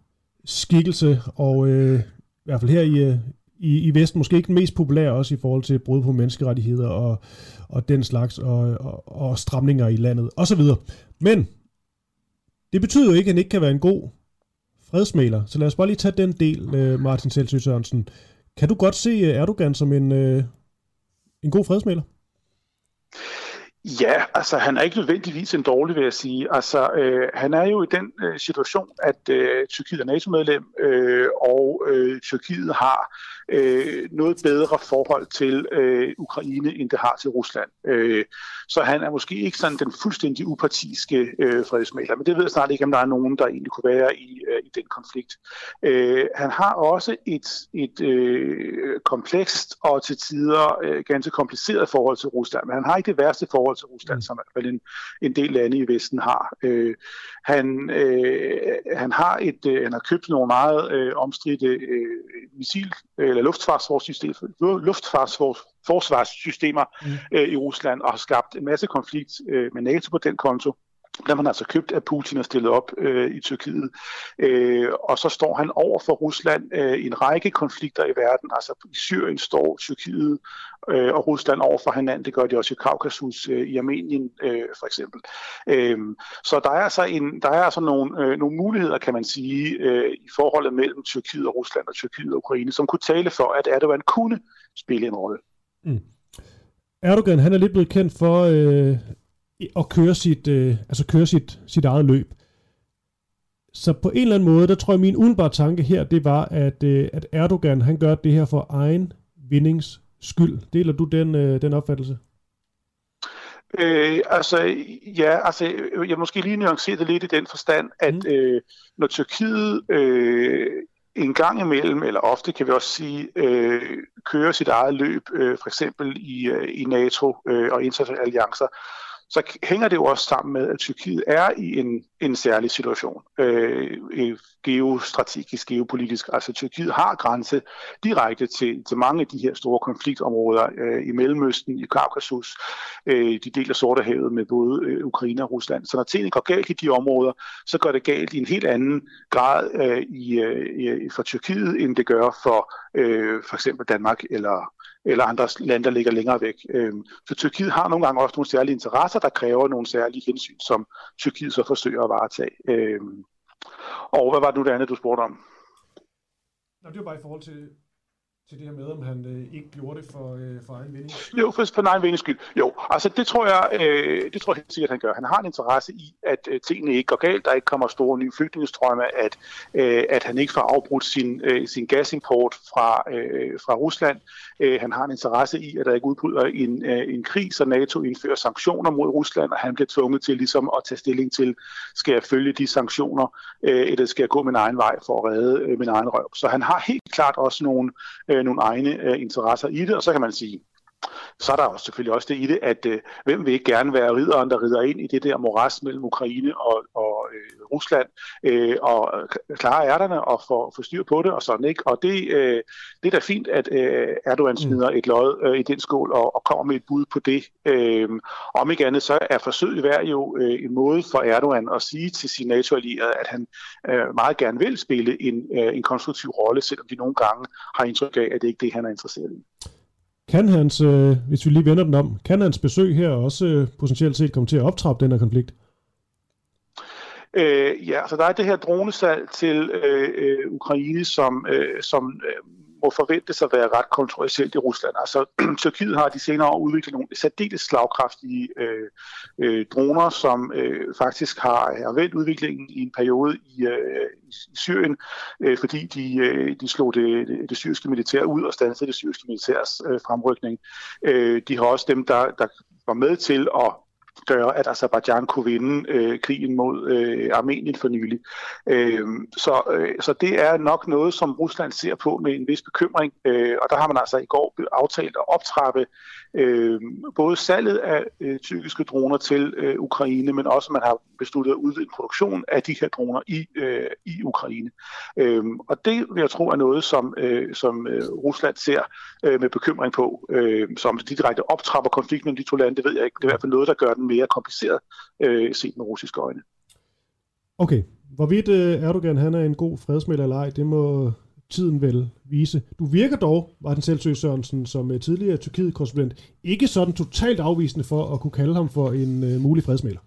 Speaker 4: skikkelse, og øh, i hvert fald her i, øh, i, i Vesten måske ikke den mest populære, også i forhold til brud på menneskerettigheder og, og den slags, og, og, og stramninger i landet, osv. Men det betyder jo ikke, at han ikke kan være en god fredsmæler. Så lad os bare lige tage den del, øh, Martin Selsø Sørensen. Kan du godt se øh, Erdogan som en, øh, en god fredsmæler?
Speaker 19: Ja, altså han er ikke nødvendigvis en dårlig, vil jeg sige. Altså øh, han er jo i den øh, situation, at øh, Tyrkiet er NATO-medlem, øh, og øh, Tyrkiet har øh, noget bedre forhold til øh, Ukraine, end det har til Rusland. Øh, så han er måske ikke sådan den fuldstændig upartiske øh, fredsmaler, men det ved jeg snart ikke, om der er nogen, der egentlig kunne være i, øh, i den konflikt. Øh, han har også et, et øh, komplekst og til tider øh, ganske kompliceret forhold til Rusland, men han har ikke det værste forhold til Rusland, mm. som en, en del lande i Vesten har. Øh, han, øh, han har et, øh, han har købt nogle meget øh, omstridte øh, missil- eller luftfartsforsvarssystemer, luftfartsforsvarssystemer mm. øh, i Rusland og har skabt en masse konflikt øh, med NATO på den konto der man altså købt af Putin og stillet op øh, i Tyrkiet. Øh, og så står han over for Rusland øh, i en række konflikter i verden. Altså i Syrien står Tyrkiet øh, og Rusland over for hinanden. Det gør de også i Kaukasus, øh, i Armenien øh, for eksempel. Øh, så der er altså, en, der er altså nogle, øh, nogle muligheder, kan man sige, øh, i forholdet mellem Tyrkiet og Rusland og Tyrkiet og Ukraine, som kunne tale for, at Erdogan kunne spille en rolle. Mm.
Speaker 4: Erdogan, han er lidt blevet kendt for øh, at køre sit, øh, altså køre sit, sit eget løb. Så på en eller anden måde, der tror jeg, min udenbare tanke her, det var, at, øh, at Erdogan, han gør det her for egen vindings skyld. Deler du den, øh, den opfattelse?
Speaker 19: Øh, altså, ja, altså, jeg måske lige nuancere det lidt i den forstand, at mm. øh, når Tyrkiet øh, en gang imellem, eller ofte kan vi også sige, øh, kører sit eget løb, øh, for eksempel i, øh, i NATO øh, og internationale alliancer, så hænger det jo også sammen med, at Tyrkiet er i en, en særlig situation, øh, geostrategisk, geopolitisk. Altså Tyrkiet har grænse direkte til, til mange af de her store konfliktområder øh, i Mellemøsten, i Kaukasus, øh, de deler Sortehavet med både øh, Ukraine og Rusland. Så når tingene går galt i de områder, så går det galt i en helt anden grad øh, i, øh, for Tyrkiet, end det gør for øh, for eksempel Danmark eller eller andre lande, der ligger længere væk. Øhm, så Tyrkiet har nogle gange også nogle særlige interesser, der kræver nogle særlige hensyn, som Tyrkiet så forsøger at varetage. Øh, og hvad var det nu det andet, du spurgte om?
Speaker 4: Nå, det var bare i forhold til, til det her med, om han øh, ikke gjorde det for, øh, for egen vinding?
Speaker 19: Jo, for, for egen vindings skyld. Jo, altså det tror jeg, øh, det tror jeg helt sikkert, han gør. Han har en interesse i, at øh, tingene ikke går galt, der ikke kommer store nye flygtningestrømme, at, øh, at han ikke får afbrudt sin, øh, sin gasimport fra, øh, fra Rusland. Øh, han har en interesse i, at der ikke udbryder en, øh, en krig, så NATO indfører sanktioner mod Rusland, og han bliver tvunget til ligesom at tage stilling til, skal jeg følge de sanktioner, øh, eller skal jeg gå min egen vej for at redde øh, min egen røv. Så han har helt klart også nogle øh, nogle egne øh, interesser i det, og så kan man sige, så er der også selvfølgelig også det i det, at øh, hvem vil ikke gerne være ridderen, der rider ind i det der moras mellem Ukraine og, og øh, Rusland, øh, og klare ærterne og få, få styr på det og sådan, ikke? Og det, øh, det er da fint, at øh, Erdogan mm. smider mm. et lod øh, i den skål og, og kommer med et bud på det. Øh, om ikke andet, så er forsøget værd jo øh, en måde for Erdogan at sige til sine NATO-allierede, at han øh, meget gerne vil spille en, øh, en konstruktiv rolle, selvom de nogle gange har indtryk af, at det ikke er det, han er interesseret i.
Speaker 4: Kan hans, øh, hvis vi lige vender den om, kan hans besøg her også øh, potentielt set komme til at optrappe den her konflikt?
Speaker 19: Øh, ja, så der er det her dronesalg til øh, øh, Ukraine, som, øh, som øh, må forventes at være ret kontroversielt i Rusland. Altså, Tyrkiet har de senere år udviklet nogle særdeles slagkraftige øh, øh, droner, som øh, faktisk har, har vendt udviklingen i en periode i, øh, i Syrien, øh, fordi de, øh, de slog det, det, det syriske militær ud og stansede det syriske militærs øh, fremrykning. Øh, de har også dem, der, der var med til at gøre, at Azerbaijan kunne vinde øh, krigen mod øh, Armenien for nylig. Øh, så, øh, så det er nok noget, som Rusland ser på med en vis bekymring, øh, og der har man altså i går aftalt at optrappe øh, både salget af øh, tyrkiske droner til øh, Ukraine, men også man har besluttet at udvide produktion af de her droner i, øh, i Ukraine. Øh, og det vil jeg tro er noget, som, øh, som øh, Rusland ser øh, med bekymring på, øh, som direkte optrapper konflikten mellem de to lande, det ved jeg ikke. Det er i hvert fald noget, der gør den mere kompliceret øh, set med russiske øjne.
Speaker 4: Okay, hvorvidt øh, Erdogan han er en god fredsmælder eller ej, det må tiden vel vise. Du virker dog, den Selvsøg Sørensen, som uh, tidligere Tyrkiet-korrespondent, ikke sådan totalt afvisende for at kunne kalde ham for en uh, mulig fredsmæler.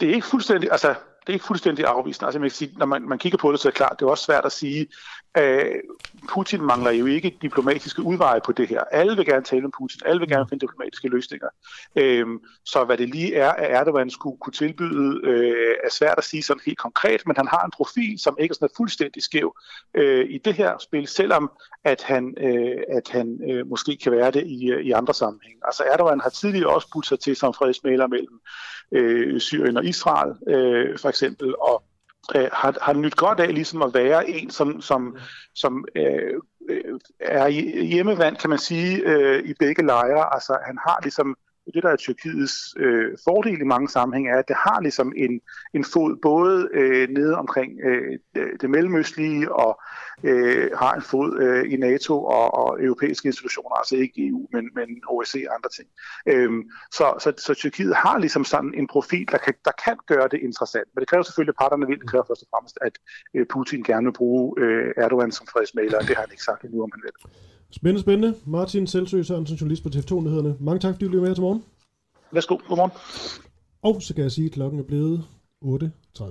Speaker 19: Det er ikke fuldstændig, altså det er fuldstændig afvisende. Altså, man kan sige, når man, man kigger på det, så er det klart, det er også svært at sige, at Putin mangler jo ikke diplomatiske udveje på det her. Alle vil gerne tale om Putin, alle vil gerne finde diplomatiske løsninger. Øhm, så hvad det lige er, at Erdogan skulle kunne tilbyde, øh, er svært at sige sådan helt konkret, men han har en profil, som ikke er sådan fuldstændig skæv øh, i det her spil, selvom at han, øh, at han øh, måske kan være det i, øh, i andre sammenhænge. Altså Erdogan har tidligere også budt sig til som fredsmæler mellem øh, Syrien og Israel, øh, for eksempel, og øh, har, har nyt godt af ligesom at være en, som, som, som øh, øh er hjemmevand, kan man sige, øh, i begge lejre. Altså han har ligesom det, der er Tyrkiets øh, fordel i mange sammenhænge, er, at det har ligesom en, en fod både øh, nede omkring øh, det mellemøstlige og øh, har en fod øh, i NATO og, og europæiske institutioner, altså ikke EU, men, men OSCE og andre ting. Øhm, så, så, så Tyrkiet har ligesom sådan en profil, der kan, der kan gøre det interessant. Men det kræver selvfølgelig, at parterne vil. Det kræver først og fremmest, at øh, Putin gerne vil bruge øh, Erdogan som fredsmaler. Det har han ikke sagt endnu, om han vil.
Speaker 4: Spændende, spændende. Martin Selsø Sørensen, journalist på TV2-nyhederne. Mange tak, fordi du blev med til morgen.
Speaker 19: Værsgo, godmorgen.
Speaker 4: Og så kan jeg sige, at klokken er blevet 8.30.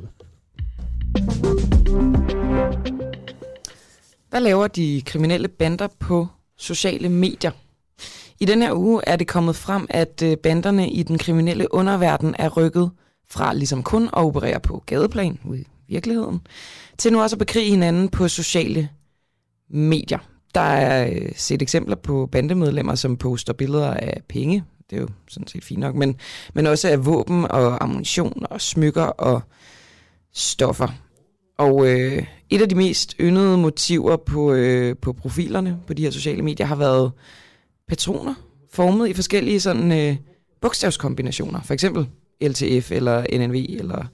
Speaker 1: Hvad laver de kriminelle bander på sociale medier? I den her uge er det kommet frem, at øh, banderne i den kriminelle underverden er rykket fra ligesom kun at operere på gadeplan ude i virkeligheden, til nu også at bekrige hinanden på sociale medier. Der er øh, set eksempler på bandemedlemmer, som poster billeder af penge. Det er jo sådan set fint nok. Men, men også af våben og ammunition og smykker og stoffer. Og øh, et af de mest yndede motiver på, øh, på profilerne på de her sociale medier har været patroner, formet i forskellige sådan øh, bogstavskombinationer. For eksempel LTF eller NNV eller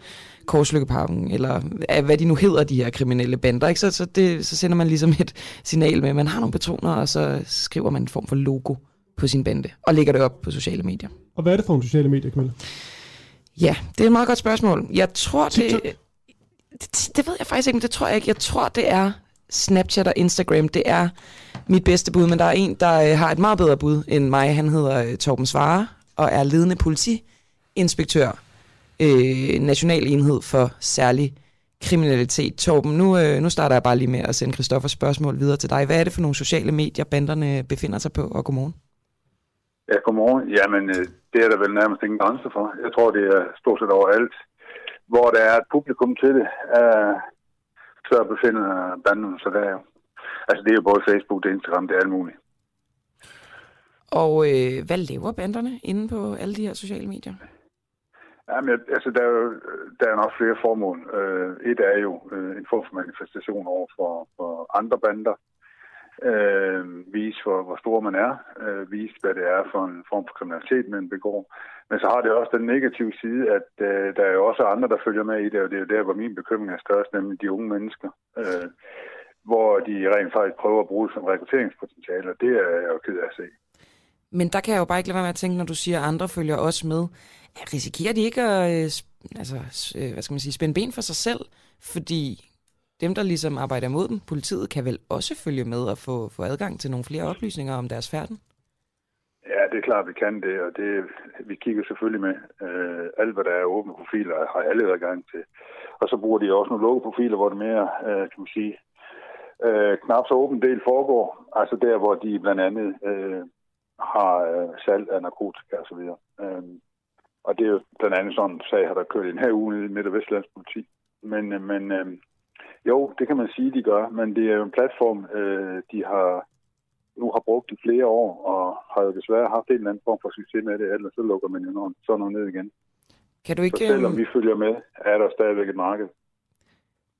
Speaker 1: Korslykkeparken, eller hvad de nu hedder, de her kriminelle bander. Ikke? Så, så, det, så sender man ligesom et signal med, at man har nogle patroner, og så skriver man en form for logo på sin bande, og lægger det op på sociale medier.
Speaker 4: Og hvad er det for nogle sociale medier, Camilla?
Speaker 1: Ja, det er et meget godt spørgsmål. Jeg tror, det, det... Det ved jeg faktisk ikke, men det tror jeg ikke. Jeg tror, det er Snapchat og Instagram. Det er mit bedste bud, men der er en, der øh, har et meget bedre bud end mig. Han hedder øh, Torben Svare og er ledende politiinspektør øh, national enhed for særlig kriminalitet. Torben, nu, øh, nu starter jeg bare lige med at sende Christoffers spørgsmål videre til dig. Hvad er det for nogle sociale medier, banderne befinder sig på, og godmorgen?
Speaker 20: Ja, godmorgen. Jamen, øh, det er der vel nærmest ingen grænser for. Jeg tror, det er stort set overalt. Hvor der er et publikum til det, øh, så befinder banderne sig der. Altså, det er jo både Facebook, det er Instagram, det er alt muligt.
Speaker 1: Og øh, hvad laver banderne inde på alle de her sociale medier?
Speaker 20: Jamen, altså, der er jo der er nok flere formål. Øh, et er jo øh, en form for manifestation over for, for andre bander. Øh, vise, hvor, hvor stor man er. Øh, vise, hvad det er for en form for kriminalitet, man begår. Men så har det også den negative side, at øh, der er jo også andre, der følger med i det, og det er jo der, hvor min bekymring er størst, nemlig de unge mennesker. Øh, hvor de rent faktisk prøver at bruge det som rekrutteringspotentiale, og det er jeg jo ked af at se.
Speaker 1: Men der kan jeg jo bare ikke lade være med at tænke, når du siger, at andre følger også med risikerer de ikke at øh, altså, øh, hvad skal man sige, spænde ben for sig selv? Fordi dem, der ligesom arbejder mod dem, politiet, kan vel også følge med og få, få adgang til nogle flere oplysninger om deres færden?
Speaker 20: Ja, det er klart, vi kan det, og det, vi kigger selvfølgelig med. Øh, alt, hvad der er åbne profiler, har alle adgang til. Og så bruger de også nogle lukkede profiler, hvor det mere, øh, kan man sige, øh, knap så åben del foregår. Altså der, hvor de blandt andet øh, har øh, salg af narkotika osv. Øh, og det er jo blandt andet sådan en sag, har der kørt en her uge i Midt- og Vestlands politi. Men, øh, men øh, jo, det kan man sige, de gør, men det er jo en platform, øh, de har nu har brugt i flere år, og har jo desværre haft en eller anden form for succes med det, ellers så lukker man jo sådan noget ned igen.
Speaker 1: Kan du ikke,
Speaker 20: så selvom vi følger med, er der stadigvæk et marked.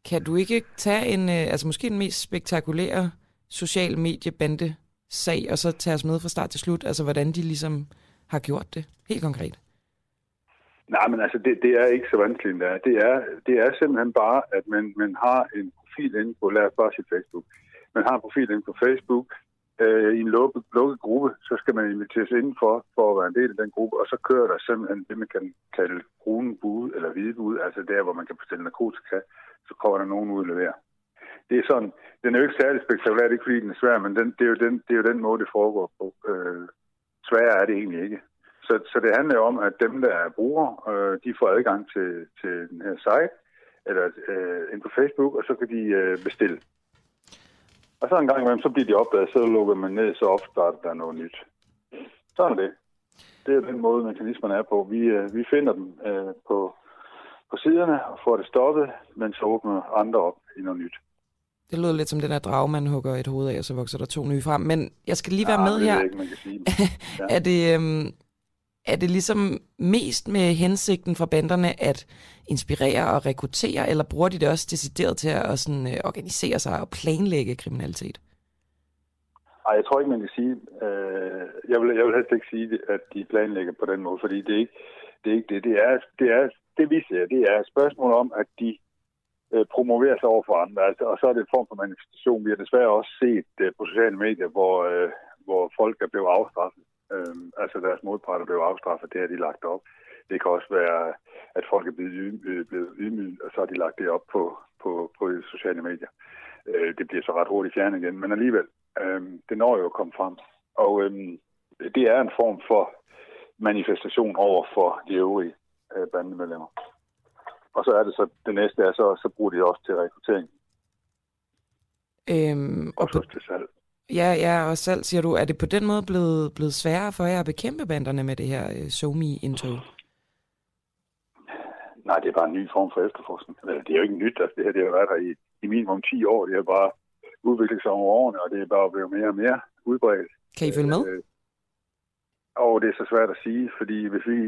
Speaker 1: Kan du ikke tage en, øh, altså måske den mest spektakulære social mediebande sag, og så tage os med fra start til slut, altså hvordan de ligesom har gjort det, helt konkret?
Speaker 20: Nej, men altså, det, det er ikke så vanskeligt endda. Det er, det er simpelthen bare, at man, man har en profil inde på, lad os bare sige Facebook. Man har en profil inde på Facebook, øh, i en lukket, lukket gruppe, så skal man inviteres indenfor for at være en del af den gruppe, og så kører der simpelthen det, man kan kalde brune bud eller hvide bud, altså der, hvor man kan bestille narkotika, så kommer der nogen ud og leverer. Det er sådan, den er jo ikke særlig spektakulær, det er ikke fordi den er svær, men den, det, er jo den, det er jo den måde, det foregår på. Øh, svær er det egentlig ikke. Så, så det handler om, at dem, der er brugere, øh, de får adgang til, til den her site, eller øh, ind på Facebook, og så kan de øh, bestille. Og så en gang imellem, så bliver de opdaget, så lukker man ned, så opstarter der noget nyt. Sådan er det. Det er den måde, mekanismerne er på. Vi, øh, vi finder dem øh, på, på siderne og får det stoppet, men så åbner andre op i noget nyt.
Speaker 1: Det lyder lidt som den der drage, man hugger et hoved af, og så vokser der to nye frem. Men jeg skal lige være
Speaker 20: Ja,
Speaker 1: med her.
Speaker 20: ikke, man kan sige. Ja.
Speaker 1: er, det, øhm, er det ligesom mest med hensigten for banderne at inspirere og rekruttere, eller bruger de det også decideret til at sådan, øh, organisere sig og planlægge kriminalitet?
Speaker 20: Ej, jeg tror ikke, man kan sige... Øh, jeg, vil, jeg vil helst ikke sige, at de planlægger på den måde, fordi det er ikke det. Er ikke det. Det, er, det, er, det vi ser, det er et spørgsmål om, at de øh, promoverer sig over for andre. Altså, og så er det en form for manifestation. Vi har desværre også set øh, på sociale medier, hvor, øh, hvor folk er blevet afstraffet. Øh, altså deres modparter er blevet afstraffet. Det har de lagt op. Det kan også være, at folk er blevet, ydmy- blevet ydmyget, og så har de lagt det op på, på, på sociale medier. Øh, det bliver så ret hurtigt fjernet igen, men alligevel, øh, det når jo at komme frem. Og øh, det er en form for manifestation over for de øvrige øh, bandemedlemmer. Og så er det så, det næste er så, så bruger de det også til rekruttering.
Speaker 1: Øhm, og
Speaker 20: så til salg.
Speaker 1: Ja, ja, og selv siger du, er det på den måde blevet, blevet sværere for jer at bekæmpe banderne med det her øh, SoMe-indtog?
Speaker 20: Nej, det er bare en ny form for efterforskning. Det er jo ikke nyt, altså det her det har været her i, i minimum 10 år. Det har bare udviklet sig over årene, og det er bare blevet mere og mere udbredt.
Speaker 1: Kan I følge med?
Speaker 20: Øh, og det er så svært at sige, fordi hvis, vi,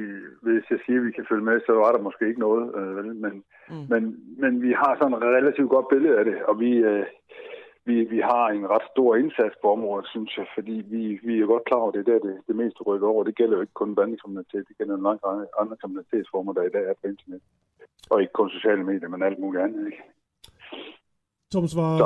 Speaker 20: hvis jeg siger, at vi kan følge med, så var der måske ikke noget. Øh, men, mm. men, men vi har sådan et relativt godt billede af det, og vi, øh, vi, vi har en ret stor indsats på området, synes jeg, fordi vi, vi er godt klar over, at det er der, det, det meste rykker over. Det gælder jo ikke kun bandekriminalitet, det gælder en lang række andre kriminalitetsformer, der i dag er på internet. Og ikke kun sociale medier, men alt muligt andet. Ikke?
Speaker 4: Thomas, var,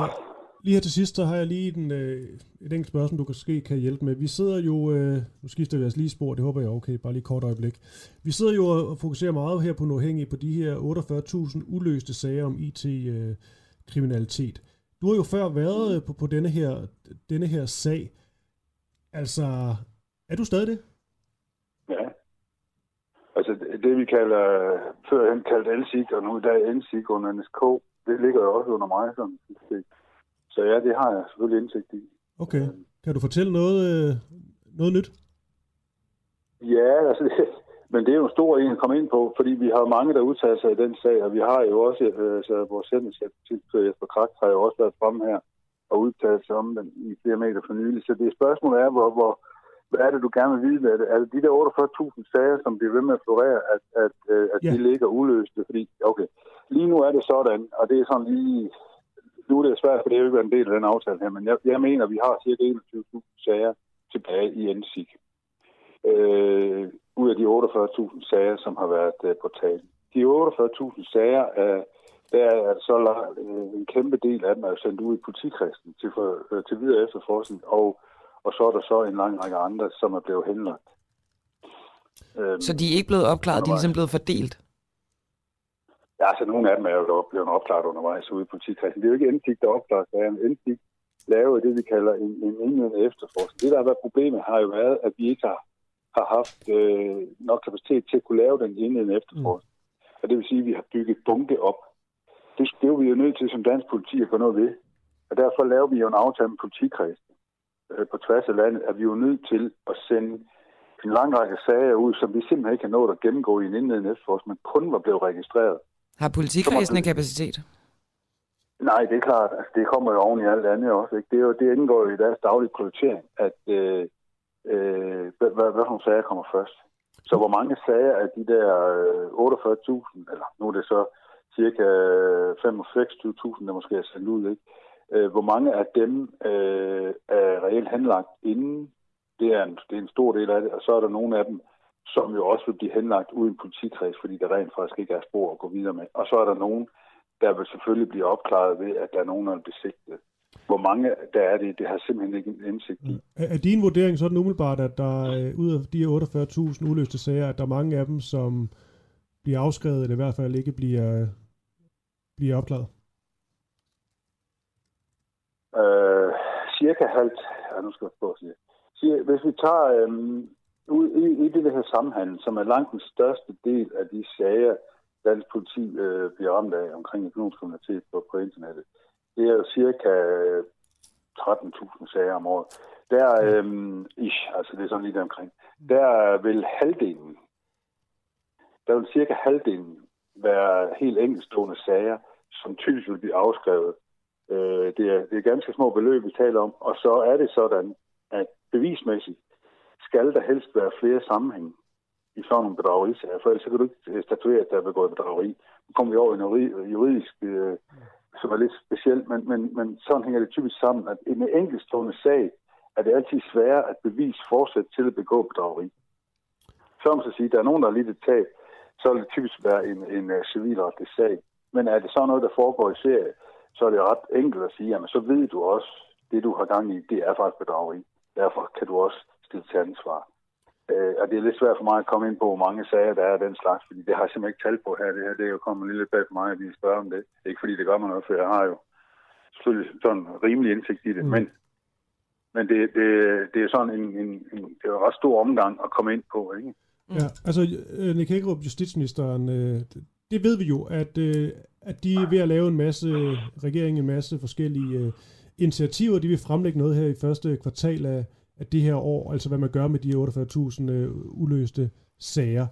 Speaker 4: lige her til sidst, så har jeg lige en, øh, et enkelt spørgsmål, du måske kan hjælpe med. Vi sidder jo, øh, nu skifter vi os lige spor, det håber jeg er okay, bare lige kort øjeblik. Vi sidder jo og fokuserer meget her på Nuafhængig på de her 48.000 uløste sager om IT-kriminalitet. Du har jo før været øh, på, på denne, her, denne her sag. Altså, er du stadig det?
Speaker 20: Ja. Altså det, det vi kalder, førhen kaldt LSIG, og nu i dag NSIG under NSK, det ligger jo også under mig sådan set. Så ja, det har jeg selvfølgelig indsigt i.
Speaker 4: Okay. Kan du fortælle noget, øh, noget nyt?
Speaker 20: Ja, altså, men det er jo en stor en at komme ind på, fordi vi har mange, der udtaler sig i den sag, og vi har jo også, øh, altså vores sætningsdirektør Jesper Kragt har jo også været fremme her og udtalt sig om den i flere meter for nylig. Så det spørgsmål er, hvor, hvor, hvad er det, du gerne vil vide med det? Er det de der 48.000 sager, som bliver ved med at florere, at, at, øh, at ja. de ligger uløste? Fordi, okay, lige nu er det sådan, og det er sådan lige, nu er det svært, for det er jo ikke en del af den aftale her, men jeg, jeg mener, at vi har cirka 21.000 sager tilbage i NSIG. Øh, ud af de 48.000 sager, som har været øh, på talen. De 48.000 sager, øh, der er så øh, en kæmpe del af dem er sendt ud i politikredsen til, for, til videre efterforskning, og, og så er der så en lang række andre, som er blevet henlagt.
Speaker 1: Øhm, så de er ikke blevet opklaret, de er ligesom blevet fordelt?
Speaker 20: Ja, altså nogle af dem er jo blevet opklaret undervejs ude i politikredsen. Det er jo ikke NSIG, der opklarer sagen. NSIG laver det, vi kalder en, en indledende efterforskning. Det, der har været problemet, har jo været, at vi ikke har, har haft øh, nok kapacitet til at kunne lave den indledende efterforskning. Mm. Og det vil sige, at vi har bygget bunke op. Det, det er vi jo nødt til som dansk politi at gå noget ved. Og derfor laver vi jo en aftale med politikredsen. Øh, på tværs af landet er vi jo nødt til at sende en lang række sager ud, som vi simpelthen ikke har nået at gennemgå i en indledende efterforskning, men kun var blevet registreret.
Speaker 1: Har politikredsen kapacitet?
Speaker 20: Nej, det er klart. Altså, det kommer jo oven i alt andet også. Ikke? Det, er jo, det indgår jo i deres daglige prioritering, at øh, øh, hvad, hvad for nogle sager kommer først. Så hvor mange sager af de der øh, 48.000, eller nu er det så cirka øh, 65.000, der måske er sendt ud, ikke? Øh, hvor mange af dem øh, er reelt henlagt inden? Det er, en, det er en stor del af det, og så er der nogle af dem, som jo også vil blive henlagt uden politikreds, fordi der rent faktisk ikke er spor at gå videre med. Og så er der nogen, der vil selvfølgelig blive opklaret ved, at der er nogen, der er besigtet. Hvor mange der er det, det har simpelthen ikke indsigt i.
Speaker 4: Er, er din vurdering sådan umiddelbart, at der øh, ud af de her 48.000 uløste sager, at der er mange af dem, som bliver afskrevet, eller i hvert fald ikke bliver, bliver opklaret?
Speaker 20: Øh, cirka halvt. Ja, nu skal jeg prøve at sige. Hvis vi tager øhm, ud i, i det her sammenhæng, som er langt den største del af de sager, dansk politi øh, bliver ramt af omkring økonomisk kriminalitet på, på internettet. Det er cirka 13.000 sager om året. Der, øhm, ish, altså det er sådan lige omkring, der vil halvdelen, der vil cirka halvdelen være helt enkeltstående sager, som typisk vil blive afskrevet. Øh, det, er, det er ganske små beløb, vi taler om, og så er det sådan, at bevismæssigt skal der helst være flere sammenhæng i sådan nogle bedragerisager, for ellers så kan du ikke statuere, at der er begået bedrageri. Nu kommer vi over i noget juridisk, øh, som er lidt specielt, men, men, men sådan hænger det typisk sammen, at i en enkeltstående sag er det altid sværere at bevise forsæt til at begå bedrageri. Som så sige, der er nogen, der er lidt et tab, så vil det typisk være en, en uh, civilretlig sag. Men er det så noget, der foregår i serie, så er det ret enkelt at sige, jamen så ved du også, det du har gang i, det er faktisk bedrageri. Derfor kan du også stille til ansvar. Øh, og det er lidt svært for mig at komme ind på, hvor mange sager der er den slags, fordi det har jeg simpelthen ikke talt på her. Det her det er jo kommet lidt bag for mig, at vi spørger om det. Ikke fordi det gør mig noget, for jeg har jo selvfølgelig sådan rimelig indsigt i det. Mm. Men, men det, det, det er sådan en, en, en, det er en ret stor omgang at komme ind på. Ikke?
Speaker 4: Mm. Ja, altså øh, Nick Hækkerup, justitsministeren, øh, det ved vi jo, at, øh, at de er ved at lave en masse, regeringen en masse forskellige initiativer. De vil fremlægge noget her i første kvartal af, af det her år, altså hvad man gør med de 48.000 øh, uløste sager.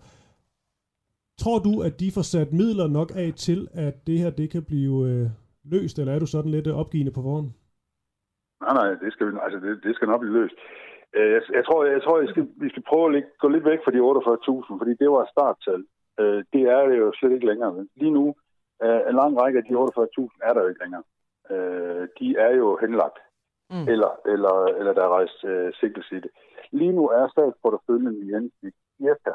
Speaker 4: Tror du, at de får sat midler nok af til, at det her det kan blive øh, løst, eller er du sådan lidt øh, opgivende på forhånd?
Speaker 20: Nej, nej, det skal, altså det, det skal nok blive løst. Øh, jeg, jeg tror, jeg, tror jeg skal, vi skal prøve at ligge, gå lidt væk fra de 48.000, fordi det var et starttal. Øh, det er det jo slet ikke længere. Lige nu, øh, en lang række af de 48.000 er der jo ikke længere. Øh, de er jo henlagt mm. eller, eller, eller der er rejst øh, sigtelse i det. Lige nu er statsporteføljen i gennemsnit cirka,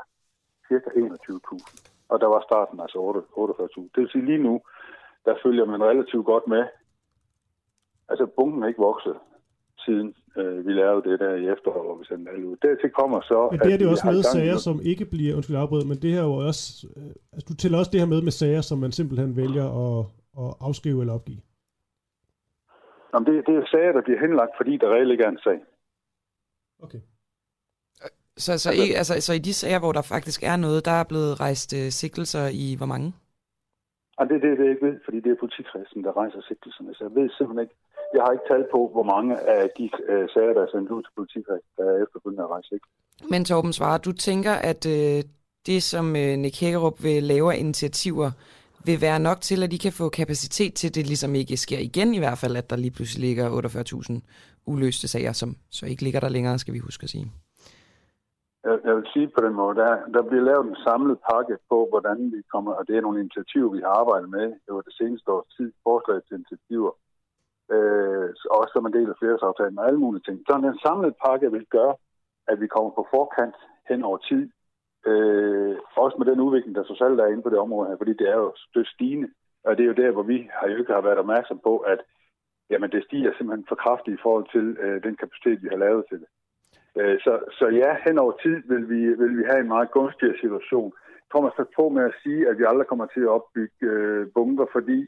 Speaker 20: cirka 21.000, og der var starten altså 48.000. Det vil sige lige nu, der følger man relativt godt med. Altså bunken er ikke vokset siden øh, vi lavede det der i efteråret, hvor vi sendte alle ud. Dertil kommer så...
Speaker 4: Men det er det også med sager, som ikke bliver, undskyld afbryde, men det her er jo også, øh, altså, du tæller også det her med med sager, som man simpelthen vælger at, at afskrive eller opgive.
Speaker 20: Jamen, det, det er sager, der bliver henlagt, fordi der reelt ikke er en sag.
Speaker 4: Okay.
Speaker 1: Så, så, altså, i, altså, så i de sager, hvor der faktisk er noget, der er blevet rejst uh, sigtelser i hvor mange?
Speaker 20: Ja, det er det, det, jeg ikke ved, fordi det er politikredsen, der rejser sigtelserne. Så jeg ved simpelthen ikke, jeg har ikke talt på, hvor mange af de uh, sager, der er sendt ud til politikredsen, der er efterfølgende at rejse sigtelser.
Speaker 1: Men Torben Svare, du tænker, at uh, det, som uh, Nick Hækkerup vil lave af initiativer, vil være nok til, at de kan få kapacitet til, at det ligesom ikke sker igen i hvert fald, at der lige pludselig ligger 48.000 uløste sager, som så ikke ligger der længere, skal vi huske at sige.
Speaker 20: Jeg, jeg vil sige på den måde, der, der bliver lavet en samlet pakke på, hvordan vi kommer, og det er nogle initiativer, vi har arbejdet med over det seneste års tid, forslag til initiativer, øh, også som en del af flerårsaftalen og alle mulige ting. Så en samlet pakke vil gøre, at vi kommer på forkant hen over tid Øh, også med den udvikling, der selv er inde på det område her, fordi det er jo stødt stigende. Og det er jo der, hvor vi har jo ikke har været opmærksom på, at jamen, det stiger simpelthen for kraftigt i forhold til øh, den kapacitet, vi har lavet til det. Øh, så, så ja, hen over tid vil vi, vil vi have en meget gunstigere situation. Jeg tror, man skal på med at sige, at vi aldrig kommer til at opbygge øh, bunker, fordi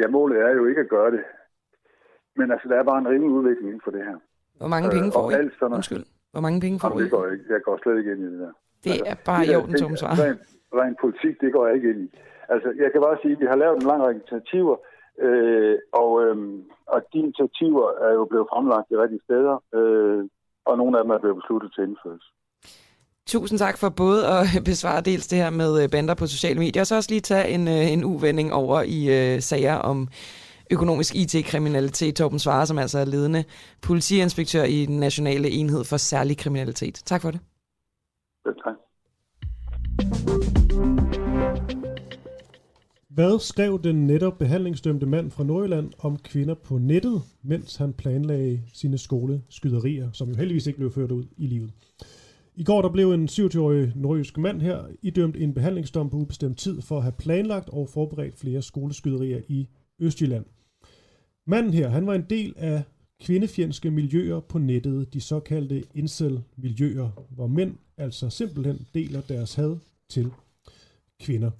Speaker 20: ja, målet er jo ikke at gøre det. Men altså, der er bare en rimelig udvikling inden for det her.
Speaker 1: Hvor mange penge får øh, I? Undskyld. Hvor mange penge får
Speaker 20: I? Det går ikke. Jeg går slet ikke ind i det der.
Speaker 1: Det altså, er bare i orden, Tom Svar.
Speaker 20: Rent, rent politik, det går jeg ikke ind i. Altså, jeg kan bare sige, at vi har lavet en lang række initiativer, øh, og, øh, og de initiativer er jo blevet fremlagt i rigtige steder, øh, og nogle af dem er blevet besluttet til indførelse.
Speaker 1: Tusind tak for både at besvare dels det her med øh, bander på sociale medier, og så også lige tage en, øh, en uvending over i øh, sager om økonomisk IT-kriminalitet. Torben Svare, som altså er ledende politiinspektør i den nationale enhed for særlig kriminalitet. Tak for det
Speaker 20: tak.
Speaker 4: Hvad skrev den netop behandlingsdømte mand fra Nordjylland om kvinder på nettet, mens han planlagde sine skoleskyderier, som jo heldigvis ikke blev ført ud i livet? I går der blev en 27-årig nordjysk mand her idømt en behandlingsdom på ubestemt tid for at have planlagt og forberedt flere skoleskyderier i Østjylland. Manden her, han var en del af kvindefjendske miljøer på nettet, de såkaldte incel-miljøer, hvor mænd altså simpelthen deler deres had til kvinder.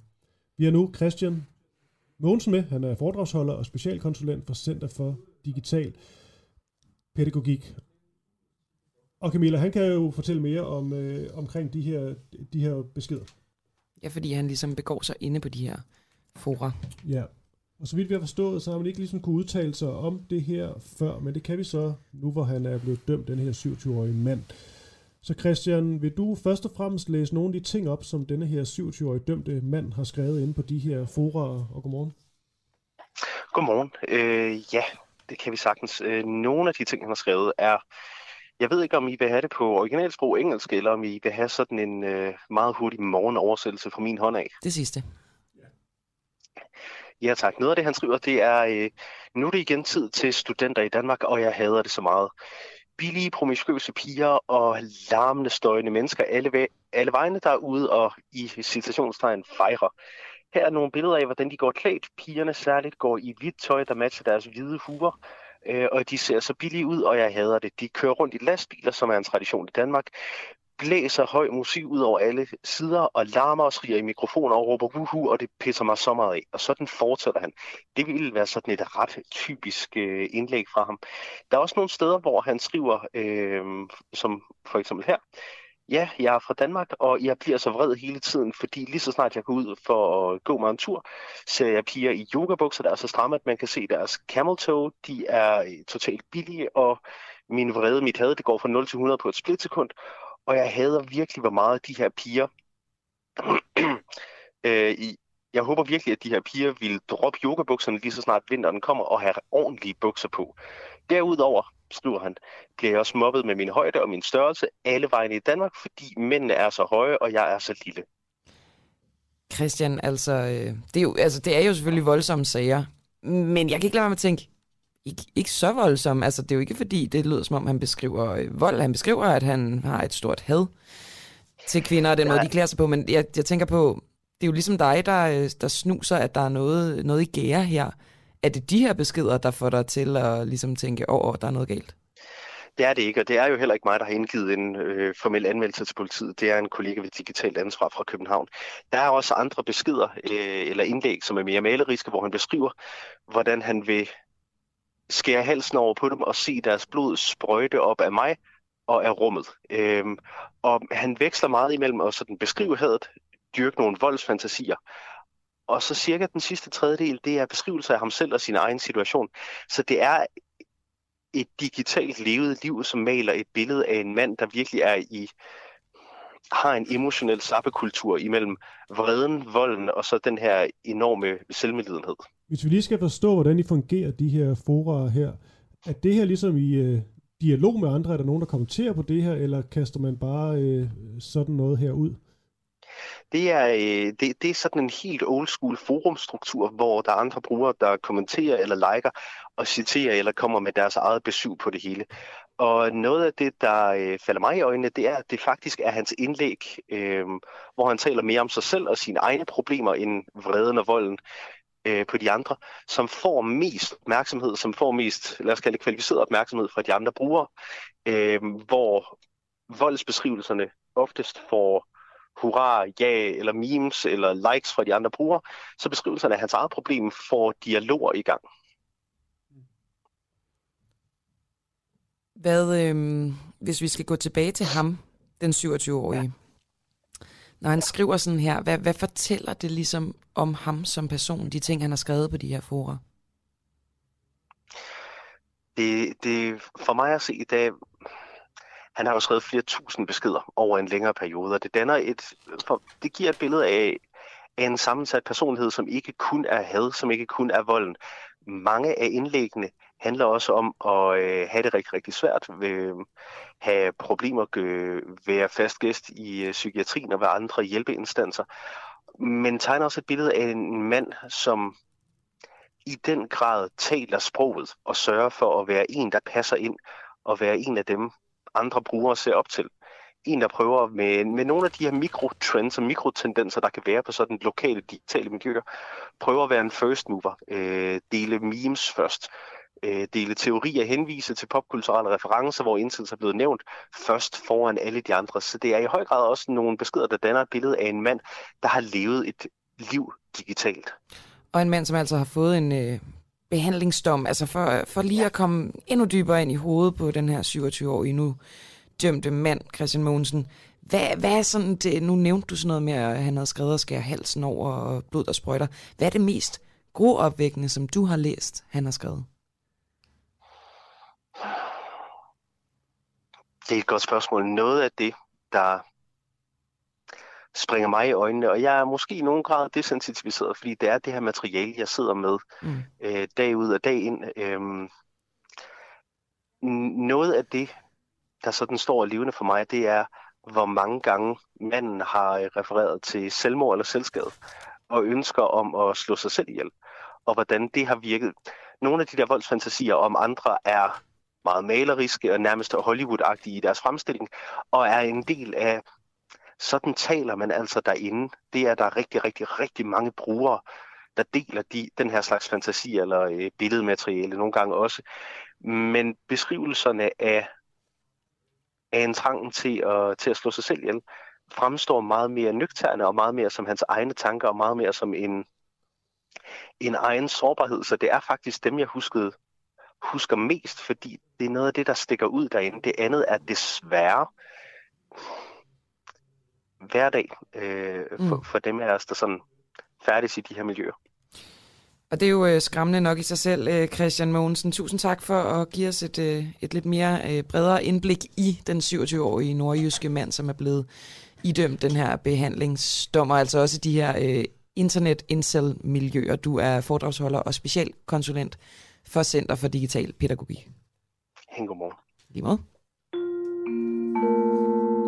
Speaker 4: Vi har nu Christian Mogensen med. Han er foredragsholder og specialkonsulent for Center for Digital Pædagogik. Og Camilla, han kan jo fortælle mere om øh, omkring de her, de her beskeder.
Speaker 1: Ja, fordi han ligesom begår sig inde på de her fora.
Speaker 4: Ja, og så vidt vi har forstået, så har man ikke ligesom kunne udtale sig om det her før, men det kan vi så, nu hvor han er blevet dømt, den her 27-årige mand. Så Christian, vil du først og fremmest læse nogle af de ting op, som denne her 27-årige dømte mand har skrevet inde på de her fora, og godmorgen?
Speaker 21: Godmorgen. Øh, ja, det kan vi sagtens. Øh, nogle af de ting, han har skrevet, er... Jeg ved ikke, om I vil have det på originalsprog engelsk, eller om I vil have sådan en øh, meget hurtig morgenoversættelse fra min hånd af.
Speaker 1: Det sidste.
Speaker 21: Ja tak. Noget af det, han skriver, det er, øh, nu er det igen tid til studenter i Danmark, og jeg hader det så meget. Billige, promiskuøse piger og larmende, støjende mennesker alle, alle vegne derude og i citationstegn fejrer. Her er nogle billeder af, hvordan de går klædt. Pigerne særligt går i hvidt tøj, der matcher deres hvide huer, øh, og de ser så billige ud, og jeg hader det. De kører rundt i lastbiler, som er en tradition i Danmark, blæser høj musik ud over alle sider, og larmer og skriger i mikrofoner og råber wuhu, og det pisser mig så meget af. Og sådan fortsætter han. Det ville være sådan et ret typisk øh, indlæg fra ham. Der er også nogle steder, hvor han skriver, øh, som for eksempel her, Ja, jeg er fra Danmark, og jeg bliver så vred hele tiden, fordi lige så snart jeg går ud for at gå mig en tur, ser jeg piger i yogabukser, der er så stramme, at man kan se deres camel toe. De er øh, totalt billige, og min vrede, mit had, det går fra 0 til 100 på et splitsekund. Og jeg hader virkelig, hvor meget de her piger... øh, i, jeg håber virkelig, at de her piger vil droppe yogabukserne lige så snart vinteren kommer og have ordentlige bukser på. Derudover, skriver han, bliver jeg også mobbet med min højde og min størrelse alle vejen i Danmark, fordi mændene er så høje, og jeg er så lille.
Speaker 1: Christian, altså, øh, det er jo, altså, det er jo selvfølgelig voldsomme sager, men jeg kan ikke lade være med at tænke, ikke, ikke så voldsom. Altså, det er jo ikke fordi, det lyder som om, han beskriver øh, vold. Han beskriver, at han har et stort had til kvinder, og den ja. måde, de klæder sig på. Men jeg, jeg tænker på, det er jo ligesom dig, der, øh, der snuser, at der er noget, noget i gære her. Er det de her beskeder, der får dig til at ligesom tænke, åh, oh, der er noget galt?
Speaker 21: Det er det ikke, og det er jo heller ikke mig, der har indgivet en øh, formel anmeldelse til politiet. Det er en kollega ved Digitalt Ansvar fra København. Der er også andre beskeder øh, eller indlæg, som er mere maleriske, hvor han beskriver, hvordan han vil skære halsen over på dem og se deres blod sprøjte op af mig og af rummet. Øhm, og han veksler meget imellem at sådan beskrive hadet, dyrke nogle voldsfantasier, og så cirka den sidste tredjedel, det er beskrivelser af ham selv og sin egen situation. Så det er et digitalt levet liv, som maler et billede af en mand, der virkelig er i har en emotionel sappekultur imellem vreden, volden og så den her enorme selvmedlidenhed.
Speaker 4: Hvis vi lige skal forstå, hvordan I fungerer, de her forer her, er det her ligesom i øh, dialog med andre? Er der nogen, der kommenterer på det her, eller kaster man bare øh, sådan noget her ud?
Speaker 21: Det er, øh, det, det er sådan en helt old school forumstruktur, hvor der er andre brugere, der kommenterer eller liker og citerer eller kommer med deres eget besøg på det hele. Og noget af det, der øh, falder mig i øjnene, det er, at det faktisk er hans indlæg, øh, hvor han taler mere om sig selv og sine egne problemer end vreden og volden øh, på de andre, som får mest opmærksomhed, som får mest, lad os kalde det kvalificeret opmærksomhed fra de andre brugere, øh, hvor voldsbeskrivelserne oftest får hurra, ja, eller memes, eller likes fra de andre brugere, så beskrivelserne af hans eget problem får dialoger i gang.
Speaker 1: Hvad, øh, hvis vi skal gå tilbage til ham, den 27-årige, ja når han skriver sådan her, hvad, hvad fortæller det ligesom om ham som person, de ting, han har skrevet på de her forer?
Speaker 21: Det, det, for mig at se, i dag, han har jo skrevet flere tusind beskeder over en længere periode, og det danner et, for, det giver et billede af, af en sammensat personlighed, som ikke kun er had, som ikke kun er volden. Mange af indlæggene handler også om at øh, have det rigtig, rigtig svært, ved, øh, have problemer, øh, være fast gæst i øh, psykiatrien og være andre hjælpeinstanser, men tegner også et billede af en mand, som i den grad taler sproget og sørger for at være en, der passer ind og være en af dem, andre brugere ser op til. En, der prøver med, med nogle af de her mikrotrends og mikrotendenser, der kan være på sådan lokale digitale miljøer, prøver at være en first mover, øh, dele memes først, øh, dele teorier, henvise til popkulturelle referencer, hvor indsats er blevet nævnt, først foran alle de andre. Så det er i høj grad også nogle beskeder, der danner et billede af en mand, der har levet et liv digitalt.
Speaker 1: Og en mand, som altså har fået en øh, behandlingsdom, altså for, for lige at komme endnu dybere ind i hovedet på den her 27-årige nu dømte mand, Christian Mogensen. Hvad, hvad er sådan det, nu nævnte du sådan noget med, at han havde skrevet og skære halsen over og blod, der sprøjter. Hvad er det mest gruopvækkende, som du har læst, han har skrevet?
Speaker 21: Det er et godt spørgsmål. Noget af det, der springer mig i øjnene, og jeg er måske i nogen grad desensitiviseret, fordi det er det her materiale, jeg sidder med mm. øh, dag ud og dag ind. Øhm, noget af det, der sådan står levende for mig, det er, hvor mange gange manden har øh, refereret til selvmord eller selvskade, og ønsker om at slå sig selv ihjel, og hvordan det har virket. Nogle af de der voldsfantasier om andre er meget maleriske og øh, nærmest Hollywood-agtige i deres fremstilling, og er en del af, sådan taler man altså derinde. Det er der rigtig, rigtig, rigtig mange brugere, der deler de, den her slags fantasi eller øh, billedmateriale nogle gange også. Men beskrivelserne af, af en trang til at, til at slå sig selv ihjel, fremstår meget mere nøgterne og meget mere som hans egne tanker og meget mere som en, en egen sårbarhed. Så det er faktisk dem, jeg huskede, husker mest, fordi det er noget af det, der stikker ud derinde. Det andet er desværre hverdag øh, for, mm. for dem af os, der sådan færdes i de her miljøer.
Speaker 1: Og det er jo øh, skræmmende nok i sig selv, øh, Christian Mogensen. Tusind tak for at give os et, øh, et lidt mere øh, bredere indblik i den 27-årige nordjyske mand, som er blevet idømt den her behandlingsdom, og altså også de her øh, internet-incel-miljøer. Du er foredragsholder og specialkonsulent for Center for Digital Pædagogik.
Speaker 21: Hej, godmorgen.
Speaker 1: Lige måde.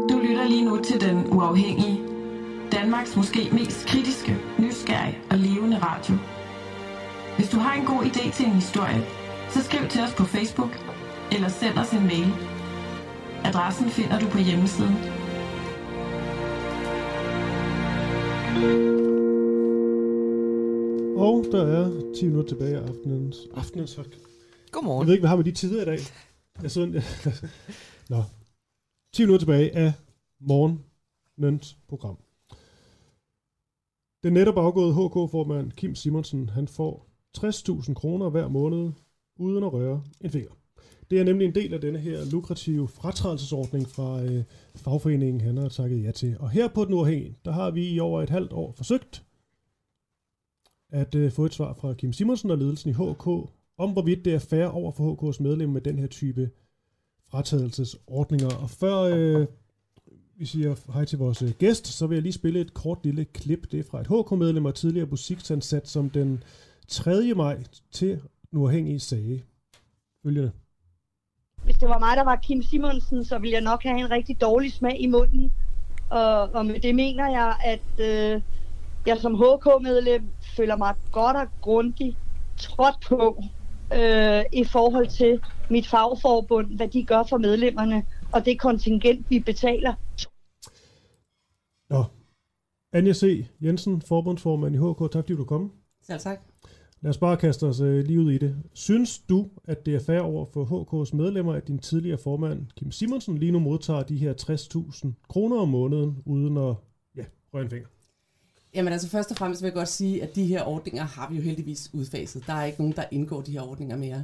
Speaker 12: Du lytter lige nu til Den Uafhængige. Danmarks måske mest kritiske, nysgerrige og levende radio. Hvis du har en god idé til en historie, så skriv til os på Facebook eller send os en mail. Adressen finder du på hjemmesiden.
Speaker 4: Og der er 10 minutter tilbage af aftenens, aftenens
Speaker 1: Godmorgen.
Speaker 4: Jeg ved ikke, hvad har vi de tider i dag? Jeg så, Nå. 10 minutter tilbage af morgenens program. Den netop afgået HK-formand Kim Simonsen, han får 60.000 kroner hver måned, uden at røre en finger. Det er nemlig en del af denne her lukrative fratrædelsesordning fra øh, fagforeningen, han har takket ja til. Og her på Den Uafhængige, der har vi i over et halvt år forsøgt at øh, få et svar fra Kim Simonsen og ledelsen i HK, om hvorvidt det er fair over for HK's medlem med den her type fratagelsesordninger. Og før øh, vi siger hej til vores øh, gæst, så vil jeg lige spille et kort lille klip. Det er fra et HK-medlem og tidligere musiksansat, som den 3. maj til nu afhængig sagde følgende.
Speaker 22: Hvis det var mig, der var Kim Simonsen, så ville jeg nok have en rigtig dårlig smag i munden. Og, og med det mener jeg, at øh, jeg som HK-medlem føler mig godt og grundigt trådt på øh, i forhold til mit fagforbund, hvad de gør for medlemmerne, og det kontingent, vi betaler.
Speaker 4: Nå. Anja C. Jensen, forbundsformand i HK, tak fordi du kom.
Speaker 23: Selv tak.
Speaker 4: Lad os bare kaste os øh, lige ud i det. Synes du, at det er fair over for HK's medlemmer, at din tidligere formand, Kim Simonsen, lige nu modtager de her 60.000 kroner om måneden, uden at ja, røre en finger?
Speaker 23: Jamen altså først og fremmest vil jeg godt sige, at de her ordninger har vi jo heldigvis udfaset. Der er ikke nogen, der indgår de her ordninger mere.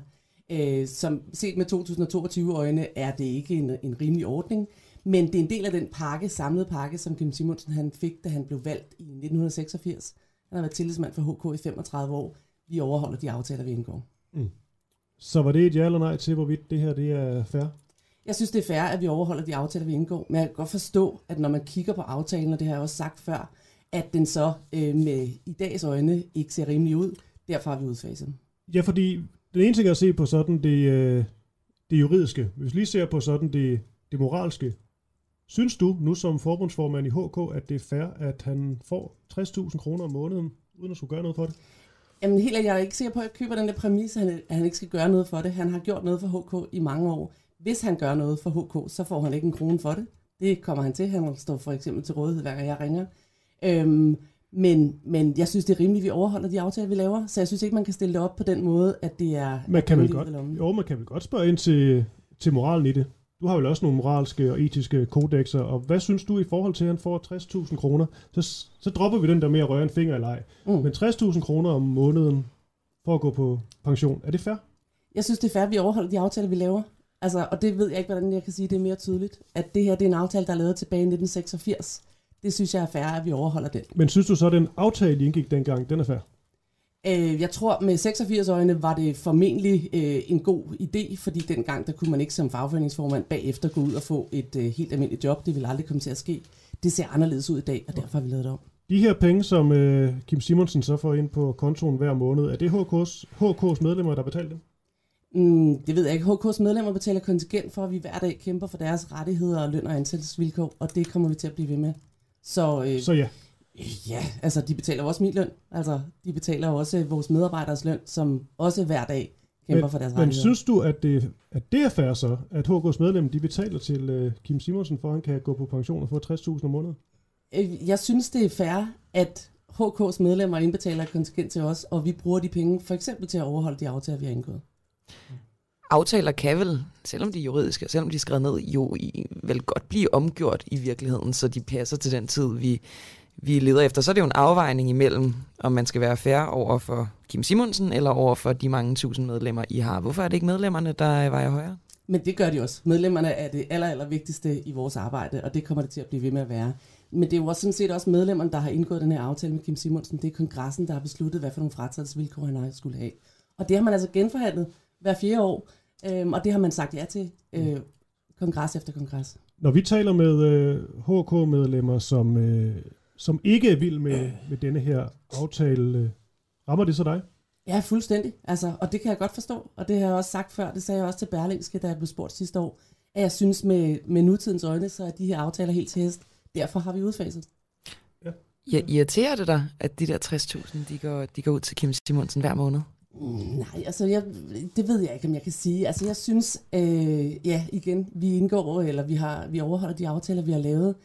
Speaker 23: Øh, som set med 2022 øjne er det ikke en, en rimelig ordning, men det er en del af den pakke, samlede pakke, som Kim Simonsen han fik, da han blev valgt i 1986. Han har været tillidsmand for HK i 35 år. Vi overholder de aftaler, vi indgår.
Speaker 4: Mm. Så var det et ja eller nej til, hvorvidt det her det er fair?
Speaker 23: Jeg synes, det er fair, at vi overholder de aftaler, vi indgår. Men jeg kan godt forstå, at når man kigger på aftalen, og det har jeg også sagt før, at den så øh, med i dags øjne ikke ser rimelig ud. Derfor har vi udfaset
Speaker 4: Ja, fordi den ene ting er at se på sådan det, øh, det juridiske. Hvis vi lige ser på sådan det, det moralske. Synes du nu som forbundsformand i HK, at det er fair, at han får 60.000 kroner om måneden, uden at skulle gøre noget for det?
Speaker 23: Jamen helt jeg er ikke sikker på, at jeg køber den der præmis, at han, ikke skal gøre noget for det. Han har gjort noget for HK i mange år. Hvis han gør noget for HK, så får han ikke en krone for det. Det kommer han til. Han vil stå for eksempel til rådighed, hver gang jeg ringer. Øhm, men, men jeg synes, det er rimeligt, at vi overholder de aftaler, vi laver. Så jeg synes ikke, man kan stille det op på den måde, at det er...
Speaker 4: Man kan vel godt, jo, man kan vel godt spørge ind til, til moralen i det. Du har vel også nogle moralske og etiske kodexer, og hvad synes du i forhold til, at han får 60.000 kroner? Så, så dropper vi den der med at røre en finger eller ej. Mm. Men 60.000 kroner om måneden for at gå på pension, er det fair?
Speaker 23: Jeg synes, det er fair, at vi overholder de aftaler, vi laver. Altså, og det ved jeg ikke, hvordan jeg kan sige det mere tydeligt. At det her det er en aftale, der er lavet tilbage i 1986. Det synes jeg er fair, at vi overholder den.
Speaker 4: Men synes du så, at den aftale, I indgik dengang, den er fair?
Speaker 23: Øh, jeg tror, med 86 øjne var det formentlig øh, en god idé, fordi dengang der kunne man ikke som fagforeningsformand bagefter gå ud og få et øh, helt almindeligt job. Det ville aldrig komme til at ske. Det ser anderledes ud i dag, og derfor har vi lavet det om.
Speaker 4: De her penge, som øh, Kim Simonsen så får ind på kontoen hver måned, er det HK's, HK's medlemmer, der betaler dem?
Speaker 23: Mm, det ved jeg ikke. HK's medlemmer betaler kontingent for, at vi hver dag kæmper for deres rettigheder og løn og ansættelsesvilkår, og det kommer vi til at blive ved med. Så, øh,
Speaker 4: så ja.
Speaker 23: Ja, altså de betaler også min løn. Altså de betaler også vores medarbejderes løn, som også hver dag kæmper
Speaker 4: men,
Speaker 23: for deres
Speaker 4: men
Speaker 23: rettigheder.
Speaker 4: synes du, at det, at det er fair så, at HK's medlemmer de betaler til øh, Kim Simonsen, for at han kan gå på pension og få 60.000 om måneden?
Speaker 23: Øh, Jeg synes, det er fair, at HK's medlemmer indbetaler kontingent til os, og vi bruger de penge for eksempel til at overholde de aftaler, vi har indgået.
Speaker 1: Aftaler kan vel, selvom de er juridiske, selvom de er skrevet ned, jo i, vel godt blive omgjort i virkeligheden, så de passer til den tid, vi, vi leder efter. Så er det jo en afvejning imellem, om man skal være fair over for Kim Simonsen, eller over for de mange tusind medlemmer, I har. Hvorfor er det ikke medlemmerne, der vejer højere?
Speaker 23: Men det gør de også. Medlemmerne er det aller, aller vigtigste i vores arbejde, og det kommer det til at blive ved med at være. Men det er jo også sådan set også medlemmerne, der har indgået den her aftale med Kim Simonsen. Det er kongressen, der har besluttet, hvad for nogle fratrædelsesvilkår han skulle have. Og det har man altså genforhandlet hver fire år, øhm, og det har man sagt ja til øh, kongres efter kongres.
Speaker 4: Når vi taler med øh, HK-medlemmer, som, øh, som ikke er vild med, med denne her aftale, øh, rammer det så dig?
Speaker 23: Ja, fuldstændig. Altså, og det kan jeg godt forstå, og det har jeg også sagt før, det sagde jeg også til Berlingske, da jeg blev spurgt sidste år, at jeg synes med, med nutidens øjne, så er de her aftaler helt til hest. Derfor har vi udfaset.
Speaker 1: Ja, irriterer det dig, at de der 60.000, de går, de går ud til Kim Simonsen hver måned?
Speaker 23: Mm, nej, altså jeg, det ved jeg ikke, om jeg kan sige. Altså jeg synes, øh, ja igen, vi indgår, eller vi, har, vi overholder de aftaler, vi har lavet.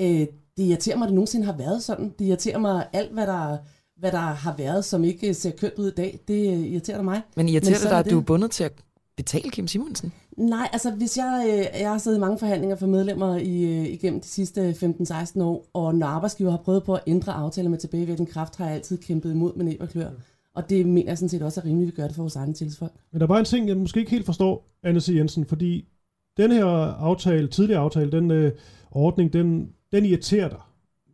Speaker 23: Øh, det irriterer mig, at det nogensinde har været sådan. Det irriterer mig alt, hvad der, hvad der har været, som ikke ser kønt ud i dag. Det irriterer mig.
Speaker 1: Men irriterer Men det dig, at du er bundet til at betale Kim Simonsen?
Speaker 23: Nej, altså hvis jeg, øh, jeg har siddet i mange forhandlinger for medlemmer i, øh, igennem de sidste 15-16 år, og når arbejdsgiver har prøvet på at ændre aftaler med tilbagevirkende kraft, har jeg altid kæmpet imod med næb og klør. Og det mener jeg sådan set også er rimeligt, at vi gør det for vores egne tilsfolk.
Speaker 4: Men der er bare en ting, jeg måske ikke helt forstår, Anne C. Jensen, fordi den her aftale, tidligere aftale, den øh, ordning, den, den irriterer dig.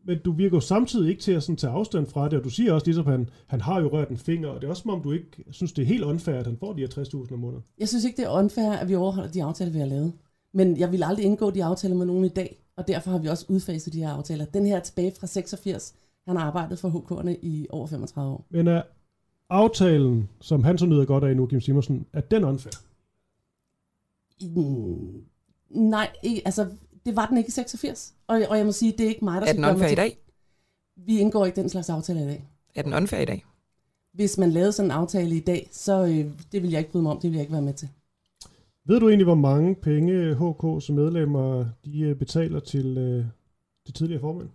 Speaker 4: Men du virker jo samtidig ikke til at sådan, tage afstand fra det, og du siger også ligesom, at han, han har jo rørt en finger, og det er også som om, du ikke synes, det er helt unfair, at han får de her 60.000 om måneden.
Speaker 23: Jeg synes ikke, det er unfair, at vi overholder de aftaler, vi har lavet. Men jeg vil aldrig indgå de aftaler med nogen i dag, og derfor har vi også udfaset de her aftaler. Den her er tilbage fra 86. Han har arbejdet for HK'erne i over 35 år.
Speaker 4: Men er aftalen, som han så nyder godt af nu, Kim Simonsen, er den unfair?
Speaker 23: Mm, nej, ikke, altså det var den ikke i 86. Og, og jeg må sige, det er ikke mig, der
Speaker 1: Er den unfair i dag?
Speaker 23: Vi indgår ikke den slags aftaler i dag.
Speaker 1: Er den unfair i dag?
Speaker 23: Hvis man lavede sådan en aftale i dag, så øh, det vil jeg ikke bryde mig om, det vil jeg ikke være med til.
Speaker 4: Ved du egentlig, hvor mange penge HK's medlemmer de øh, betaler til øh, det tidligere formand?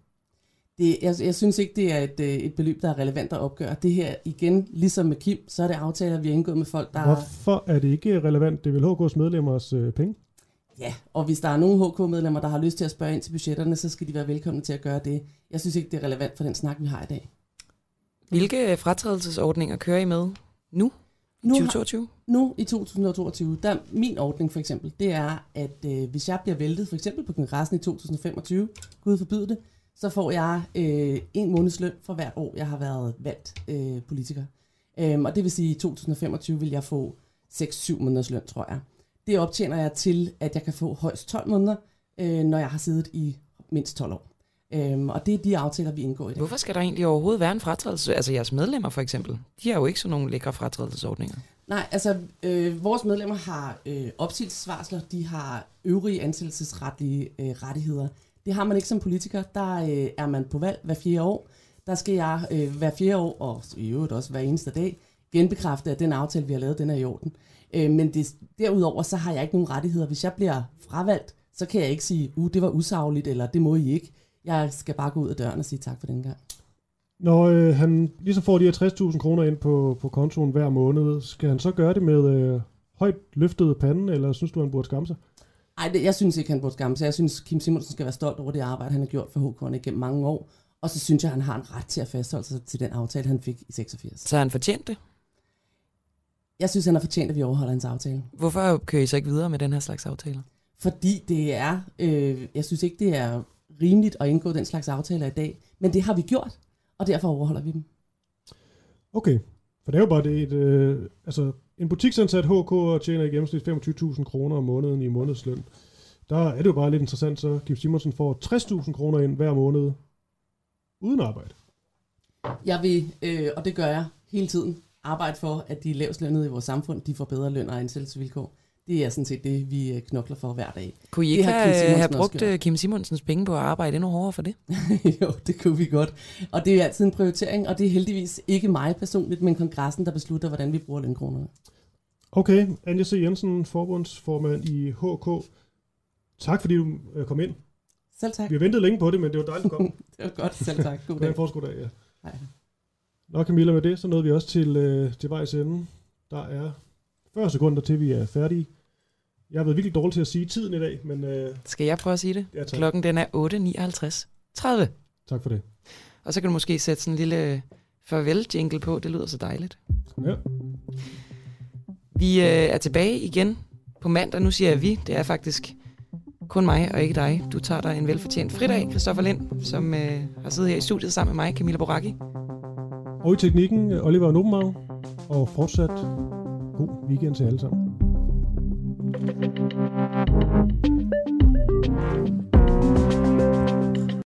Speaker 23: Det, jeg, jeg synes ikke, det er et, øh, et beløb, der er relevant at opgøre. Det her igen, ligesom med Kim, så er det aftaler, vi har indgået med folk, der...
Speaker 4: Hvorfor er det ikke relevant? Det er vel HK's medlemmers øh, penge?
Speaker 23: Ja, og hvis der er nogle HK-medlemmer, der har lyst til at spørge ind til budgetterne, så skal de være velkomne til at gøre det. Jeg synes ikke, det er relevant for den snak, vi har i dag.
Speaker 1: Hvilke fratrædelsesordninger kører I med nu? I
Speaker 23: Nu
Speaker 1: 2022?
Speaker 23: Har, nu i 2022, der min ordning for eksempel, det er, at øh, hvis jeg bliver væltet, for eksempel på kongressen i 2025, Gud forbyde det, så får jeg øh, en måneds løn for hvert år, jeg har været valgt øh, politiker. Øhm, og det vil sige, at i 2025 vil jeg få 6-7 måneders løn, tror jeg. Det optjener jeg til, at jeg kan få højst 12 måneder, øh, når jeg har siddet i mindst 12 år. Øhm, og det er de aftaler, vi indgår i det.
Speaker 1: Hvorfor skal der egentlig overhovedet være en fratrædelse? Altså jeres medlemmer for eksempel, de har jo ikke sådan nogle lækre fratrædelsesordninger.
Speaker 23: Nej, altså øh, vores medlemmer har øh, opsigelsesvarsler, de har øvrige ansættelsesretlige øh, rettigheder. Det har man ikke som politiker. Der øh, er man på valg hver fire år. Der skal jeg øh, hver fire år, og i øvrigt også hver eneste dag, genbekræfte, at den aftale, vi har lavet, den er i orden. Øh, men det, derudover, så har jeg ikke nogen rettigheder. Hvis jeg bliver fravalgt, så kan jeg ikke sige, uh, det var usagligt, eller det må I ikke. Jeg skal bare gå ud af døren og sige tak for den gang.
Speaker 4: Når øh, han ligesom får de her 60.000 kroner ind på, på kontoen hver måned, skal han så gøre det med øh, højt løftet pande, eller synes du, han burde skamme sig?
Speaker 23: Nej, jeg synes ikke, han burde skamme sig. Jeg synes, Kim Simonsen skal være stolt over det arbejde, han har gjort for HK'erne gennem mange år. Og så synes jeg, han har en ret til at fastholde sig til den aftale, han fik i 86.
Speaker 1: Så han fortjent det?
Speaker 23: Jeg synes, han har fortjent, at vi overholder hans aftale.
Speaker 1: Hvorfor kører I så ikke videre med den her slags aftaler?
Speaker 23: Fordi det er, øh, jeg synes ikke, det er rimeligt at indgå den slags aftaler i dag. Men det har vi gjort, og derfor overholder vi dem.
Speaker 4: Okay, for det er jo bare det, et, øh, altså en butiksansat HK tjener i gennemsnit 25.000 kroner om måneden i månedsløn. Der er det jo bare lidt interessant, så Kim Simonsen får 60.000 kroner ind hver måned uden arbejde.
Speaker 23: Jeg vil, øh, og det gør jeg hele tiden, arbejde for, at de lavestlønnede i vores samfund, de får bedre løn og ansættelsesvilkår. Det er sådan set det, vi øh, knokler for hver dag.
Speaker 1: Kunne I ikke have, have brugt øh, Kim Simonsens penge på at arbejde endnu hårdere for det?
Speaker 23: jo, det kunne vi godt. Og det er altid en prioritering, og det er heldigvis ikke mig personligt, men kongressen, der beslutter, hvordan vi bruger lønkronerne.
Speaker 4: Okay, Anja C. Jensen, forbundsformand i HK. Tak fordi du øh, kom ind.
Speaker 23: Selv tak.
Speaker 4: Vi har ventet længe på det, men det var dejligt at komme.
Speaker 23: det var godt, selv tak. God dag.
Speaker 4: God dag, ja.
Speaker 23: Hej.
Speaker 4: Nå Camilla, med det, så nåede vi også til, øh, til vejs ende. Der er 40 sekunder til, vi er færdige. Jeg har været virkelig dårlig til at sige tiden i dag, men... Øh,
Speaker 1: Skal jeg prøve at sige det?
Speaker 4: Ja, tak.
Speaker 1: Klokken den er 8.59. 30.
Speaker 4: Tak for det.
Speaker 1: Og så kan du måske sætte sådan en lille farvel-jingle på. Det lyder så dejligt.
Speaker 4: Ja.
Speaker 1: Vi øh, er tilbage igen på mandag. Nu siger jeg vi. Det er faktisk kun mig og ikke dig. Du tager dig en velfortjent fridag, Christoffer Lind, som øh, har siddet her i studiet sammen med mig, Camilla Boracchi.
Speaker 4: Og i teknikken, Oliver Nobenau. Og fortsat god weekend til alle sammen. thank you